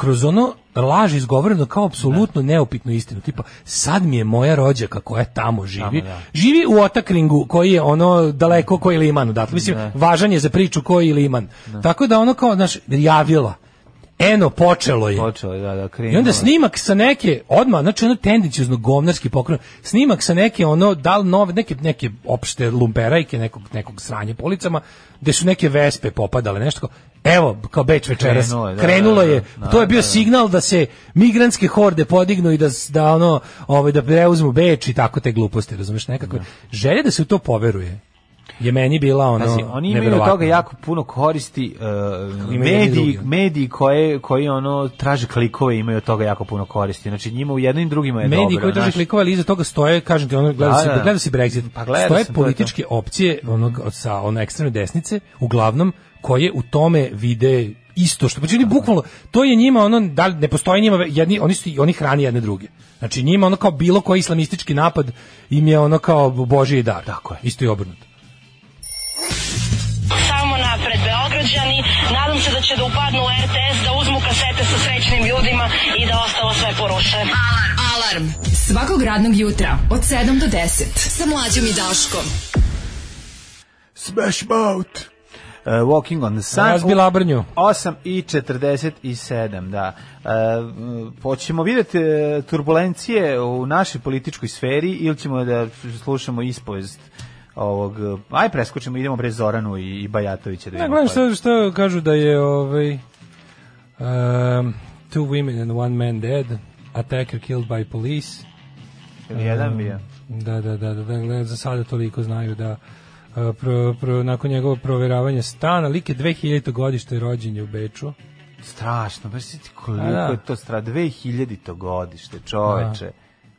kroz ono laž izgovoreno kao apsolutno neupitnu istinu. Tipa, sad mi je moja rođaka koja tamo živi, Tamo, da. živi u Otakringu koji je ono daleko koji liman odatle. Mislim, važan je za priču koji liman. Tako da ono kao, znaš, javila. Eno, počelo je. Počelo je, da, da, krenulo. I onda snimak sa neke, odmah, znači ono tendencijozno govnarski pokren, snimak sa neke ono, da li nove, neke, neke opšte lumperajke, nekog, nekog sranje policama, gde su neke vespe popadale, nešto kao, evo, kao beč večeras, Krenulo je, da, krenulo da, da, je, da, to je bio da, da. signal da se migrantske horde podignu i da, da ono, ovaj, da preuzmu beč i tako te gluposti, razumeš, nekako, želja da se u to poveruje, je meni bila ono, Pazi, oni imaju od toga jako puno koristi uh, mediji, mediji koje, koji ono traže klikove imaju od toga jako puno koristi. Znači njima u jednim drugima je dobro. mediji koji traže znaš. klikove, ali iza toga stoje, kažem ti, ono, gleda, Da, se, da. gleda se Brexit, Pa gledao stoje sam, to političke opcije onog, od- sa one ekstremne desnice, uglavnom, koje u tome vide isto što znači bukvalno to je njima ono da ne postoji njima jedni oni su oni hrani jedne druge znači njima ono kao bilo koji islamistički napad im je ono kao božji dar tako je isto i obrnuto Samo napred Beograđani, nadam se da će da upadnu u RTS, da uzmu kasete sa srećnim ljudima i da ostalo sve poruše. Alarm. Alarm. Svakog radnog jutra od 7 do 10. Sa mlađom i Daškom. Smash Mouth. Uh, walking on the Sun. Razbila brnju. 8 i 47, da. Uh, hoćemo vidjeti uh, turbulencije u našoj političkoj sferi ili ćemo da slušamo ispovest ovog, uh, aj preskočimo, idemo bre Zoranu i, i Bajatovića. Da vidimo gledam što, što kažu da je ovaj um, two women and one man dead attacker killed by police Ili jedan bio. Da, da, da, da, da, za sada toliko znaju da uh, pro, pro, nakon njegovog proveravanja stana, lik je 2000. godište rođen je u Beču. Strašno, baš si ti koliko A, da. je to stra 2000 godište, čoveče.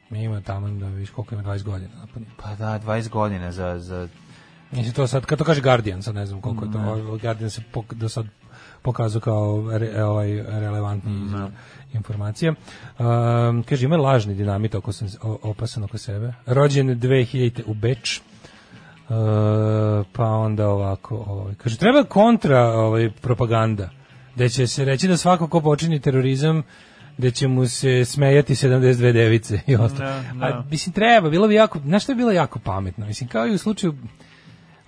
Mi ima tamo da vidiš koliko ima 20 godina. Pa da, 20 godina za, za Mislim to sad, kad to kaže Guardian, sad ne znam koliko je to, ovaj Guardian se pok, do sad pokazao kao re, ovaj relevantni izvor informacija. Um, kaže, ima lažni dinamit oko sam, opasan oko sebe. Rođen 2000 u Beč. Uh, pa onda ovako, ovaj, kaže, treba kontra ovaj, propaganda, da će se reći da svako ko počini terorizam da će mu se smejati 72 device i ostalo. Da, da. A, mislim, treba, bilo bi jako, znaš što je bilo jako pametno? Mislim, kao i u slučaju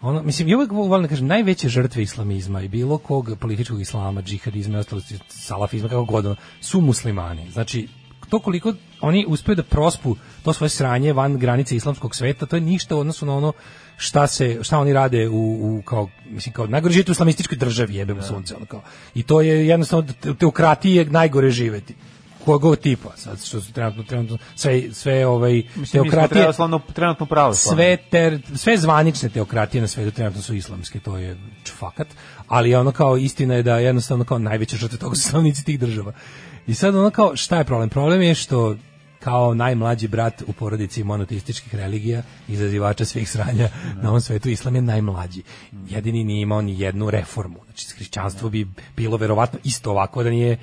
ono, mislim, ja uvek volim da kažem, najveće žrtve islamizma i bilo kog političkog islama, džihadizma i ostalo, salafizma, kako god, ono, su muslimani. Znači, to koliko oni uspeju da prospu to svoje sranje van granice islamskog sveta, to je ništa u odnosu na ono šta se šta oni rade u, u kao mislim kao najgore u islamističkoj državi jebemo sunce ono kao i to je jednostavno te- teokratiji je najgore živeti kogod tipa sad što su trenutno, trenutno sve sve ovaj Mislim, teokratije pravoslavno, trenutno pravoslavno. sve ter, sve zvanične teokratije na svetu trenutno su islamske, to je fakat, ali ono kao istina je da jednostavno kao najveće žrtve toga su stanovnici tih država. I sad ono kao šta je problem? Problem je što kao najmlađi brat u porodici monoteističkih religija, izazivača svih sranja na ovom svetu, islam je najmlađi. Jedini nije imao ni jednu reformu. Znači, hrišćanstvo bi bilo verovatno isto ovako da nije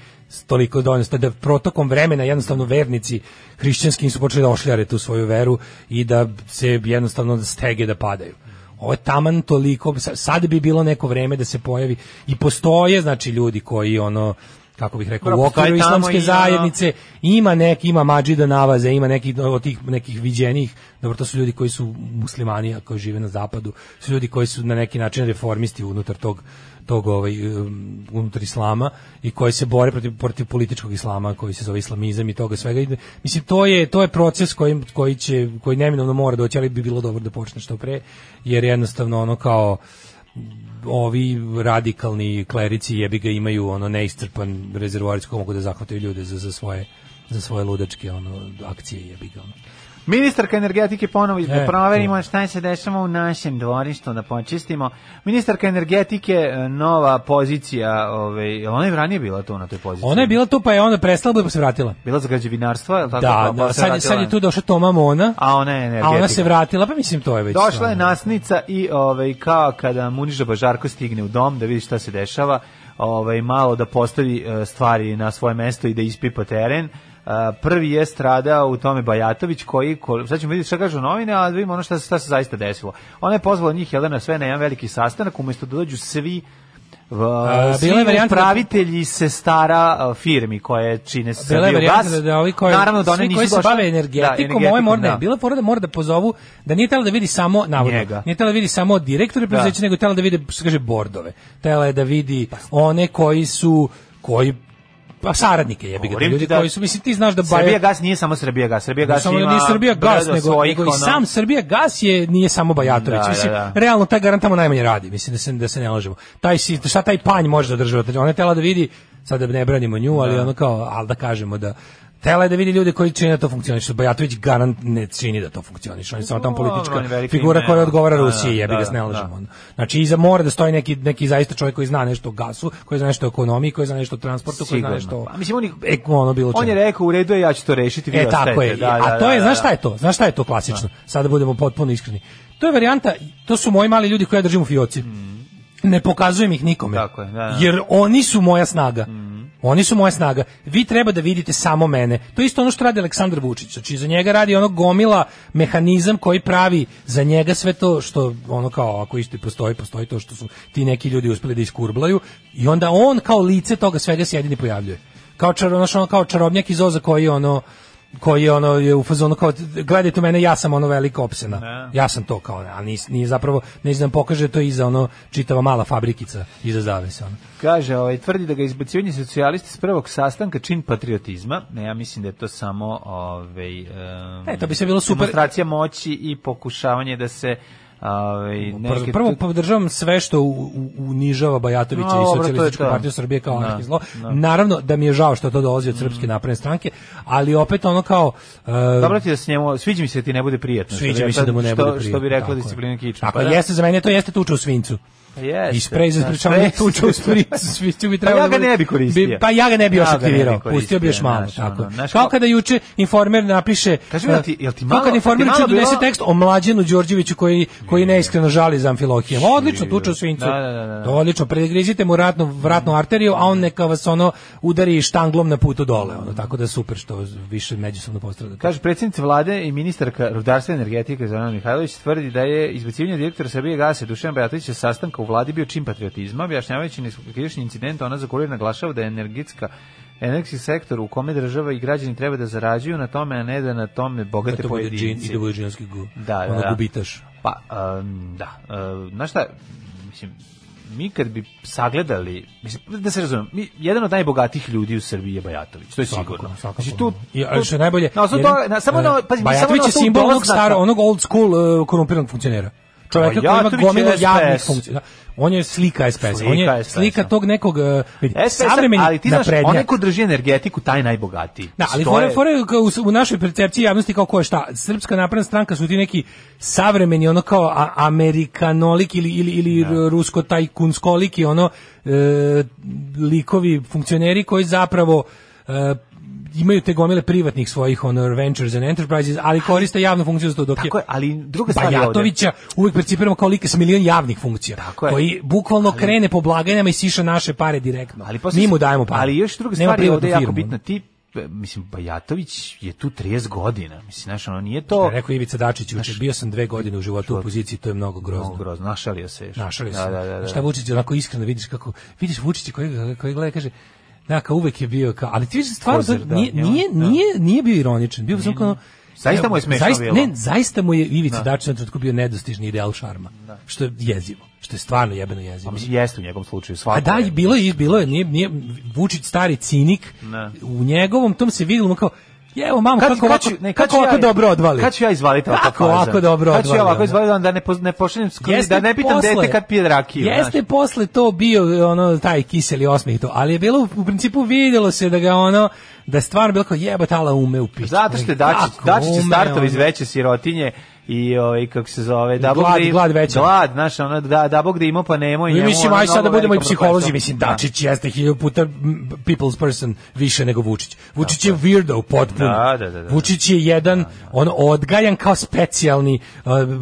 toliko dovoljno, da protokom vremena jednostavno vernici hrišćanski su počeli da ošljare tu svoju veru i da se jednostavno stege da padaju. Ovo je taman toliko, sa- sad bi bilo neko vreme da se pojavi i postoje znači ljudi koji ono kako bih rekao, Dobro, u okviru islamske i zajednice. Ima neki, ima mađida navaze, ima nekih od tih nekih viđenih, dobro, to su ljudi koji su muslimani, a koji žive na zapadu, su ljudi koji su na neki način reformisti unutar tog tog ovaj um, unutar islama i koji se bore protiv protiv političkog islama koji se zove islamizam i toga svega. Mislim to je to je proces koji koji će koji neminovno mora doći ali bi bilo dobro da počne što pre jer jednostavno ono kao ovi radikalni klerici jebi ga imaju ono neistrpan rezervoar iz mogu da zahvataju ljude za, za svoje za svoje ludačke ono akcije jebi ga ono. Ministarka energetike ponovo da E, proverimo šta se dešava u našem dvorištu, da počistimo. Ministarka energetike, e, nova pozicija, ovaj, ona je ranije bila tu na toj poziciji? Ona je bila tu pa je onda prestala pa se vratila. Bila za građevinarstvo, je tako? Da, Pa da, se sad, je- sad je tu došla Toma Mona, A ona je energetika. a ona se vratila, pa mislim to je već. Došla je nasnica i ovaj kao kada Muniža Bažarko stigne u dom da vidi šta se dešava, ovaj malo da postavi e, stvari na svoje mesto i da ispipa teren. Prvi je stradao u tome Bajatović koji, ko, sad ćemo vidjeti šta kažu novine, a da vidimo ono šta, se- šta se zaista desilo. Ona je pozvala njih Jelena sve na jedan veliki sastanak, umjesto da dođu svi v, A, svi bila je varijanta da- upravitelji se stara firmi koje čine Srbiju gas. da, da ovi koji, Naravno da one svi nisu koji se bave energetikom, Da, ovaj mora, da. bila fora da mora da pozovu, da nije tela da vidi samo, navodno, Njega. nije tela da vidi samo direktore preduzeća, nego tela da vidi, što kaže, bordove. Tela je da vidi one koji su, koji pa saradnike jebi ga, ljudi da- koji su mislim ti znaš da Srbija gas nije samo Srbija gas, Srbija gas samo da ima nije Srbija gas, nego, nego i sam Srbija gas je nije samo Bajatović. Da, Mislim, da, da. realno taj garant tamo najmanje radi. Mislim da se da se ne lažemo. Taj si šta taj panj može da drži? Ona je tela da vidi sad da ne branimo nju, ali Da. ono kao al da kažemo da Tela je da vidi ljude koji čine da to funkcioniše. Bajatović garant ne čini da to funkcioniše. On je samo tamo politička figura koja odgovara da, Rusiji, da, jebi ga da, ne lažemo. Znači iza mora da stoji neki neki zaista čovjek koji zna nešto o gasu, koji zna nešto o ekonomiji, koji zna nešto o transportu, koji zna nešto o Pa, mislim, on je- e, ono bilo On je rekao u redu je, ja ću to rešiti, E tako je. Da, da, a to je, da, znaš šta je to? Znaš šta je to klasično? Sada budemo potpuno iskreni. To je varijanta, to su moji mali ljudi koje ja držim u fioci. Ne pokazujem ih nikome. Mm. Tako je, da, da. Jer oni su moja snaga. Oni su moja snaga. Vi treba da vidite samo mene. To je isto ono što radi Aleksandar Vučić. Znači, za njega radi ono gomila mehanizam koji pravi za njega sve to što ono kao ako isto i postoji, postoji to što su ti neki ljudi uspeli da iskurblaju i onda on kao lice toga svega se jedini pojavljuje. Kao čar, ono kao čarobnjak iz Oza koji ono koji je ono je u fazonu kao gledajte u mene ja sam ono velika opsena. Ja sam to kao, a nije, nije zapravo ne znam pokaže to iza ono čitava mala fabrikica iza zavese ono. Kaže, ovaj, tvrdi da ga izbacivanje socijalisti s prvog sastanka čin patriotizma. Ne, ja mislim da je to samo ovaj, em, E, to bi sve bilo super. demonstracija moći i pokušavanje da se ovaj, neke... Prvo podržavam sve što unižava Bajatovića No, i socijalističku partiju Srbije kao Da, anarhizlo. da. Naravno da mi je žao što to dolazi od Srpske napredne stranke, ali opet ono kao e, Dobro ti da s njemu, sviđa mi se da ti ne bude prijatno. što Sviđa mi se da mu ne što- bude prijatno. Što bi rekla disciplina kičma. Tako Pa da. jeste za mene, to jeste tuča u svincu. Pa jeste. I sprej za Da, sprečavanje tuča u svincu bi Pa trebalo ja ga da ne bi koristio. bi- Pa ja ga ne bi još Ja bi aktivirao. Pustio bi još malo, znaš, tako. znaš Kao kada juče informer napiše Kaži mi, ti- jel ti malo- Kao kada informer juče donese tekst o mlađenu Đorđeviću koji koji neiskreno žali za Amfilohijom. Odlično tuča u svincu. Da, da, da, da. To odlično, pregrizite mu ratnu vratnu arteriju, a on neka vas ono udari štanglom na putu dole, ono tako da super što više međusobno postradate. Kaže predsjednica vlade i ministarka rudarstva i energetike Zorana Mihajlović tvrdi da je izbacivanje direktora Srbije gase Dušan Bajatovića sa sastanka u vladi bio čin patriotizma, objašnjavajući neskupišnji incident, ona za koju je naglašava da je energetska energetski sektor u kome država i građani treba da zarađuju na tome, a ne da na tome bogate Da to pojedinci. i da bude džinovski gu. Da, da, ono da. gubitaš. Pa, um, da. Um, znaš šta, mislim, mi kad bi sagledali, mislim, da se razumem, mi, jedan od najbogatijih ljudi u Srbiji je Bajatović, to je Svakako, sigurno. svakako. Znači, tu, I, ali što je najbolje, Na jedan- toga- na- samo na, e, pazi, samo Bajatović na je simbol onog staro, onog old school uh, korumpiranog funkcionera. Čoveka koji ima gomilu je javnih SPS. funkcija. Da. On je slika SPS. Slika on je SPS-a. slika tog nekog vidi, SPS, savremeni ali ti znaš, naprednjak. onaj ko drži energetiku, taj najbogatiji. Da, ali fore, fore u, u našoj percepciji javnosti kao ko je šta. Srpska napredna stranka su ti neki savremeni ono kao a, amerikanolik ili ili ili rusko tajkunskoliki ono e, likovi funkcioneri koji zapravo e, imaju te gomile privatnih svojih ono ventures and enterprises, ali koriste javnu funkciju za to dok Tako je, ali druga stvar. Bajatovića uvijek percipiramo kao like sa milion javnih funkcija, Tako je. koji bukvalno krene po blagajnama i siša naše pare direktno. Ali Mi mu dajemo pare. Ali još druga stvar je ovde privatnu jako firmu. bitna. Ti, mislim, Bajatović je tu 30 godina. Mislim, znaš, ono nije To je rekao Ivica Dačić juče, bio sam dve godine u životu u opoziciji, to je mnogo grozno. Mnogo grozno, našalio se još. Našali se. Da, da, da, da. Šta Vučić onako iskreno vidiš kako vidiš Vučića koji koji gleda kaže da kao uvek je bio kao ali ti vidiš stvarno to Kozer, da, nije, nije, da. nije, nije bio ironičan. Bio sam kao Zaista mu je smešno zaista, bilo. Ne, zaista mu je Ivica Da. Dačić na trenutku bio nedostižni ideal šarma. Što je jezivo. Što je stvarno jebeno jezivo. Pa mislim, jeste u njegovom slučaju. A da, je. bilo je, bilo je, nije, nije, Vučić stari cinik, Ne. u njegovom tom se vidjelo kao, Evo mamo kako kad ovako, ću- ne, kako ću ovako ja- dobro odvali. Kad ću ja izvaliti ovako Kako ovako dobro Kad ću ja odvali, ovako izvaliti da ne, poz- ne pošaljem Jeste da ne pitam posle- dete kad pije rakiju. Jeste znaš. posle to bio ono taj kiseli osmeh to, ali je bilo u principu videlo se da ga ono da je stvarno bilo kao jebote ala ume u piću. Zato što je Dačić, Kako Dačić je startao iz veće sirotinje i ovaj kako se zove da bog Glad- da im- glad veća. glad znaš ono da da bog da ima pa nemoj I njemu, mislim, ono, aj sad da budemo i psiholozi, mislim, Da. Dačić jeste hiljadu puta people's person više nego Vučić. Vučić je weirdo potpuno. Da, da, da, da. Vučić je jedan, on odgajan kao specijalni,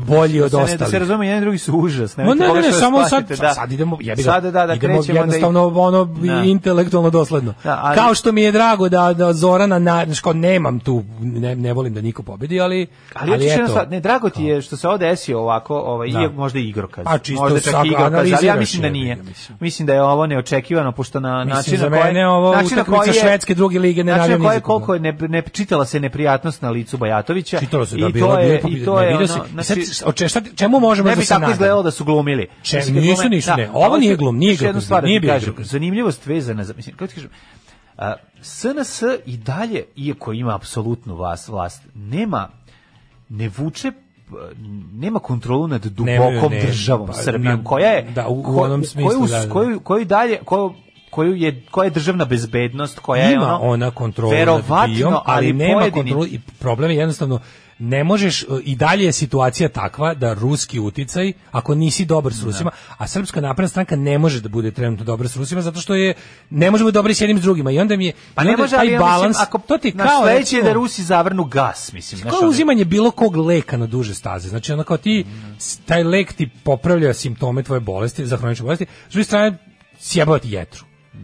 bolji od ne- Da ostalih. se razume, jedan drugi su užas. Ne, ne, ne, da samo sad, da. sad idemo, jebi ga, Sada da, da krećemo jednostavno da ono Da. intelektualno dosledno. Da, ali- Kao što mi je drago da, da Zorana, na, nemam tu, ne, ne volim da niko pobedi, ali, Ali, eto, ne, drago ti je što se ovo desio ovako, ovaj, Da. i možda i igrokaz. Pa čisto možda čak i igrokaz, ali ja mislim da je, nije. mislim. Mislim da je ovo neočekivano, pošto na Mislim, način za na koji... mene ovo način na utakmica švedske druge lige ne način na ni je koliko ne, ne, čitala se neprijatnost na licu Bajatovića. Čitalo se da i bilo je, je, i to je ne ono, znači, šta, čemu možemo ne da bi se tako nadamo? izgledalo da su glumili. Če- nisu, nisu, da, ne. a Ovo nije glum, nije igrokaz, da nije bio. Zanimljivost vezana za, mislim, kako ti kažem, a, SNS i dalje, iako ima apsolutnu vlast, vlast nema, ne vuče nema kontrolu nad dubokom ne, državom pa, Srbijom koja je da, u- ko- onom smislu, koju, da, da. koju, koju dalje koju, koju je koja je državna bezbednost koja je Ima ono ona kontrolu nad verovatno, BIA-om, ali, nema pojedini- kontrolu i problem je jednostavno ne možeš, i dalje je situacija takva da ruski uticaj, ako nisi dobar s Rusima, a Srpska napredna stranka ne može da bude trenutno dobra s Rusima, zato što je, ne može da bude dobra i s jednim s drugima. I onda mi je, pa ne onda može taj balans, mislim, ako to ti kao, sledeće je da Rusi zavrnu gas mislim kao ono- uzimanje bilo kog leka na duže staze. Znači, ono kao ti, taj lek ti popravlja simptome tvoje bolesti, za hronične bolesti, s druge strane, sjebava ti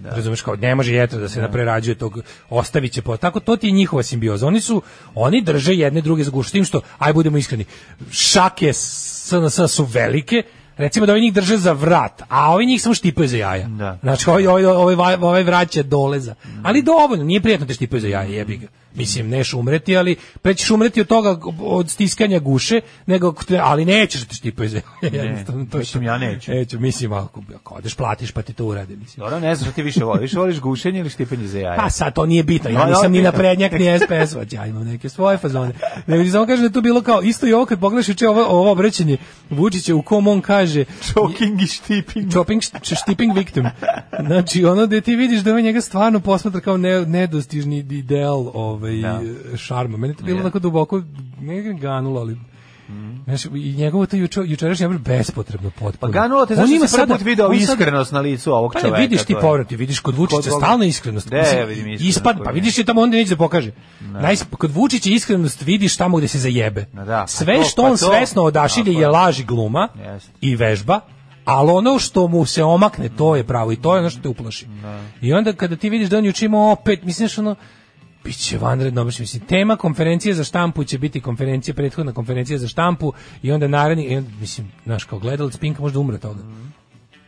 jetru. Razumeš kao ne može jetra da se naprerađuje tog ostavit će po tako to ti je njihova simbioza. Oni su oni drže jedne druge za tim što aj budemo iskreni šake SNS su velike recimo da ovi njih drže za vrat a ovi njih samo štipaju za jaja. Da. znači ovaj, ovaj, ovaj, ovaj vraća doleza ali dovoljno nije prijetno te štipaju za jaja jebi ga Mislim, neš umreti, ali pre ćeš umreti od toga, od stiskanja guše, nego, ali nećeš da te štipaju jaja. Jednostavno, to mislim, ja neću. Neću, mislim, ako, ako odeš, platiš, pa ti to uradi, mislim. Dobro, ne znam šta ti više voliš. Voliš gušenje ili štipanje za jaja? Pa sad to nije bitno, ja nisam ni naprednjak ni SPS, već ja imam neke svoje fazone. Ne, samo kažem da to bilo kao, isto i ovo kad pogledaš juče ovo, ovo obraćanje Vučića u kom on kaže Choking i štiping. Chopping, štiping victim. Znači, ono da ti vidiš da on njega stvarno posmatra kao ne, nedostižni ideal ovaj, Da. šarma. Meni je to bilo tako duboko, ne ga ganulo, ali Znaš, i njegovo to juče, jučerašnje je bespotrebno potpuno. Pa ganulo te zašto si prvi sada- put video iskrenost na licu ovog Pa čoveka. vidiš ti povrat, ti vidiš kod Vučića stalna iskrenost. De, Mislim, ja vidim iskrenost Ispad, pa vidiš je tamo onda neće da pokaže. Najs, kod Vučića iskrenost vidiš tamo gde se zajebe. Da, da, pa Sve to, što pa on to. svesno odašilje je laž i gluma Jeste. i vežba, ali ono što mu se omakne, to je pravo i to je ono što te uplaši. I onda kada ti vidiš da on juče imao opet, mislim što ono, Biće vanredno, obično, mislim, tema konferencije za štampu će biti konferencija, prethodna konferencija za štampu i onda naredni, i onda, mislim, znaš, kao gledalac Pinka možda umre toga.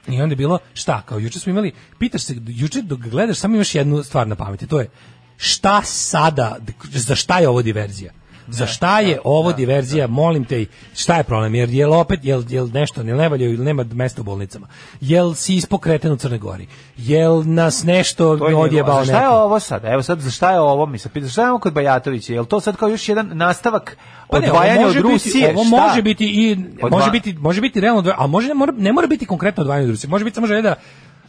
I onda je bilo, šta, kao juče smo imali, pitaš se, juče dok gledaš, samo imaš jednu stvar na pameti, to je, šta sada, za šta je ovo diverzija? Za šta je ovo diverzija, molim te, šta je problem? Jer je opet, jel, jel nešto ne valja ili nema mesta u bolnicama? Jel si ispokreten u Crnoj Gori? Jel nas nešto To je odjebao. Za šta je neko? ovo sad? Evo sad, za šta je ovo? Mi se pita, šta je ovo kod Bajatovića? Je li to sad kao još jedan nastavak Pa ne, ovo odvajanja od može biti- Rusije? Ovo Šta? može biti i može biti može biti realno, odvajanje, a može ne mora, ne mora biti konkretno odvajanje od Rusije. Može biti samo želja da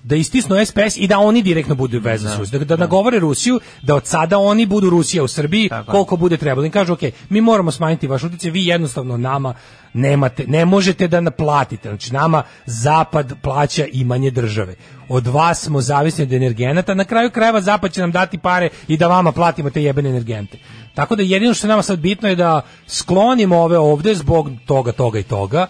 da istisnu SPS i da oni direktno budu veze s Rusijom. Da, da nagovore Rusiju da od sada oni budu Rusija u Srbiji Tako koliko bude trebalo. Im kažu, ok, mi moramo smanjiti vaš utjecaj, vi jednostavno nama nemate, ne možete da naplatite. Znači, nama Zapad plaća imanje države. Od vas smo zavisni od energenata, na kraju krajeva Zapad će nam dati pare i da vama platimo te jebene energente. Tako da jedino što je nama sad bitno je da sklonimo ove ovde zbog toga, toga i toga.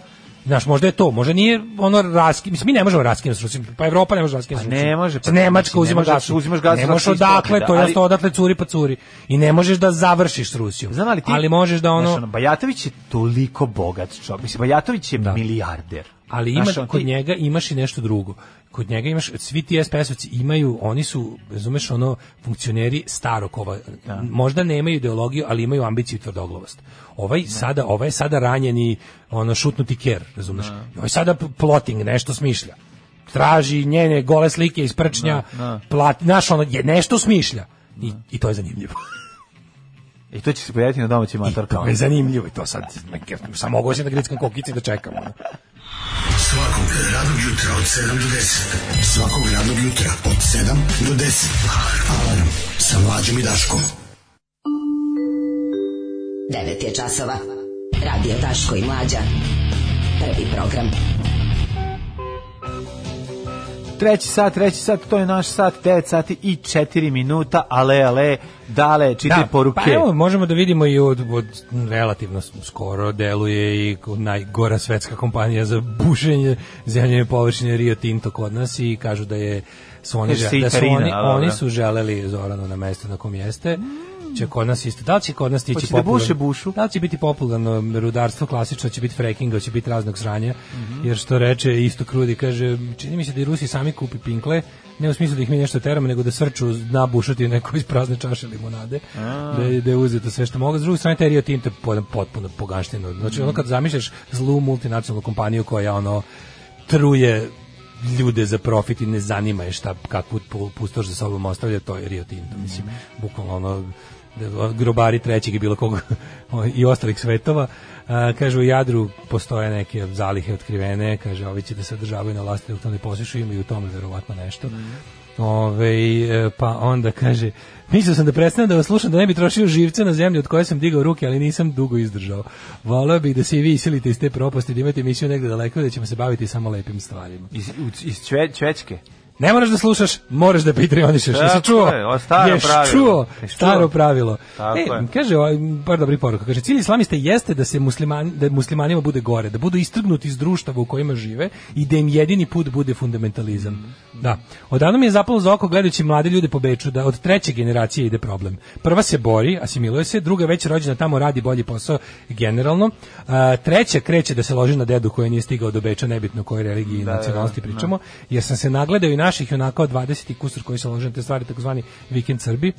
Znaš, možda je to, možda nije ono raski, mislim, mi ne možemo raskinuti s Rusijom, pa Evropa ne može raskinuti s Pa ne može, pa Sad Nemačka ne uzima može, gas. uzimaš gas Ne možeš odakle, isplati, to da, je odakle curi pa curi. I ne možeš da završiš s Rusijom. Znam, ali, ti, ali možeš da ono... Znaš, Bajatović je toliko bogat čovjek. Mislim, Bajatović je Da. milijarder. Ali ima, Znaš, kod ti- njega imaš i nešto drugo. Kod njega imaš, svi ti SPS-ovci imaju, oni su, razumeš, ono, funkcioneri starog kova. Možda nemaju ideologiju, ali imaju ambiciju i tvrdoglavost. Ovaj sada, ovaj sada ranjeni, ono, šutnuti ker, razumeš? Ovaj je sada plotting, nešto smišlja. Traži njene gole slike iz prčnja, da. plati, znaš, ono, je nešto smišlja. I, I to je zanimljivo. I to će se pojaviti na domaćim I motorkama. to je zanimljivo i to sad, sam mogu se da grickam kokice i da čekam. Svakog radnog jutra od 7 do 10. Svakog radnog jutra od 7 do 10. Alarm sa mlađom i Daškom. 9 je časova. Radio Daško i Mlađa. Prvi program. Treći sat, treći sat, to je naš sat, 9 sati i 4 minuta, ale, ale, dale, čitaj poruke. Pa evo, možemo da vidimo i od, od relativno skoro deluje i najgora svetska kompanija za bušenje zemljene površine Rio Tinto kod nas i kažu da je su oni, da su oni, a, dobro. oni su želeli Zoranu na mesto na kom jeste će kod nas isto. Da li će kod nas tići Hoće da popularno? buše bušu? Da li će biti popularno rudarstvo klasično, će biti frackinga, će biti raznog sranja, Mhm. jer što reče isto Krudi, kaže, čini mi se da i Rusi sami kupi pinkle, ne u smislu da ih mi nešto teramo, nego da srču na bušati neko iz prazne čaše limonade, da je, da je uzeto sve što mogu. S druge strane, taj Rio Tinto je po- potpuno pogašteno. Znači, ono kad zamišljaš zlu multinacionalnu kompaniju koja ono truje ljude za profit i ne zanima je šta kakvu pu- pustoš za sobom ostavlja, to je Rio Tinto, mislim, bukvalno ono da- grobari trećeg i bilo kog i ostalih svetova. A, kaže u Jadru postoje neke zalihe otkrivene, kaže ovi će da se održavaju na vlasti dok to ne posišu, ima i u tome verovatno nešto. Ove, e, pa onda kaže Mislio sam da prestanem da vas slušam da ne bi trošio živce na zemlju od koje sam digao ruke, ali nisam dugo izdržao. Voleo bih da se i vi isilite iz te propasti, da imate emisiju negde daleko da ćemo se baviti samo lepim stvarima. Iz, iz čve, čvečke. Ne moraš da slušaš, moraš da patreonišeš. Jesi čuo? je, o, staro Jesi pravilo. čuo? Staro pravilo. Tako e, je. kaže, ovaj, par dobrih poruka. Kaže, cilj islamista jeste da se muslimani, da muslimanima bude gore, da budu istrgnuti iz društava u kojima žive i da im jedini put bude fundamentalizam. Mm. Da. Odavno mi je zapalo za oko gledajući mlade ljude po Beču da od treće generacije ide problem. Prva se bori, asimiluje se, druga već rođena tamo radi bolji posao generalno. A, treća kreće da se loži na dedu koji nije stigao do Beča, nebitno koje religiji i Da, da, nacionalnosti da. pričamo, jer sam se nagledao i naših onako od 20 i kusur koji se lože na te stvari, takozvani vikend Srbi.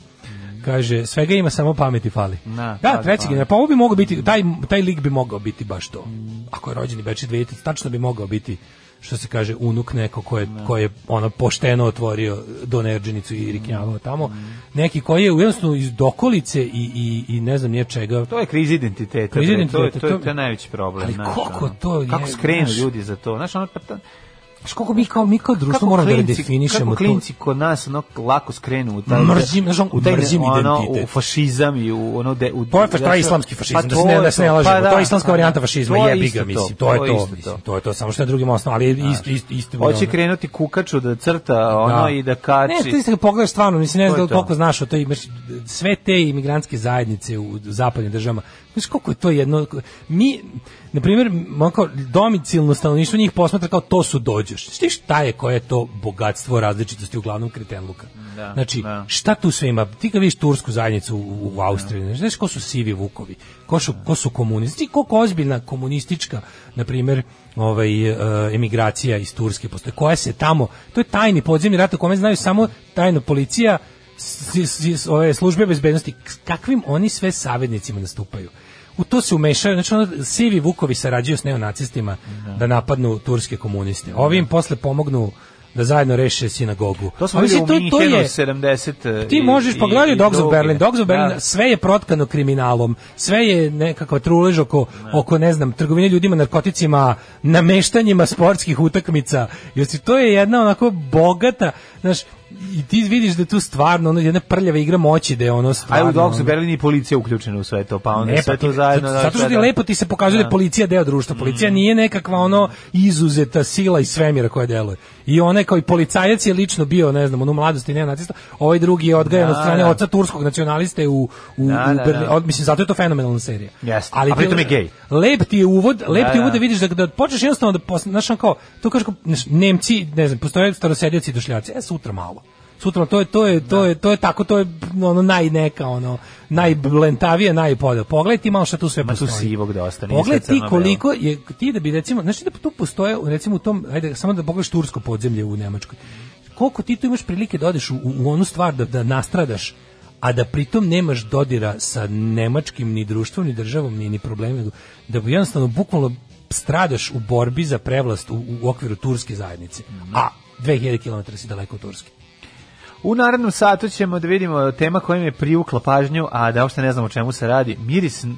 Kaže, svega ima samo pameti fali. Da, da, treći general, pa ovo bi mogao biti, taj, taj lik bi mogao biti baš to. Ako je rođeni Beči 2000, tačno bi mogao biti što se kaže unuk neko ko je, ko je ono pošteno otvorio donerđenicu i riknjavao tamo. Neki koji je jednostavno iz dokolice i, i, i ne znam nije čega. To je kriz identiteta. Kriz identiteta, To, je- to, je- to- je najveći problem. Ali znaš, koliko to je, Kako skrenu ljudi za to? Znaš, ono, pa Znaš koliko mi kao, mi kao društvo kako moramo da redefinišemo kako to. klinci kod nas ono lako skrenu u taj Mrzim, znaš, on- u taj mrzim ono, identitet. u fašizam i u ono de, u To je, faš, to je islamski fašizam, da se ne, da se ne lažemo. to je islamska varijanta fašizma, Pa to je jebi isto ga, mislim. To je to, isto mislim. To je to, samo što je drugim osnovom, ali je isto, isto, isto. Hoće krenuti kukaču da crta ono i da kači. Ne, to isto kad pogledaš stvarno, mislim, ne To znam je da li to. koliko znaš o to, imaš sve te imigrantske zajednice u zapadnim državama. Znaš koliko je to jedno, mi, na primjer, onako, domicilno stanovništvo njih posmatra kao to su dođeš. Ti šta je, koje je to bogatstvo različitosti uglavnom kretenluka? Da, znači, da. šta tu sve ima? Ti kad vidiš tursku zajednicu u, u Austriji, znaš ko su sivi vukovi, ko su, ko su komunisti, koliko ozbiljna komunistička, na primjer, ovaj, e, emigracija iz Turske postoje, koja se tamo, to je tajni podzemni rat u kome znaju samo tajna policija, ove službe bezbednosti, kakvim oni sve savednicima nastupaju. U to se umešaju, znači ono, sivi vukovi sarađuju s neonacistima da napadnu turske komuniste. Ovi im posle pomognu da zajedno reše sinagogu. To smo vidjeli u to- to Minhenu je- 70. ti i- možeš i- pogledati Dogs of. Berlin. Dogs of Berlin, Da. sve je protkano kriminalom, sve je nekakva trulež oko, oko ne znam, trgovine ljudima, narkoticima, nameštanjima sportskih utakmica. Jer to je jedna onako bogata, znaš, i ti vidiš da je tu stvarno ono, jedna prljava igra moći da je ono stvarno... u Dogs of ono- Berlin i policija uključena u sve to, pa onda ne, sve pa ti, to zajedno... zato, da, zato što ti da. lepo ti se pokazuje da je Da. policija deo društva. Policija nije nekakva ono izuzeta sila iz svemira koja deluje. I onaj kao i policajac je lično bio, ne znam, u mladosti neonacista, ovaj drugi je odgajan Da, od strane da. oca turskog nacionaliste u, u, Da, u da, Berlinu. da. Od- Mislim, zato je to fenomenalna serija. Jeste. Ali A pritom je gej. Lep ti je uvod, lep Da, ti je uvod da. da vidiš da, da počneš jednostavno da znaš, kao, to kažeš Nemci, ne znam, postoje starosedioci i došljaci, e, sutra malo. Sutra to je to je to je to je tako to je ono naj neka ono najblentavije najpolje. Pogledaj ti malo šta tu sve tu postoji. sivog dosta, Pogledaj ti koliko je ti da bi recimo znači da tu postoje recimo u tom ajde samo da pogledaš tursko podzemlje u Nemačkoj. Koliko ti tu imaš prilike da odeš u, u onu stvar da, da nastradaš a da pritom nemaš dodira sa nemačkim ni društvom ni državom ni ni problemima da bi jednostavno bukvalno stradaš u borbi za prevlast u, u okviru turske zajednice. A 2000 km si daleko od Turske. U narednom satu ćemo da vidimo tema koja je privukla pažnju, a da uopšte ne znamo o čemu se radi. Miris e,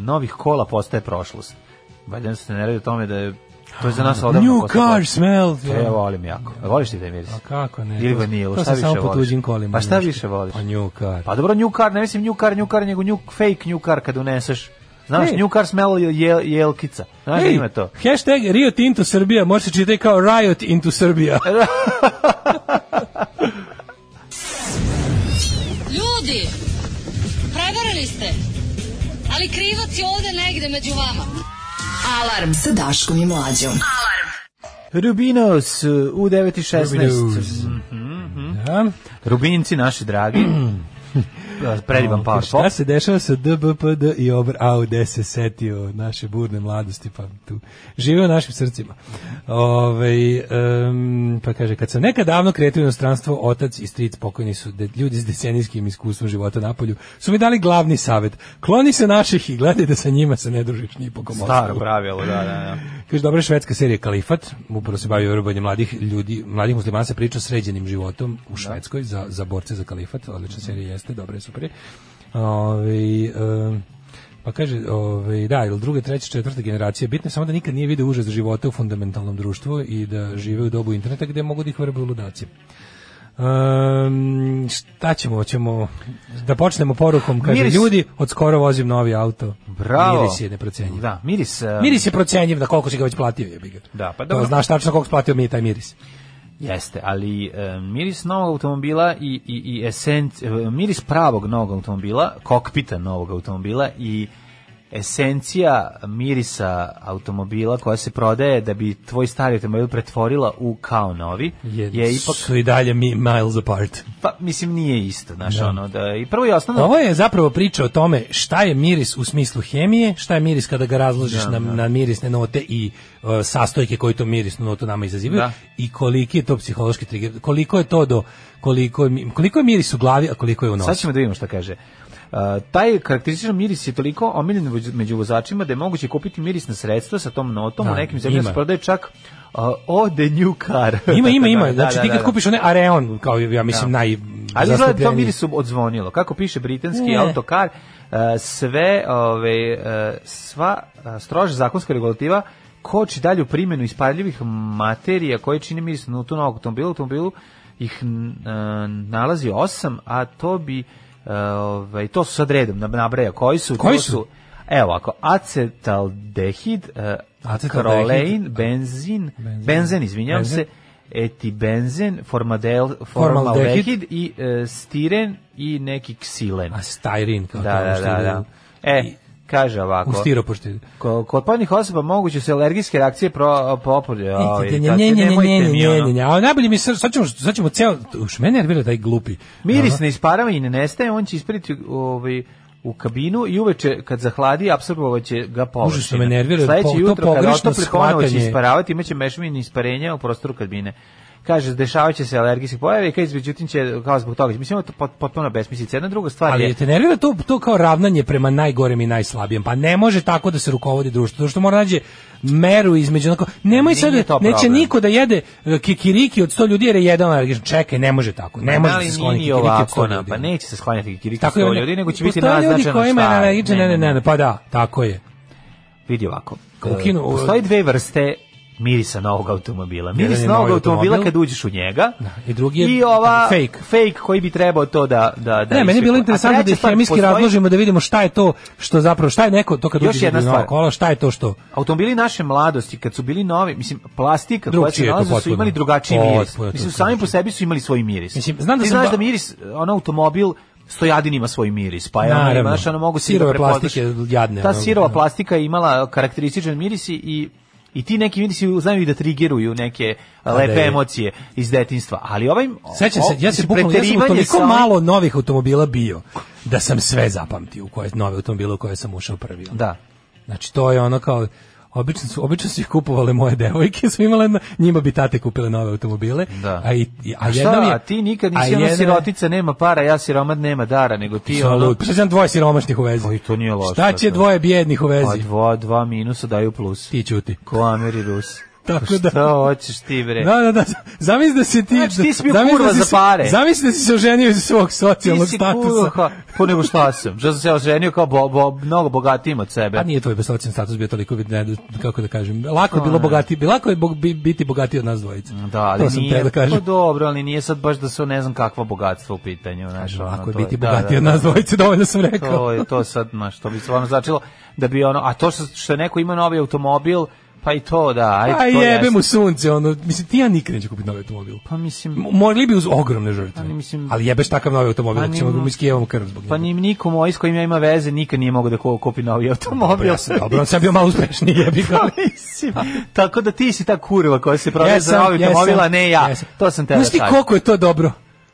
novih kola postaje prošlost. Valjda se ne radi o tome da je to je za nas odavno New car smell. E, Ja volim jako. Voliš ti taj miris? A kako ne? Ili To- vanilu, to šta sam više samo po voliš? tuđim kolima Pa šta više voliš? Pa new car. Pa dobro, new car, ne mislim new car, new car, nego new fake new car kad uneseš Znaš, Ej. New Car Smell je jel, jelkica. Znaš ima to? Hashtag Rio Tinto Srbija, može se čitati kao Riot into Srbija. Ljudi, prevarili ste, ali krivac je ovde negde među vama. Alarm sa Daškom i Mlađom. Rubinos uh, u 9.16. Rubinos. Mhm. Da. Rubinci naši dragi. Predivan power Šta pop. se dešava sa DBPD i Obr Au, gde se setio naše burne mladosti, pa tu žive u našim srcima. Ove, em, pa kaže, kad sam nekad davno kretio inostranstvo, otac i stric pokojni su, de, ljudi s decenijskim iskustvom života na polju, su mi dali glavni savet. Kloni se naših i gledaj da sa njima se ne družiš ni po kom Staro pravilo, da, da, da. Kaže, dobra švedska serija Kalifat, upravo se bavi verovanjem mladih ljudi, mladih muslimana se priča sređenim životom u Švedskoj za, za borce za Kalifat, odlična serija jeste, dobra je, super je. Ove, em, pa kaže, ove, da, ili druga, treća, četvrta generacija, bitno je samo da nikad nije video užas života u fundamentalnom društvu i da žive u dobu interneta gde mogu da ih vrbe ludaci. Um, šta ćemo, ćemo da počnemo porukom, kaže Miris. ljudi, od skoro vozim novi auto. Bravo. Miris je neprocenjiv. Da, miris... uh, Miris je procenjiv da koliko si ga već platio, jebi ga. Da, pa To dobro. znaš tačno koliko si platio mi taj miris. Jeste, ali e, miris novog automobila i, i, i esenc, e, miris pravog novog automobila, kokpita novog automobila i esencija mirisa automobila koja se prodaje da bi tvoj stari automobil pretvorila u kao novi je, Je, ipak su i dalje mi, miles apart. pa mislim nije isto znaš Da. ono da i prvo i osnovno Ovo je zapravo priča o tome šta je miris u smislu hemije, šta je miris kada ga razložiš Da, na, da. na mirisne note i uh, sastojke koji to mirisnu notu nama izazivaju Da. i koliki je to psihološki trigger, koliko je to do koliko je, koliko je miris u glavi, a koliko je u nosu. Sad ćemo da vidimo šta kaže. Taj karakterističan miris je toliko omiljen među- vozačima da je moguće kupiti mirisna sredstva sa tom notom, Da, u nekim zemljama se prodaje čak uh, o the new car. Ima, ima, ima. Da, Znači da, ti da, kad da. kupiš one Areon, kao ja mislim Da. naj Ali izgleda da to mirisu odzvonilo. Kako piše britanski Ne. autokar, uh, sve, ove, uh, sva uh, stroža zakonska regulativa koči dalju primjenu ispaljivih materija koje čini miris na tu novog automobilu. Automobilu ih uh, nalazi osam, a to bi uh, ovaj, to su sad redom nab- nabraja koji su Koji to su? Evo ako acetaldehid, uh, Acetaldehid. benzin, Benzin. benzen, izvinjavam se, etibenzen, formadel, Formaldehid. i e, stiren i neki ksilen. A styrene kao Da, da, da, da. E, kaže ovako. u stiropošti. Ko- Kod podnih osoba moguće su alergijske reakcije pro popolje. Ne, ne, ne, ne, ne, ne, ne, ne, a najbolje mi sad, sad ćemo, sad ćemo ceo, už mene nervira taj glupi. Miris Ono, ne isparava i ne nestaje, on će ispriti ovaj u kabinu i uveče kad zahladi apsorbovaće ga površina. Užasno me nervira, Sledeće to jutro pogrešno otopli ponovo će isparavati, imaće mešavine isparenja u prostoru kabine. Kaže, dešavaće se alergijske pojave i kaže, međutim će, kao zbog toga, mislim, to pot- potpuno besmislica. Jedna druga stvar Ali je, je te nervira to, to kao ravnanje prema najgorem i najslabijem. Pa ne može tako da se rukovodi društvo. To što mora nađe meru između onako, nemoj sad, neće problem. niko da jede e, kikiriki od 100 ljudi jer je jedan alergičan. Čekaj, ne može tako. Ne Ma može da da se nije skloni ni kikiriki od 100 ovako, na- ljudi. pa neće se sklanjati kikiriki Tako 100 je, ljudi, nego će biti naznačeno šta ne, ne, ne, ne, pa da, tako je. Vidi ovako. Ukinu- e, postoji dve vrste mirisa novog automobila. Miris Jedan je novog novi automobila automobil. kad uđeš u njega. I drugi je I ova fake. fake koji bi trebao to da da da Ne, meni je bilo interesantno da ih hemijski postoji- razložimo da vidimo šta je to što zapravo, šta je neko, to kad Još uđe jedna stvar. kola, šta je to što... Automobili naše mladosti kad su bili novi, mislim plastika koja se nalazi su imali drugačiji miris. Potpuno Mislim sami po sebi su imali svoj miris. Mislim, znam da Ti znaš ba- da miris on automobil Stojadin ima svoj miris, pa je ono, znaš, ono mogu Sirove da prepoznaš. plastike jadne, Ta sirova da. plastika je imala karakterističan miris i- i ti neki mirisi znaju i da trigeruju neke da lepe je. emocije iz detinjstva. Ali ovaj Sećam se, ja se bukvalno, ja sam toliko sa malo novih automobila bio, da sam sve zapamtio u koje nove automobile u koje sam ušao prvi. Da. Znači, to je ono kao, obično su, obično su ih kupovale moje devojke, su imale, na- njima bi tate kupile nove automobile. Da. A, i, a, A šta, je, a ti nikad nisi jedna- sirotica, nema para, ja siromad nema dara, nego ti ono... Pa sam dvoje siromašnih u vezi? Oj, to nije loše. Šta će to. dvoje bjednih u Pa vezi? dva, dva minusa daju plus. Ti ćuti. Ko Amer i Rus. Tako da... Šta hoćeš ti, bre? Da, da, da. Zamisli da se ti... Znači, ti si bio zamisli kurva da si za pare. Zamisli da si se oženio iz svog Ti socijalnog si statusa. kurva, po nego šta sam. Što sam se oženio kao bo, bo, mnogo bogatijim od sebe. Pa nije tvoj socijalni status bio toliko, ne, kako da kažem, lako je bilo bogati, lako je biti bogatiji od nas dvojice. Da, ali to sam nije, da kažem. pa dobro, ali nije sad baš da su ne znam kakva bogatstva u pitanju. Znaš, Lako je biti da, bogatiji da, od da. nas dvojice, dovoljno sam rekao. To je to sad, znaš, to bi stvarno značilo da bi ono, a to što, što neko ima novi automobil, pa i to da, ajde, Pa to jebe mu sunce, ono, mislim, ti ja nikad neću kupiti novi automobil. Pa mislim, Mogli bi uz ogromne žrtve. Ali mislim- ali jebeš takav novi automobil, Pa ćemo da mi skijevamo krv zbog pa njega. ni niko moj s kojim ja ima veze nikad nije mogao da kupi novi automobil. Ja sam dobro, on sam bio malo uspešniji, jebi ga. Pa mislim, tako da ti si ta kurva koja se prodaje za novi automobil, a ne ja. jesam. To sam te Znaš ti koliko je to dobro?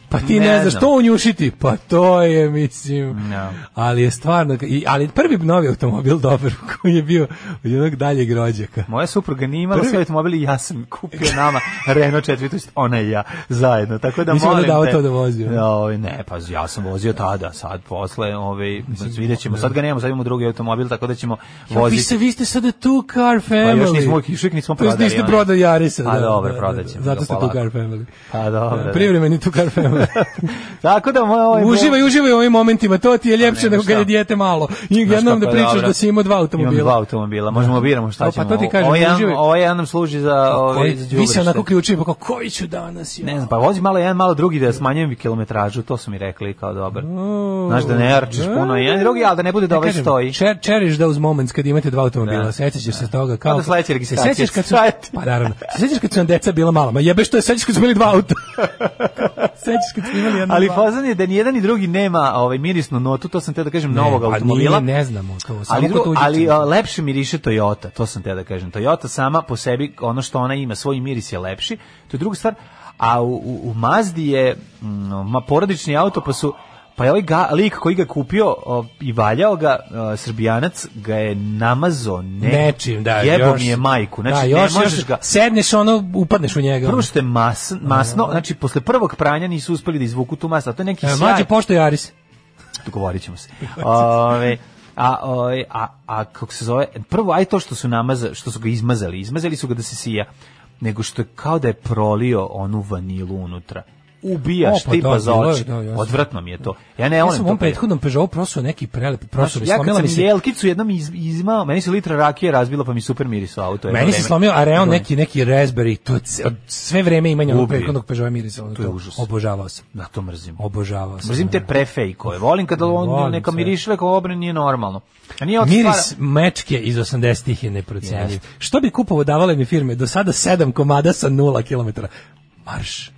Pa ti ne, Ne znaš, znam. to unjušiti, pa to je, mislim, Ja. ali je stvarno, ali prvi novi automobil dobar koji je bio od jednog daljeg rođaka. Moja supruga nije imala Prvi- svoj automobil i ja sam kupio nama Renault 4, to jest ona i ja zajedno. Tako da valjda molim dao te. to da vozi, ono? Ja, ovaj, ne, pa ja sam vozio tada, sad posle, ovaj, vidjet ćemo, sad ga nemamo, sad imamo drugi automobil, tako da ćemo Ja, vi, voziti. ste, vi ste sada two car family. Pa još nismo, još nismo To prodali. niste onaj. prodali Jarisa. Pa da, dobro, da, da, prodat da. ćemo Zato ste polako. car family. Pa dobro. da. Privremeni two car family. Tako da moj ovaj uživaj, uživaj u ovim momentima, to ti je ljepše nego kad je dijete malo. I jednom da pričaš da si imao dva automobila. Imam dva automobila, možemo da biramo šta Pa ćemo. to ti kažem, ovo jedan, uživaj. ovo jedan nam služi za ovaj za vi se onako pa kao, koji ću danas? Ja? Ne znam, pa vozi malo jedan, malo drugi da smanjujem kilometražu, to su mi rekli kao dobar. Znaš da ne arčiš puno jedan i drugi, ali da ne bude da ovaj Kažem, stoji. Cher, cherish those moments kad imate dva automobila, Da. sećaš se toga kao... Onda sledeće registracije. sećaš kad su, pa naravno, se sećaš kad su deca bila mala, ma jebe što je, sećaš kad su bili dva auta. sećaš Ali fazan je da ni jedan ni drugi nema ovaj mirisnu notu, to sam te da kažem Ne, novog a automobila. nije, ne znamo to, samo ali, kod dru- tuđice. ali a, lepše miriše Toyota, to sam te da kažem. Toyota sama po sebi, ono što ona ima, svoj miris je lepši, to je druga stvar. A u, u, u Mazdi je mm, ma, porodični auto, pa su Pa je ovaj ga, lik koji ga kupio o, i valjao ga, o, srbijanac, ga je namazao ne, Nečim, da. Jebo još- mi je majku. Znači, da, ne još, možeš još, ga... Sedneš ono, upadneš u njega. Prvo što je mas, masno, znači posle prvog pranja nisu uspeli da izvuku tu mast, a to je neki E, sjaj. Mlađe pošto je Aris. Dogovorit ćemo se. Ove, a, ove, a, a kako se zove, prvo, aj to što su namaza, što su ga izmazali, izmazali su ga da se sija, nego što je kao da je prolio onu vanilu unutra. Ubijaš O, pa da, za oči. da, jasno. Odvratno mi je to. Ja ne Ja sam u ovom prethodnom Peugeotu prosuo neki prelepi prostor. Znaš, ja kad sam mi se, jelkicu jednom iz, izmao, meni se litra rakije razbila pa mi super mirisao auto. meni se slomio Areon neki, neki Raspberry, to sve vreme imanja Ubije. prethodnog Peugeota mirisa. ono To je užas. Obožavao sam. Da, to mrzim. Obožavao sam. Mrzim te prefejkove. Volim kada on neka sve. miriše kao obre nije normalno. A nije od Miris mečke iz 80-ih je neprocenjiv. Što bi kupovo davale mi firme? Do sada sedam komada sa nula kilometara. Marš.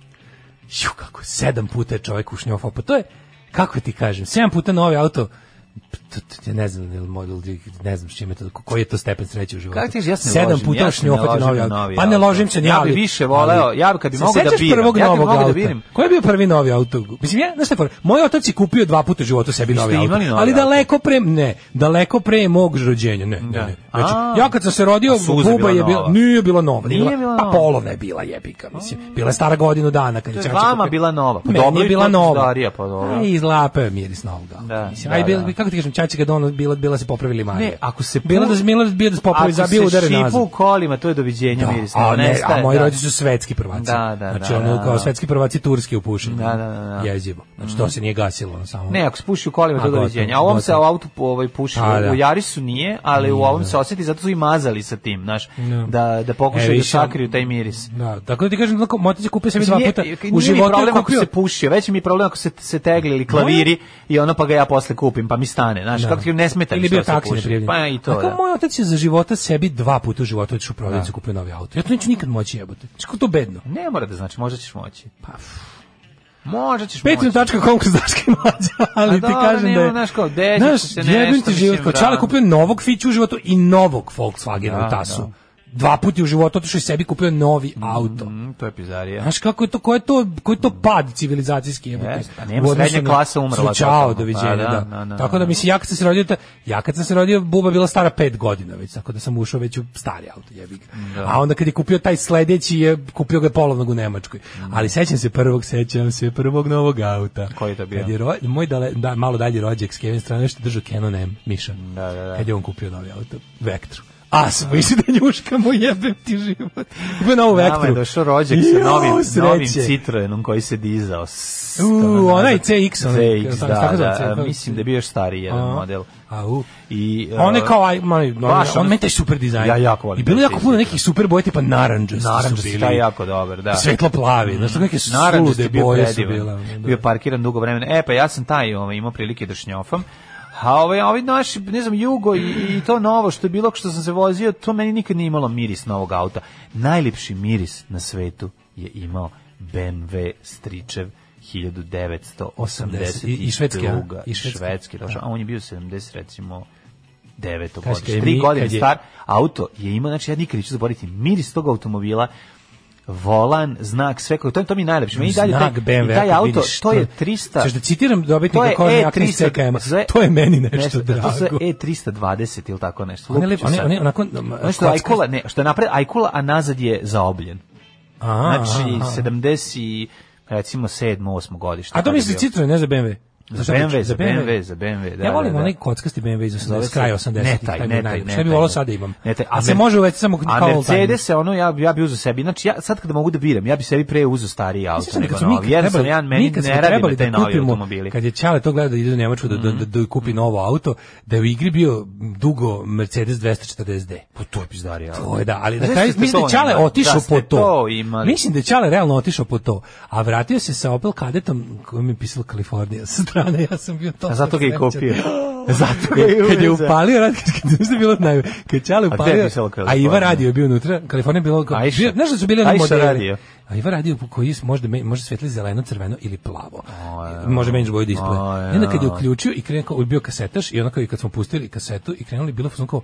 Ju, kako sedam puta je čovjek ušnjofao. Pa to je, kako ti kažem, sedam puta novi auto, ne znam, jel model, ne znam s čime to, koji je to stepen sreće u životu. Kako ti ja se ne Sedam ložim, puta ja ne ložim novi na auto. novi Pa ne ložim se ni Ja bi više voleo, ja bi kad bi mogao da biram, prvog ja bi mogao da biram. Koji je bio prvi novi auto? Mislim, ja, je fora? Moj otac je kupio dva puta u životu sebi Vi novi auto. novi Ali daleko pre, ne, daleko pre mog rođenja, ne, ne, Da. ne. Znači, A. ja kad sam se rodio, A suza je buba bila je bila, nije bila nova, Nije bila pa polovna je bila jebika, mislim. Bila je stara godinu dana kad je vama kupio. bila nova. Pa dobro, bila nova. starija, pa dobro. Je miris novog. Da, mislim. Aj, da. Kako ti kažem, ćaća kad ono, bila, bila se popravili manje. Ne, ako se Bila da, bila da, bio da se popravi, zabio udare Ako se nazad. šipa u kolima, to je doviđenja Da, miris. a, ne, a moji da. roditelji su svetski prvaci. Da, da, Znači, da, ono, da, kao da. svetski prvaci turski u pušenju. Da, da, da, da. Jezivo. Znači, to se nije gasilo, ono, samo. Ne, ako se puši u kolima, to A, je gotovo, doviđenja. A ovom se u autu po- ovaj puši. A, da. U Jarisu nije, ali u ovom se osjeti, zato su i mazali sa tim, znaš, Da. da, pokušaju da sakriju taj miris. Da, tako da ti kažem, je kupio sebi Mislim, dva puta u mi životu problem ako se puši, već mi problem ako se, se tegli ili klaviri i ono pa ga ja posle kupim, pa mi stane. Znaš, Da. kako ti ne smeta Ili bio taksi neprijavljen. Pa i to, da. moj otac je za života sebi dva puta u životu otišao u prodavnicu kupio novi auto. Ja to neću nikad moći jebote. Znači, kako to bedno. Ne mora da znači, možda ćeš moći. Pa, možda ćeš moći. Petrin.com kroz Daška i mlađa, ali A ti kažem da je... znaš kao, desit će se nešto, ti život, kao da. Čale kupio novog Fića u životu i novog Volkswagena Da, u tasu. da. Dva puta u životu otišao i sebi kupio novi auto. Mm, to je pizarija. Znaš kako je to, ko je to, ko je to pad civilizacijski. Jeste, pa nema srednja klasa umrla totalno. doviđenja, Pa da, da, da, da, Tako da da. mislim ja kad sam se rodio, ja kad sam se rodio, buba bila stara pet godina već, tako da sam ušao već u stari auto, jebi ga. A onda kad je kupio taj sledeći je kupio ga polovnog u Nemačkoj. Ali sećam se prvog, sećam se prvog novog auta. Koji to bio? Kad je ro, moj dale, da, malo dalje rođak s Kevin strane što držao Canon M, Miša. Da, da, da. Kad je on kupio novi auto, Vectru. A smo išli da njuškamo jebem ti život. Ima novu Nama je vektru. došao rođak sa novim, sreće. novim Citroenom koji se dizao. S- U, onaj. CX, onaj, CX, da, tako da, zove, CX. mislim da je bio još stariji jedan A. model. Au. I, On je uh, kao aj, man, on, baš on ono- meni taj super dizajn. Ja jako volim I bilo jako puno nekih super boje tipa narandžasti su Narandžasti, bili. taj jako dobar, da. Svetlo plavi, znaš, tako neke sulude boje su bile. ono, da. Bio parkiran dugo vremena. E, pa ja sam taj ovaj, imao prilike da šnjofam. A ovaj, ovaj naš, ne znam, Jugo i, i to novo što je bilo, što sam se vozio, to meni nikad nije imalo miris novog auta. Najljepši miris na svetu je imao BMW Stričev 1980 I- i švedski, a? I švedski, došao, a on je bio 70 recimo deveto Kaži, godište, kad je tri mi- godine kad je- star, auto je imao, znači ja nikad neću zaboraviti, miris tog automobila, volan, znak, sve, koje- to, to mi je najlepše. Meni dalje taj, BMW, i taj auto, vidiš, to je 300... Ćeš da citiram dobitnika to je Korne E300 Jakne CKM-a. zove- To je meni nešto nešto drago. To se E320 ili tako nešto. On je Lupit ću lep- on je- sad. on je onako, Ono što je Ajkula, ne, što je napred Ajkula, a nazad je zaobljen. A, Znači, a, a. 70 i recimo 7. 8. godište. A to je misli bio. Citroen, ne za BMW. Za šta BMW, za BMW, za BMW, da, ja volim da, da. onaj kockasti BMW iz Zove 80, se- kraj 80. Ne taj, ne taj, ne Šta bi taj, volao ne. sad da imam? Ne taj, a se Mer- može uvesti samo kao A old timer. Mercedes ono ja ja bi uzeo sebi. Znači ja sad kada mogu da biram, ja bi sebi pre uzeo stariji auto se nego novi. Jednostavno trebali- jedan meni ne radi me taj da novi automobili. kad je Ćale to gleda da ide u Nemačku da, da, da, da kupi novo auto, da je u igri bio dugo Mercedes 240D. Pa to je pizdarija. To je da, ali da ste mislim da Ćale imali? otišao Da po to. Mislim da je Ćale realno otišao po to. A vratio se sa Opel Kadetom koji mi je pisalo Kalifornija sa strane, ja sam bio to. A zato ga i kopio. Zato ga i kad je upalio rad, kad, kad, kad je bilo naj, kad je upalio, a? Iva radio je bio unutra, Kalifornija je bilo, bio, znaš da su bili oni modeli, radio. a Iva radio koji možda, može svetli zeleno, crveno ili plavo. može menjaš boju display. Onda kad je uključio i krenuo, bio kasetaš i onda kad smo pustili kasetu i krenuli, bilo fuzon kao,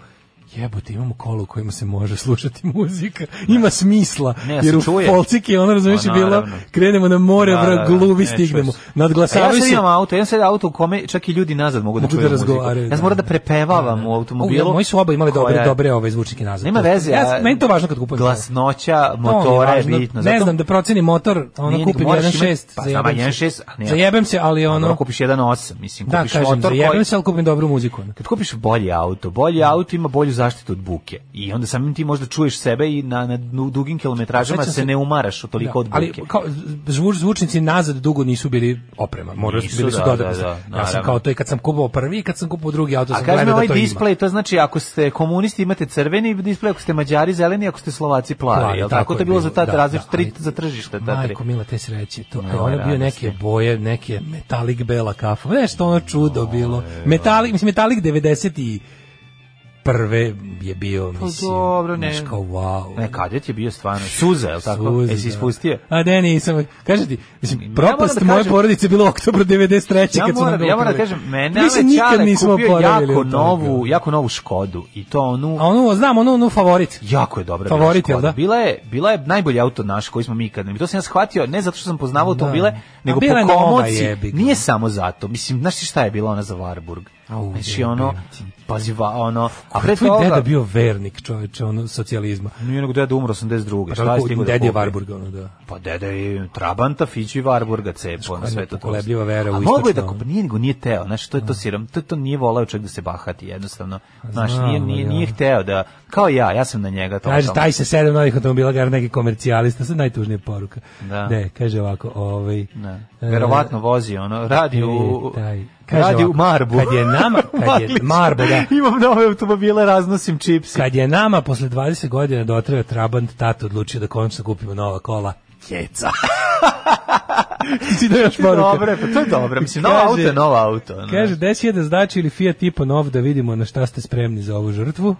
jebote, imamo kolo u kojima se može slušati muzika. Ima smisla. Ne, jer se u. Folciki, ono razumiješ, Pa, je bilo, naravno. krenemo na more, Da, da, da, gluvi ne, stignemo. čuje se. Nadglasavaju ja sad se. imam auto, ja sad auto u kome čak i ljudi nazad mogu da Mogu čuju da muziku. Ja sam da. moram da prepevavam u automobilu. Moji su oba imali dobre, dobre ove zvučnike nazad. Nema veze. Ja, a meni to važno kad kupujem. Glasnoća motora je bitno. Ne znam da proceni motor, ono kupim moraš 1.6, imati- Pa zajebem se. 1.6, a ne. Zajebem se, ali ono... Dobro, kupiš 1.8, mislim, Da, kupiš kažem, motor zajebem koji... se, ali kupim dobru muziku. ono. Kad kupiš bolji auto, bolji auto ima bolju zaštitu od buke. I onda samim ti možda čuješ sebe i na, na dugim kilometražama se, se- ne umaraš u toliko od Da, ali buke. kao zvuč, zvučnici nazad dugo nisu bili oprema, morali su Nisu, bili su da, dodatni. da, da, ja sam kao to i kad sam kupovao prvi i kad sam kupovao drugi auto A sam kaži mi gledao ovaj da to ima. display, to znači ako ste komunisti imate crveni display, ako ste mađari zeleni, ako ste slovaci plavi, Plavi, jel tako? To je bilo za ta da, da, tri ali- za tržište ta tri. Majko mila te sreće, to No, no, ono bio neke boje, neke metalik bela kafa, nešto ono čudo bilo. Metalik, mislim metalik 90 i prve je bio, Pa mislim, dobro, ne. znaš kao wow. Ne, kadet je bio stvarno suza, jel tako? Suze, Jesi da. ispustio? A ne, nisam. Kaže ti, mislim, Ja propast moram da moje kažem- porodice je bilo u oktobru 93. Ja kad smo moram, ja moram da kažem, mene Ćale nismo kupio jako novu, jako novu Škodu i to onu A ono, znam, ono, ono favorit. Jako je dobra Favorit, bila Škoda. da? Bila je, bila je najbolji auto naš koji smo mi kad. I to sam ja shvatio ne zato što sam poznavao Da. automobile, nego bila je po komociji. ga. Nije samo zato. Mislim, znaš ti šta je bila ona za Warburg? Au, Znači ono. Pazi, ono, a pre tvoj deda toga... bio vernik, čoveče, ono, socijalizma. Nije nego deda umro 82. Pa Šta je da ded je kupi? Varburg, ono, da. Pa deda je Trabanta, Fiću i Varburga cepo na sve to. pokolebljiva vera u A mogu je da istočno- kupi, nije nego nije teo, znači to je to siram, to, to nije voleo čovjek da se bahati jednostavno. Znaš, nije, nije, nije hteo da, kao ja, ja sam na njega to. Kaže, taj se sedam novih automobila, gar neki komercijalista, sad najtužnija poruka. Da. Ne, kaže ovako, ovaj... Ne. e, Verovatno vozi, ono, radi u... e, taj, kaže radi u Marbu. Kad je nama, kad je. Marbu, da. Imam nove automobile, raznosim čipsi. Kad je nama posle 20 godina dotreo Trabant, tato odlučio da konačno kupimo nova kola. Keca. si da još poruka. Dobre, pa to je dobro. Mislim, novo Kaže- auto je novo auto. ono. Kaže, da znači ili Fiat Tipo nov da vidimo na šta ste spremni za ovu žrtvu.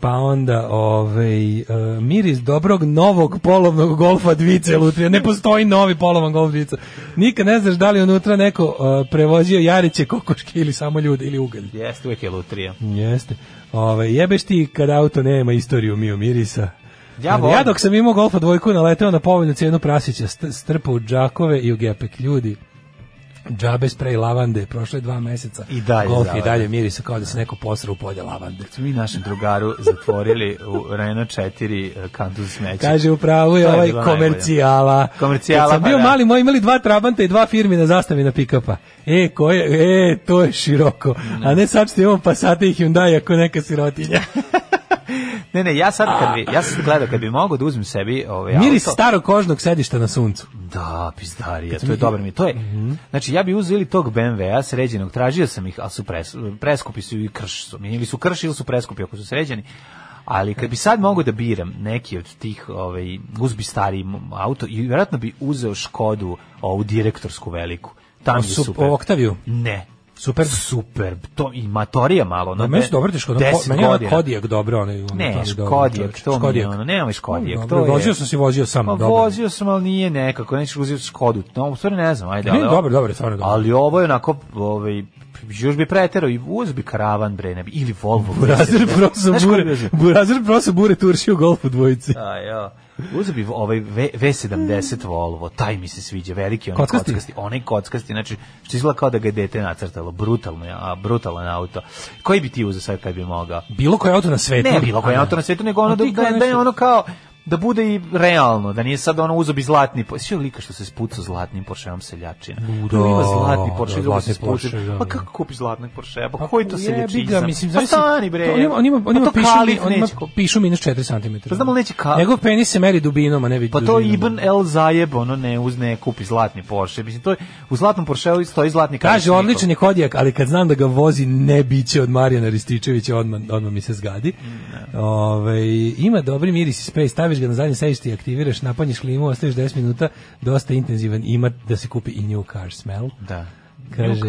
Pa onda ovaj, e, miris dobrog novog polovnog golfa dvice lutrija. Ne postoji novi polovan golf dvica. Nikad ne znaš da li unutra neko e, prevozio jariće, kokoške ili samo ljude ili ugalj. Jeste, uvijek je lutrija. Jeste. Ove, jebeš ti kad auto nema istoriju mio mirisa. Ja volim. ja dok sam imao golfa dvojku naleteo na povoljnu cijenu prasića, st- strpao u džakove i u gepek ljudi. Džabe sprej lavande, prošlo je dva meseca. I dalje Golf i dalje mirisa kao da se neko posra u polje lavande. Su mi našem drugaru zatvorili u Renault 4 eh, kantu za smeće. Kaže, u pravu je ovaj komercijala. Komercijala, Kad sam pa bio da. mali, moji imali dva trabanta i dva firmi na zastavi na pikapa. E, ko je, e, to je široko. A ne sad što imamo Passata i Hyundai ako neka sirotinja. Ne, ne, ja sad kad bi, ja sam gledao kad bi mogao da uzmem sebi ovaj Miris auto. starog kožnog sedišta na suncu. Da, pizdarija, to je dobro mi. To je, Mhm. znači ja bi uzeo ili tog BMW-a sređenog, tražio sam ih, ali su pres, preskupi su i krš su. Ili su krš ili su preskupi ako su sređeni. Ali kad bi sad mogao da biram neki od tih, ovaj, uzbi stari auto i vjerojatno bi uzeo Škodu, ovu direktorsku veliku. Tam je Su- super. Oktaviju? Ne. Super. Super. To i matorija malo. No, No, meni su dobro. Deset Meni je. Kodijak dobro. Onaj, Ne, je čovječe. to mi je ono, nemoj Škodijak, Dobro, to je... Vozio sam se, vozio sam. Pa dobro. vozio sam, ali nije nekako, nećeš uzeti Škodu. No, u stvari ne znam, ajde. Ne, dobro, dobro, stvarno dobro. Ali ovo je onako, ovaj, još bi preterao i uz bi karavan, bre, ne bi, ili Volvo. Burazer prosa bure. Burazer prosa bure turši u golfu dvojici. A, ja. Uzeo bi ovaj V, V70 Volvo, taj mi se sviđa, veliki onaj Kockasti? kockasti. onaj kockasti, znači što izgleda kao da ga je dete nacrtalo, brutalno, a brutalan auto. Koji bi ti uzeo sad kad bi mogao? Bilo koji auto na svetu. Ne bilo koji auto na svetu, nego ono da, da, da je ono kao da bude i realno, da nije sad ono uzo bi zlatni, svi lika što se spuca zlatnim Porscheom seljačina. Da, Da, ima zlatni Porsche, da, da, se Porsche, spuca. da, Pa da. kako kupiš zlatnog Porschea? Pa Pa koji to ga, mislim, pa stani bre. to On ima, on ima, on Pa ima to pišu, on ima pišu minus 4 cm. Pa znam, ali neće ka- Njegov penis se meri dubinom, a ne vidi Pa to Ibn El Zajeb, ono ne uzne kupi zlatni Porsche. Mislim, to je, u zlatnom Porscheu stoji zlatni Kaže, odličan je Kodijak, ali kad znam da ga vozi ne biće od Marijana Rističevića, odmah, odmah mi se zgadi. Ove, ima dobri miris i sprej, staviš ga na zadnje sedište i aktiviraš, napanjiš klimu, ostaviš 10 minuta, dosta intenzivan, ima da se kupi i new car smell. Da. Kaže,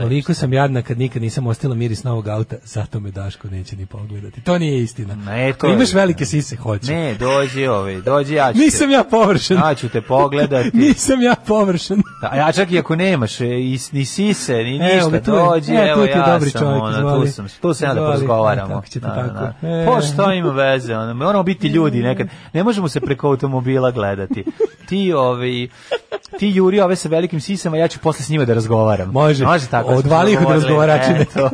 koliko sam jadna kad nikad nisam ostila miris novog auta, zato me Daško neće ni pogledati. To nije istina. Ne, to Ako je- imaš velike sise, hoću. Ne, dođi ovaj, dođi ja ću te- Nisam ja površen. Ja ću te pogledati. Nisam ja površen. A ja čak i ako nemaš e, i, ni sise, ni Evo ništa, tu dođi, E, evo tu ti je ja dobri sam, čovjek, ono, tu sam, tu se ja da porazgovaramo. E, tako ćete Da, tako. E. Pa što ima veze, ono, moramo biti ljudi nekad, ne možemo se preko automobila gledati. Ti, ovi, ti juri ove sa velikim sisama, ja ću posle s njima da razgovaram. Može. Može tako. smo Odvali ih od razgovaračine. Eto.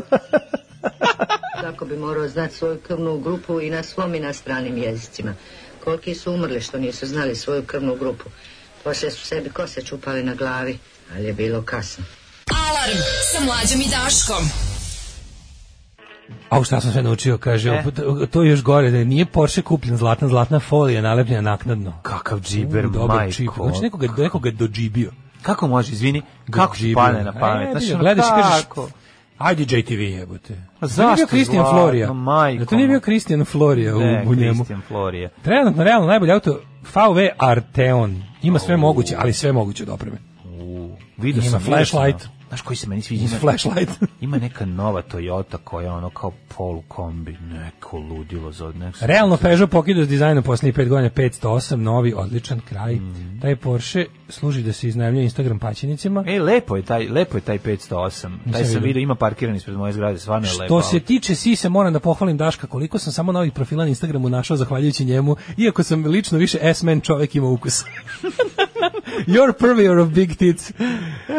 Tako bi morao znati svoju krvnu grupu i na svom i na stranim jezicima. Koliki su umrli što nisu znali svoju krvnu grupu. Poslije su sebi kose čupali na glavi, ali je bilo kasno. Alarm sa mlađom i Daškom. A šta sam sve naučio, kaže, E. to je još gore, da nije Porsche kupljen zlatna, zlatna folija nalepljena naknadno. Kakav džiber, U, dobar majko. čip. Znači nekoga, nekoga dođibio. Kako može, izvini, kako ti pane na pamet? E, ono, gledaš i kažeš? Ajde JTV jebote. Pa nije bio zašto Christian zlatno, Florija. Da to nije bio? Christian Florija u, Ne, u njemu. Christian Florija. Trenutno, realno, najbolji auto VW Arteon. Ima sve moguće, ali sve moguće od opreme. Vidio Ima sam flashlight. Znaš koji se meni sviđa? Ima Ima- flashlight. Ima neka nova Toyota koja je ono kao polu kombi, neko ludilo za od nekog. Realno Peugeot pokidao s dizajnom posljednjih 5 godina 508, novi, odličan kraj. Mm. Taj Porsche služi da se iznajmljuje Instagram paćenicima. E, lepo je taj, lepo je taj 508. Taj Nisam sam vidio. vidio, ima parkiran ispred moje zgrade, stvarno je lepo. Što se tiče Sise, moram da pohvalim Daška koliko sam samo novih profila na Instagramu našao zahvaljujući njemu, iako sam lično više S-man čovek ima ukus. Your purveyor of big tits.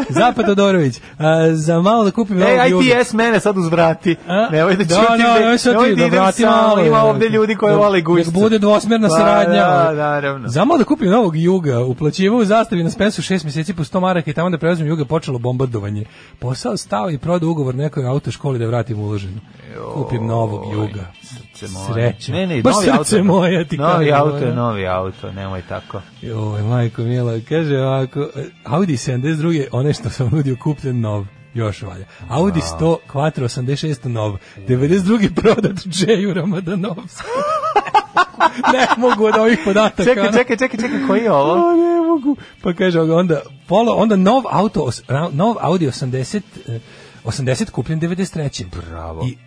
Zapad Todorović. A, za malo da kupim Ej. ITS mene sad uzvrati. Nemoj da Da, ćutim, da, nemoj sad ti, da da vrati malo, Ima ovde ljudi koji Da- vole gušce. da bude dvosmerna Pa, saradnja. Da, ovaj. naravno. Zamalo da kupim novog Juga, uplaćivao u zastavi na Spensu šest mjeseci po 100 maraka i tamo da preuzmem Juga počelo bombardovanje. Posao stao i prodao ugovor nekoj autoškoli da vratim uloženo. Kupim novog Juga. Srce moje. Sreće. Ne, ne, Baš novi srce auto. moje, ti Novi kažem, auto je novi auto, nemoj tako. Joj, majko mila, kaže ovako, Audi 72, one što sam nudio kupljen nov, još valja. Audi 100, Quattro 86 nov, 92 prodat Džeju Ramadanov. ne mogu od ovih podataka. Čekaj, čekaj, čekaj, čekaj, koji je ovo? O, ne mogu. Pa kaže onda, polo, onda nov auto, nov Audi 80, eh, 80 kupljen 93. Bravo. I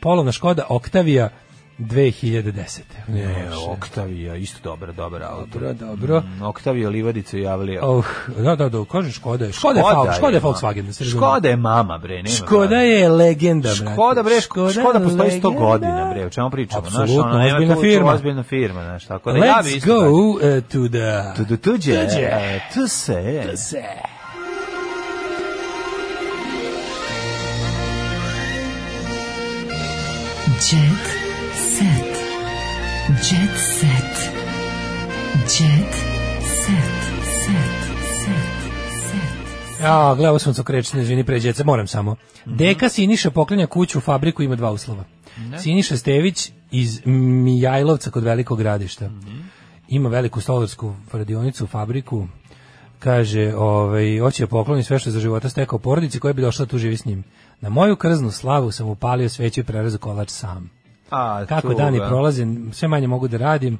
polovna Škoda Octavia 2010. Ne, Octavia, isto dobro, dobar auto. Dobro, dobro. Mm, Octavia, Livadica i Javlija. Oh, da, da, da, kažem Škoda je. Škoda, je, Fal- Škoda je ma- Volkswagen. da se. Škoda je mama, bre. Nema Škoda brate. je legenda, brate. Škoda, bre, Škoda, Škoda postoji 100 legenda. godina, bre, o čemu pričamo? znaš, Apsolutno, ono, nema ozbiljna tu- firma. Ozbiljna firma, znaš, tako da ja bi Let's isto go uh, to the... To the tuđe. Tuđe. E, Tu se. To se. Jet Ja, gledao sam crečne, izvini, pređece, moram samo. Mhm. Deka Siniša poklanja kuću u fabriku, ima dva uslova. Siniša Stević iz Mijajlovca kod velikog gradišta. Ima veliku stolarsku radionicu, fabriku, kaže, ovaj, hoće da pokloni sve što je za života stekao porodici koja bi došla tu živi s njim. Na moju krznu slavu sam upalio sveću i prerezao kolač sam. A, Kako dani prolaze, sve manje mogu da radim.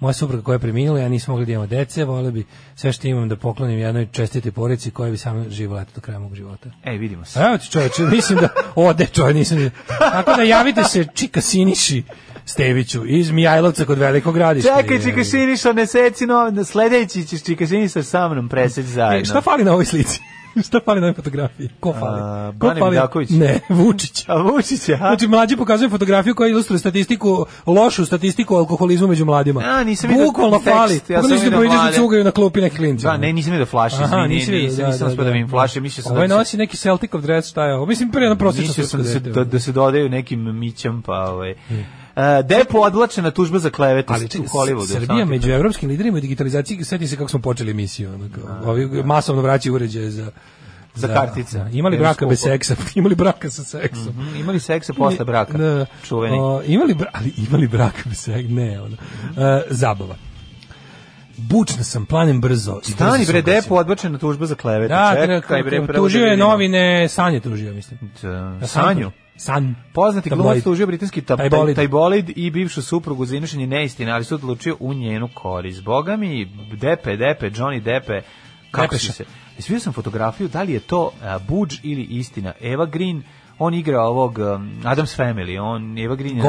Moja supruga koja je preminula, ja nisam mogla da imamo dece, vole bi sve što imam da poklonim jednoj čestitoj porodici koja bi samo živjela do kraja mog života. Ej, vidimo se. Evo ti čoveče, mislim da ode čovjek, nisam... Tako da javite se Čika Siniši Steviću iz Mijajlovca kod velikog gradišta. Čekaj, Čika Siniša, ne seci no, sledeći ćeš Čika Siniša sa mnom preseći zajedno. E, šta fali na ovoj slici? šta fali na ovoj fotografiji? Ko fali? A, Ko Bane Vidaković. Ne, Vučić. A Vučić, a? Znači, mlađi pokazuje fotografiju koja ilustruje statistiku, lošu statistiku o alkoholizmu među mladima. A, nisam vidio Bukvalno fali. ja sam vidio da proviđaš da mlade. cugaju na klupi neki klinci. Da, ne, nisam vidio flaše, Aha, izvini, vidio, nisam, da, nisam da, uspio da da. vidim flaše, mislio sam Ovaj da se- nosi neki Celticov dres, šta je ovo? Mislim, prije na prosječno Mislio sam da se, da, da se dodaju nekim mićem, pa ovaj. E, depo odlačena tužba za klevetu Ali u Hollywoodu. Srbija među evropskim liderima u digitalizaciji, seti se kako smo počeli emisiju. Onako, ovi masovno vraćaju uređaje za Za kartice. da. Imali je braka bez skupo. seksa, imali braka sa seksom. Mhm, Imali seksa posle braka. Da. Čuveni. O, imali, bra- ali imali braka bez seksa, ne, ono. E, zabava. Bučna sam, planem brzo. Stani bre, depo odbačena tužba za klevetu. Da, Čekaj bre, treba, tužio da je novine, Sanje tužio, mislim. Da, Sanju. San. Poznati glumac tužio britanski tab, taj, Tabloid. taj bolid i bivšu suprugu za iznošenje neistine, ali su odlučio u njenu korist. Boga mi, Depe, Depe, Johnny Depe, kako Depeša. si se... Svidio sam fotografiju, da li je to a, Budž ili istina. Eva Green, on igra ovog um, Adams Family, on Eva Green je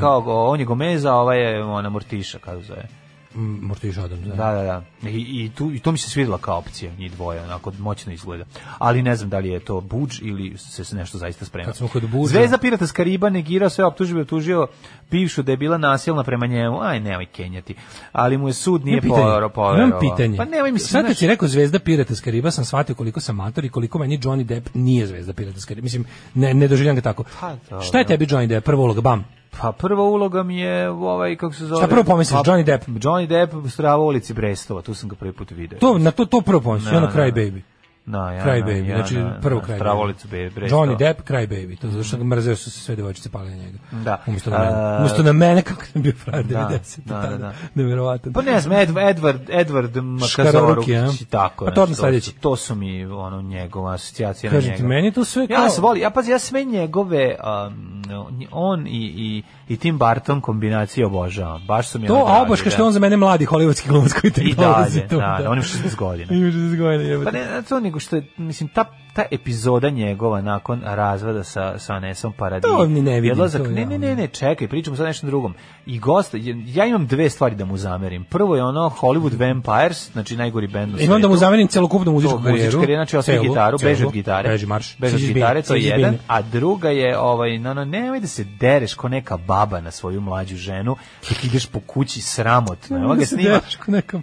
kao, on je Gomeza, a ova je ona Mortiša, kako zove. Mm, Mortiš Adam, da. Da, da, da. I, i, tu, I to mi se svidjela kao opcija, njih dvoje, onako moćno izgleda. Ali ne znam da li je to Budž ili se se nešto zaista sprema. Kad smo kod Budža- Zvezda pirata s Kariba negirao sve optužbe, optužio bivšu da je bila nasilna prema njemu. Aj, nemoj kenjati. Ali mu je sud nije povero, poverovao. Imam pitanje. Pa nemoj mi se, Sad kad si rekao Zvezda Pirata s Kariba, sam shvatio koliko sam mator i koliko meni Johnny Depp nije Zvezda Pirata s Kariba. Mislim, ne, ne doživljam ga tako. Pa, dobro. Šta je tebi Johnny Depp? Prva uloga, bam. Pa prva uloga mi je ovaj kako se zove. Šta prvo pomisliš, Pa, Johnny Depp? Johnny Depp strava u ulici Brestova, tu sam ga prvi put video. To, na to, to prvo pomisliš, da, Cry da. Baby. Da, ja, Cry Baby, ja, znači da, prvo Cry Stravolicu Baby. Brestova. Johnny Depp, Cry Baby. To zato što ga mrzeo su se sve devojčice pale na njega. Da. Umjesto na mene. A, Umjesto na mene, kako sam bio frajer Da, 90. da, da, da. Neverovatan. Pa ne znam, Ed, Edward, Edward a? Makazorukić i tako. Pa to odmah sledeći. To, su mi ono njegova asocijacija na njega. ti, meni to sve Ja kao- se voli, ja pazi, ja sve njegove um, on i, i, i Tim Burton kombinacije obožavam. Baš su mi To, ono a dragi, obaš da. što on za mene mladi hollywoodski glumac koji tek I dalje, da, da, on ima 60 godina. Ima 60 godina, jebote. Pa ne, to nego što je, mislim, ta, ta epizoda njegova nakon razvoda sa, sa Anesom Paradis. To ni ne vidim, Odlazak, ne, ne, ne, ne, čekaj, pričamo sad nešto drugom. I gost, ja imam dve stvari da mu zamerim. Prvo je ono Hollywood Vampires, znači najgori bend u Imam da mu zamerim celokupnu muzičku karijeru. muzička karijera, znači Celu, gitaru, celu. od gitare. Beži marš. Beži od gitare, to je jedan. A druga je, ovaj, no, no, nemoj da se dereš ko neka baba na svoju mlađu ženu, dok ideš po kući sramotno. Evo Da ga se snima.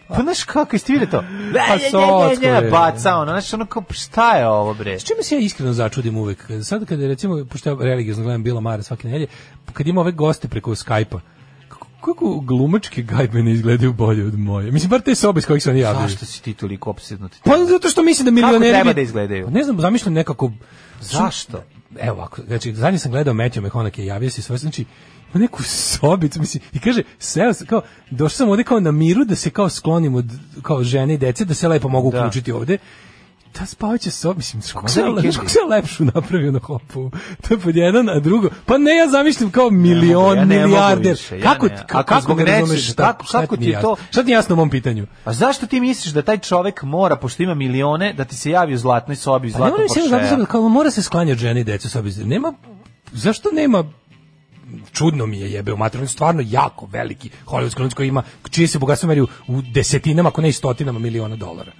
Pa znaš kako, jeste vidjeli to? Pa socko, Ne, bre. baca ono, znaš, ono kao, šta je ovo, bre? S čime se ja iskreno začudim uvek? Sad kada recimo, pošto ja religiozno gledam Bila Mara svake nedelje, kad ima ove goste preko Skype-a, kako, kako glumačke gajbene izgledaju bolje od moje. Mislim, bar te sobe s kojih se oni javljaju. Zašto si ti toliko opsednut? Pa zato što mislim da Kako milioneri... treba bi- da izgledaju? Pa ne znam, zamišljam nekako... Zašto? Evo ovako, znači, zadnje sam gledao Matthew McConaughey, javio se svoj, znači, ima neku sobicu, mislim, i kaže, seo sam, kao, došao sam ovde kao na miru da se kao sklonim od, kao žene i dece, da se lepo mogu Da. uključiti ovde. Ta spavaća soba, mislim, kako se, kako lepšu napravio na hopu. To je pod jedan, a drugo, pa ne, ja zamišljam kao milion, ja ne milijarder. više, ja kako, ne. Ako kako zbog ne nečeg- razumeš šta, kako- šta kako ti je to-? Šta ti jasno u mom pitanju? A zašto ti misliš da taj čovek mora, pošto ima milione, da ti se javi u zlatnoj sobi, u Pa ne moram se zato Porschea? što kao mora se sklanjati žene i decu sobi. Nema zašto nema čudno mi je jebe u materiju, stvarno jako veliki hollywoodski glumac koji ima čije se bogatstvo meri u desetinama, ako ne i stotinama miliona dolara.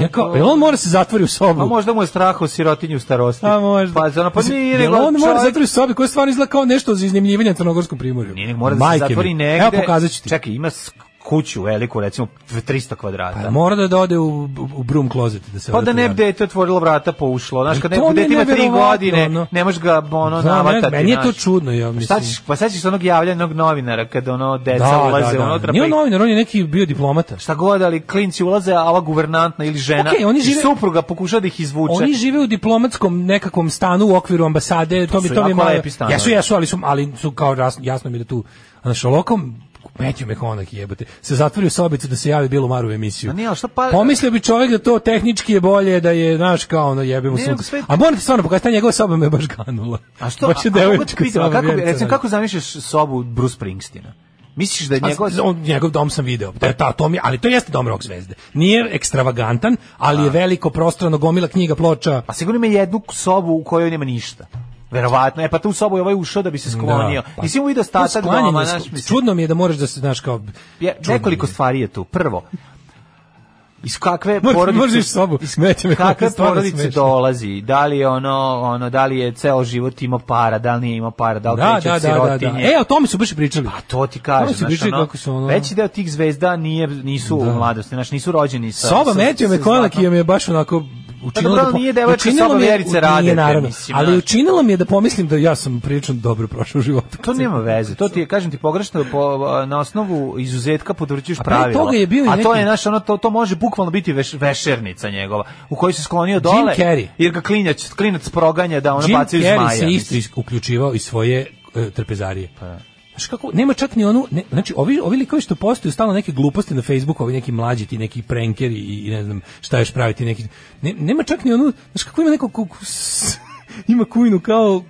Ja kao, jel on mora se zatvori u sobu? Pa možda mu je strah o sirotinju u starosti. A možda. Pa, ono, pa nije, jel on mora čovjek- zatvori u sobi koja stvarno izgleda kao nešto za iznajmljivanje na Crnogorskom primorju. Nije, nego mora da se zatvori negde. Evo pokazat ću ti. Čekaj, ima kuću veliku, recimo 300 kvadrata. Pa mora da ode u, u broom closet da se Pa da ne bi dete otvorilo vrata pa ušlo. Znaš, kad To neko mi dete ima tri neverovatno, godine, ono. ne možeš ga ono Da, ne, navatati. meni je to znaš. čudno, ja Šta mislim. ćeš, pa sad ćeš onog javljanja onog novinara kada ono deca Da, ulaze da, da. unutra. Nije pa on novinar, on je neki bio diplomata. Šta god, ali klinci ulaze, a ova guvernantna ili žena Okej, oni i žive- supruga pokuša da ih izvuče. Oni žive u diplomatskom nekakvom stanu u okviru ambasade, to, mi to mi je jako malo. Jesu, jesu, ali su ali su kao jasno, jasno mi da tu znači lokom Me konak jebote. Se zatvori u sobicu da se javi bilo Maru u emisiju. A nije, šta pa... Pomislio bi čovjek da to tehnički je bolje, da je, znaš, kao ono, Ne, sunce. sve- A moram ti stvarno pokazati, ta njegova soba me baš ganula. A što? Baš je a, a, pitam, a kako, bi- recimo, da. kako zamišljaš sobu Bruce Springsteena? Misliš da je A njegov... on, njegov dom sam video. Da, ta, to mi, ali to jeste dom rock zvezde. Nije ekstravagantan, ali je veliko, prostrano, gomila knjiga, ploča. A sigurno ima jednu sobu u kojoj nema ništa. Verovatno. E pa tu sobu je ovaj ušao da bi se sklonio. Da, pa- Nisi mu vidio sklanjanje doma, znaš, mislim. Čudno mi je da moraš da se, znaš, kao... Je, čudno nekoliko je. stvari je tu. Prvo, iz kakve Možeš- porodice možeš sobu, smete me, kakve porodice smešno. dolazi da li je ono ono da li je ceo život imao para da li nije imao para da li Da, da, da, da, da. E, o tome su baš pričali. Pa to ti kažem, su znaš, pričali ono, kako su ono- veći deo tih zvezda nije, nisu u Da. mladosti, znaš, nisu rođeni sa... Soba Matthew sa McConaughey zlatom. mi je baš onako učinilo dobro, da nije učinilo soba mi je- Vjerice nije, Radete, naravno, mislim, ali učinilo mi je da pomislim da ja sam prilično dobro prošao u životu. To nema veze. To ti je kažem ti pogrešno po, na osnovu izuzetka potvrđuješ pravila. toga je bio i A to neki- je naš ono to to može bukvalno biti veš, vešernica njegova u kojoj se sklonio dole. Carrey. Jer ga klinjac klinac proganja da ono Jim bacaju Carrey zmaja. se isto uključivao i svoje e, trpezarije. Pa Znaš kako, nema čak ni onu, ne, znači ovi, ovi likovi što postaju stalno neke gluposti na Facebooku, ovi neki mlađi, ti neki prankeri i, i ne znam šta još praviti, neki, ne, nema čak ni onu, znaš kako ima neko, ima kujnu kao,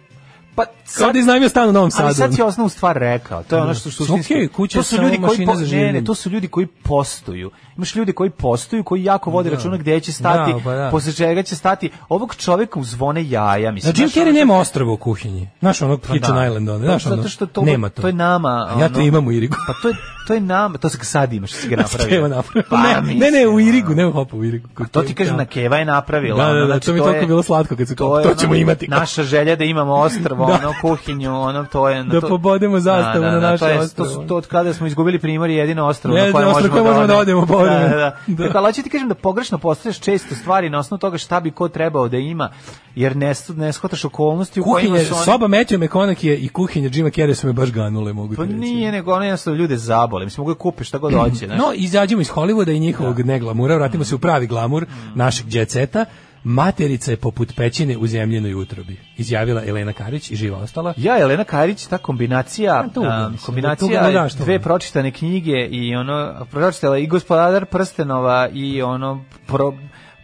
Pa kao da iznajmio stan u Novom Sadu. Ali sad si osnovnu stvar rekao. To je ono što suštinski. Okej, kuća to su ljudi koji po, ne, ne, to su ljudi koji postuju. Imaš ljudi koji postuju, koji jako vode Da. računa gde će stati, Da, pa da. posle čega će stati. Ovog čoveka uzvone jaja, mislim. Znači, Jim ono Carrey nema ostrvo u kuhinji. Znaš, onog Pa Kitchen da. Island, ono, Pa znaš, zato ono, što to, nema to. To je nama. A ja to ono- imam u Irigu. Pa to je, to je nama, to se sad imaš, si ga napravio. Keva napravila. Pa, ne, ne, ne, u ono. Irigu, ne u Hopu, u Irigu. A to ti kažem, na Keva je napravila. Da, da, ono, da, znači, to mi je toliko bilo slatko kad kao, je to ćemo ono, imati. Naša želja da imamo ostrvo, Da. ono, kuhinju, ono, to je... Da to- pobodemo zastavu na naše to je, ostrvo. To su to od kada smo izgubili primor je jedino ostrvo na koje možemo, da odemo, Da, da, da. Da. Dakle, ali hoću ti kažem da pogrešno postavljaš često stvari na osnovu toga šta bi ko trebao da ima, jer ne, ne shvataš okolnosti u kojima su oni... soba Matthew McConaughey i kuhinja Jima Carrey su me baš ganule, mogu Pa ti reći. nije, nego ono jednostavno ljude zabole. Mislim, mogu da kupiš šta god hoće. No, izađemo iz Hollywooda i njihovog neglamura, vratimo se u pravi glamur našeg džetseta. Materica je poput pećine u zemljenoj utrobi, izjavila Elena Karić i živa ostala. Ja, Elena Karić, ta kombinacija, a, kombinacija tuga ludaštvo. dve pročitane knjige i ono, pročitala i gospodar Prstenova i ono, pro,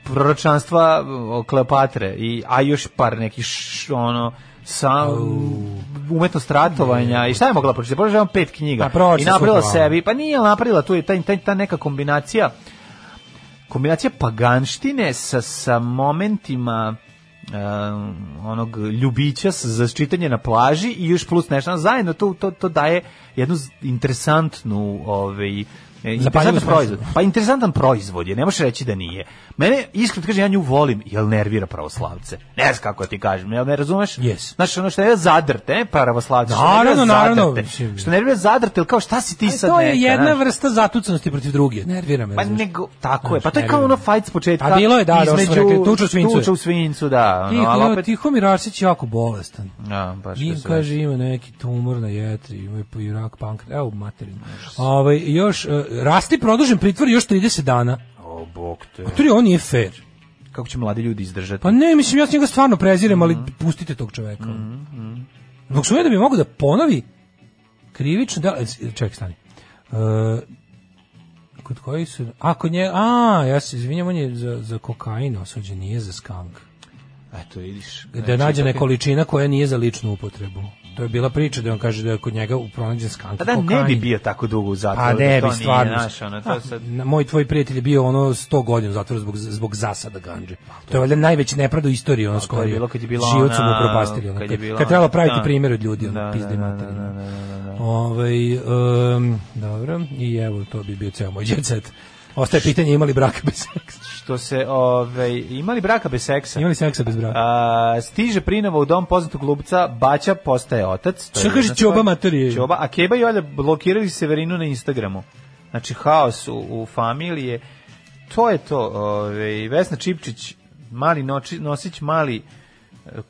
proročanstva o Kleopatre, i, a još par nekih š, ono, sa umetnost ratovanja i šta je mogla pročitati? Pročitala pet knjiga Pa i napravila sebi, pa nije napravila tu je ta, ta, ta neka kombinacija kombinacija paganštine sa, sa momentima um, onog ljubića za čitanje na plaži i još plus nešto. Zajedno to, to, to daje jednu interesantnu ovaj, e, smeslu. proizvod. Pa interesantan proizvod je, ne možeš reći da nije. Mene, iskreno kažem, ja nju volim, jer nervira pravoslavce. Ne znam kako ti kažem, jel ne razumeš? Yes. Znaš, ono što je zadrte, ne pravoslavce. Naravno, naravno. Što nervira zadrte, ili kao šta si ti E, sad to je jedna vrsta zatucanosti protiv druge. Nervira me. Pa nego, tako je. Pa to je kao ono fight s početka. A bilo je, da, da, smo između tuča u svincu. Tuča u svincu, da. Ono, Tiho, opet, Tihomir Arsić je jako bolestan. Ja, baš Im kaže ima neki tumor na jetri, ima i rak pankreas, evo materinu. Ovaj još uh, rasti produžen pritvor još 30 dana. O, bog te. To je on nije fair. Kako će mladi ljudi izdržati? Pa ne, mislim ja njega stvarno prezirem, ali Mhm. pustite tog čoveka. Dok su da bi mogu da ponovi krivično delo, e, čekaj stani. Uh, kod koji su, a kod nje, a, ja se izvinjam, on je za, za kokain osuđen, nije za skank. Eto, vidiš. Da Znači, nađena ipak je- količina koja nije za ličnu upotrebu. To je bila priča da on kaže da je kod njega pronađen skank. Pa da ne bi bio tako dugo u zatvoru. Pa da ne to bi stvarno. znaš, ono, to A, sad... na- moj tvoj prijatelj je bio ono 100 godina u zatvoru zbog zbog zasada gandže. To je valjda najveći nepravda u istoriji ono to je skoro. bilo kad je bila Život su mu upropastili. Ono, kad kad, je bila kad trebalo praviti da. primjer od ljudi, ono, Da, pizde da, da, materine. da, da, da, da. Ovaj, em, dobro, i evo, to bi bio ceo moj jet set. Ostaje pitanje imali braka bez seksa. Što se, ovaj, imali braka bez seksa? Imali seksa bez braka. A, stiže prinova u dom poznatog glupca, Baća postaje otac. to je Šta kaže Ćoba materije? Ćoba, a Keba i Olja blokirali Severinu na Instagramu. znači haos u, u familije. To je to. Ove, Vesna Čipčić, mali noči, nosić, mali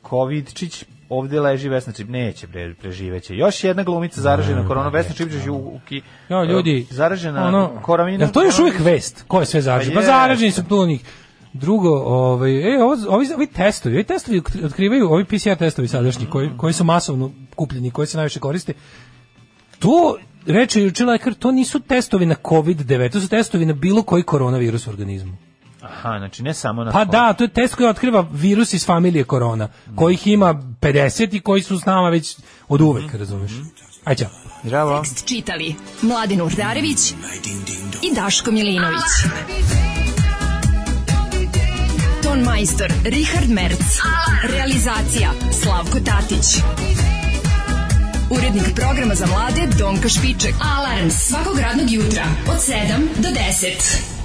Covidčić, ovde leži Vesna Čipčić, neće pre, preživeće. Još jedna glumica zaražena korona, Vesna Čipčić u, u, ki, Jo, ljudi, zaražena ono. Jel to je još uvijek vest? Ko je sve zaražen? Pa Pa zaraženi su tu njih. Drugo, ovaj, e, ovo, ovi, ovi testovi, ovi testovi otkrivaju, ovi PCR testovi sadašnji, koji, koji su masovno kupljeni, koji se najviše koriste, to, reče juče lekar, to nisu testovi na COVID-19, to su testovi na bilo koji koronavirus u organizmu. Aha, znači ne samo na Pa da, to je test koji otkriva virus iz familije korona, kojih ima 50 i koji su s nama već od uvek, razumeš? Aj, čao. Zdravo. Tekst čitali Mladin Urdarević i Daško Milinović. Ton majstor Richard Merc. Realizacija Slavko Tatić. Urednik programa za mlade Donka Špiček. Alarms svakog radnog jutra od 7 do 10.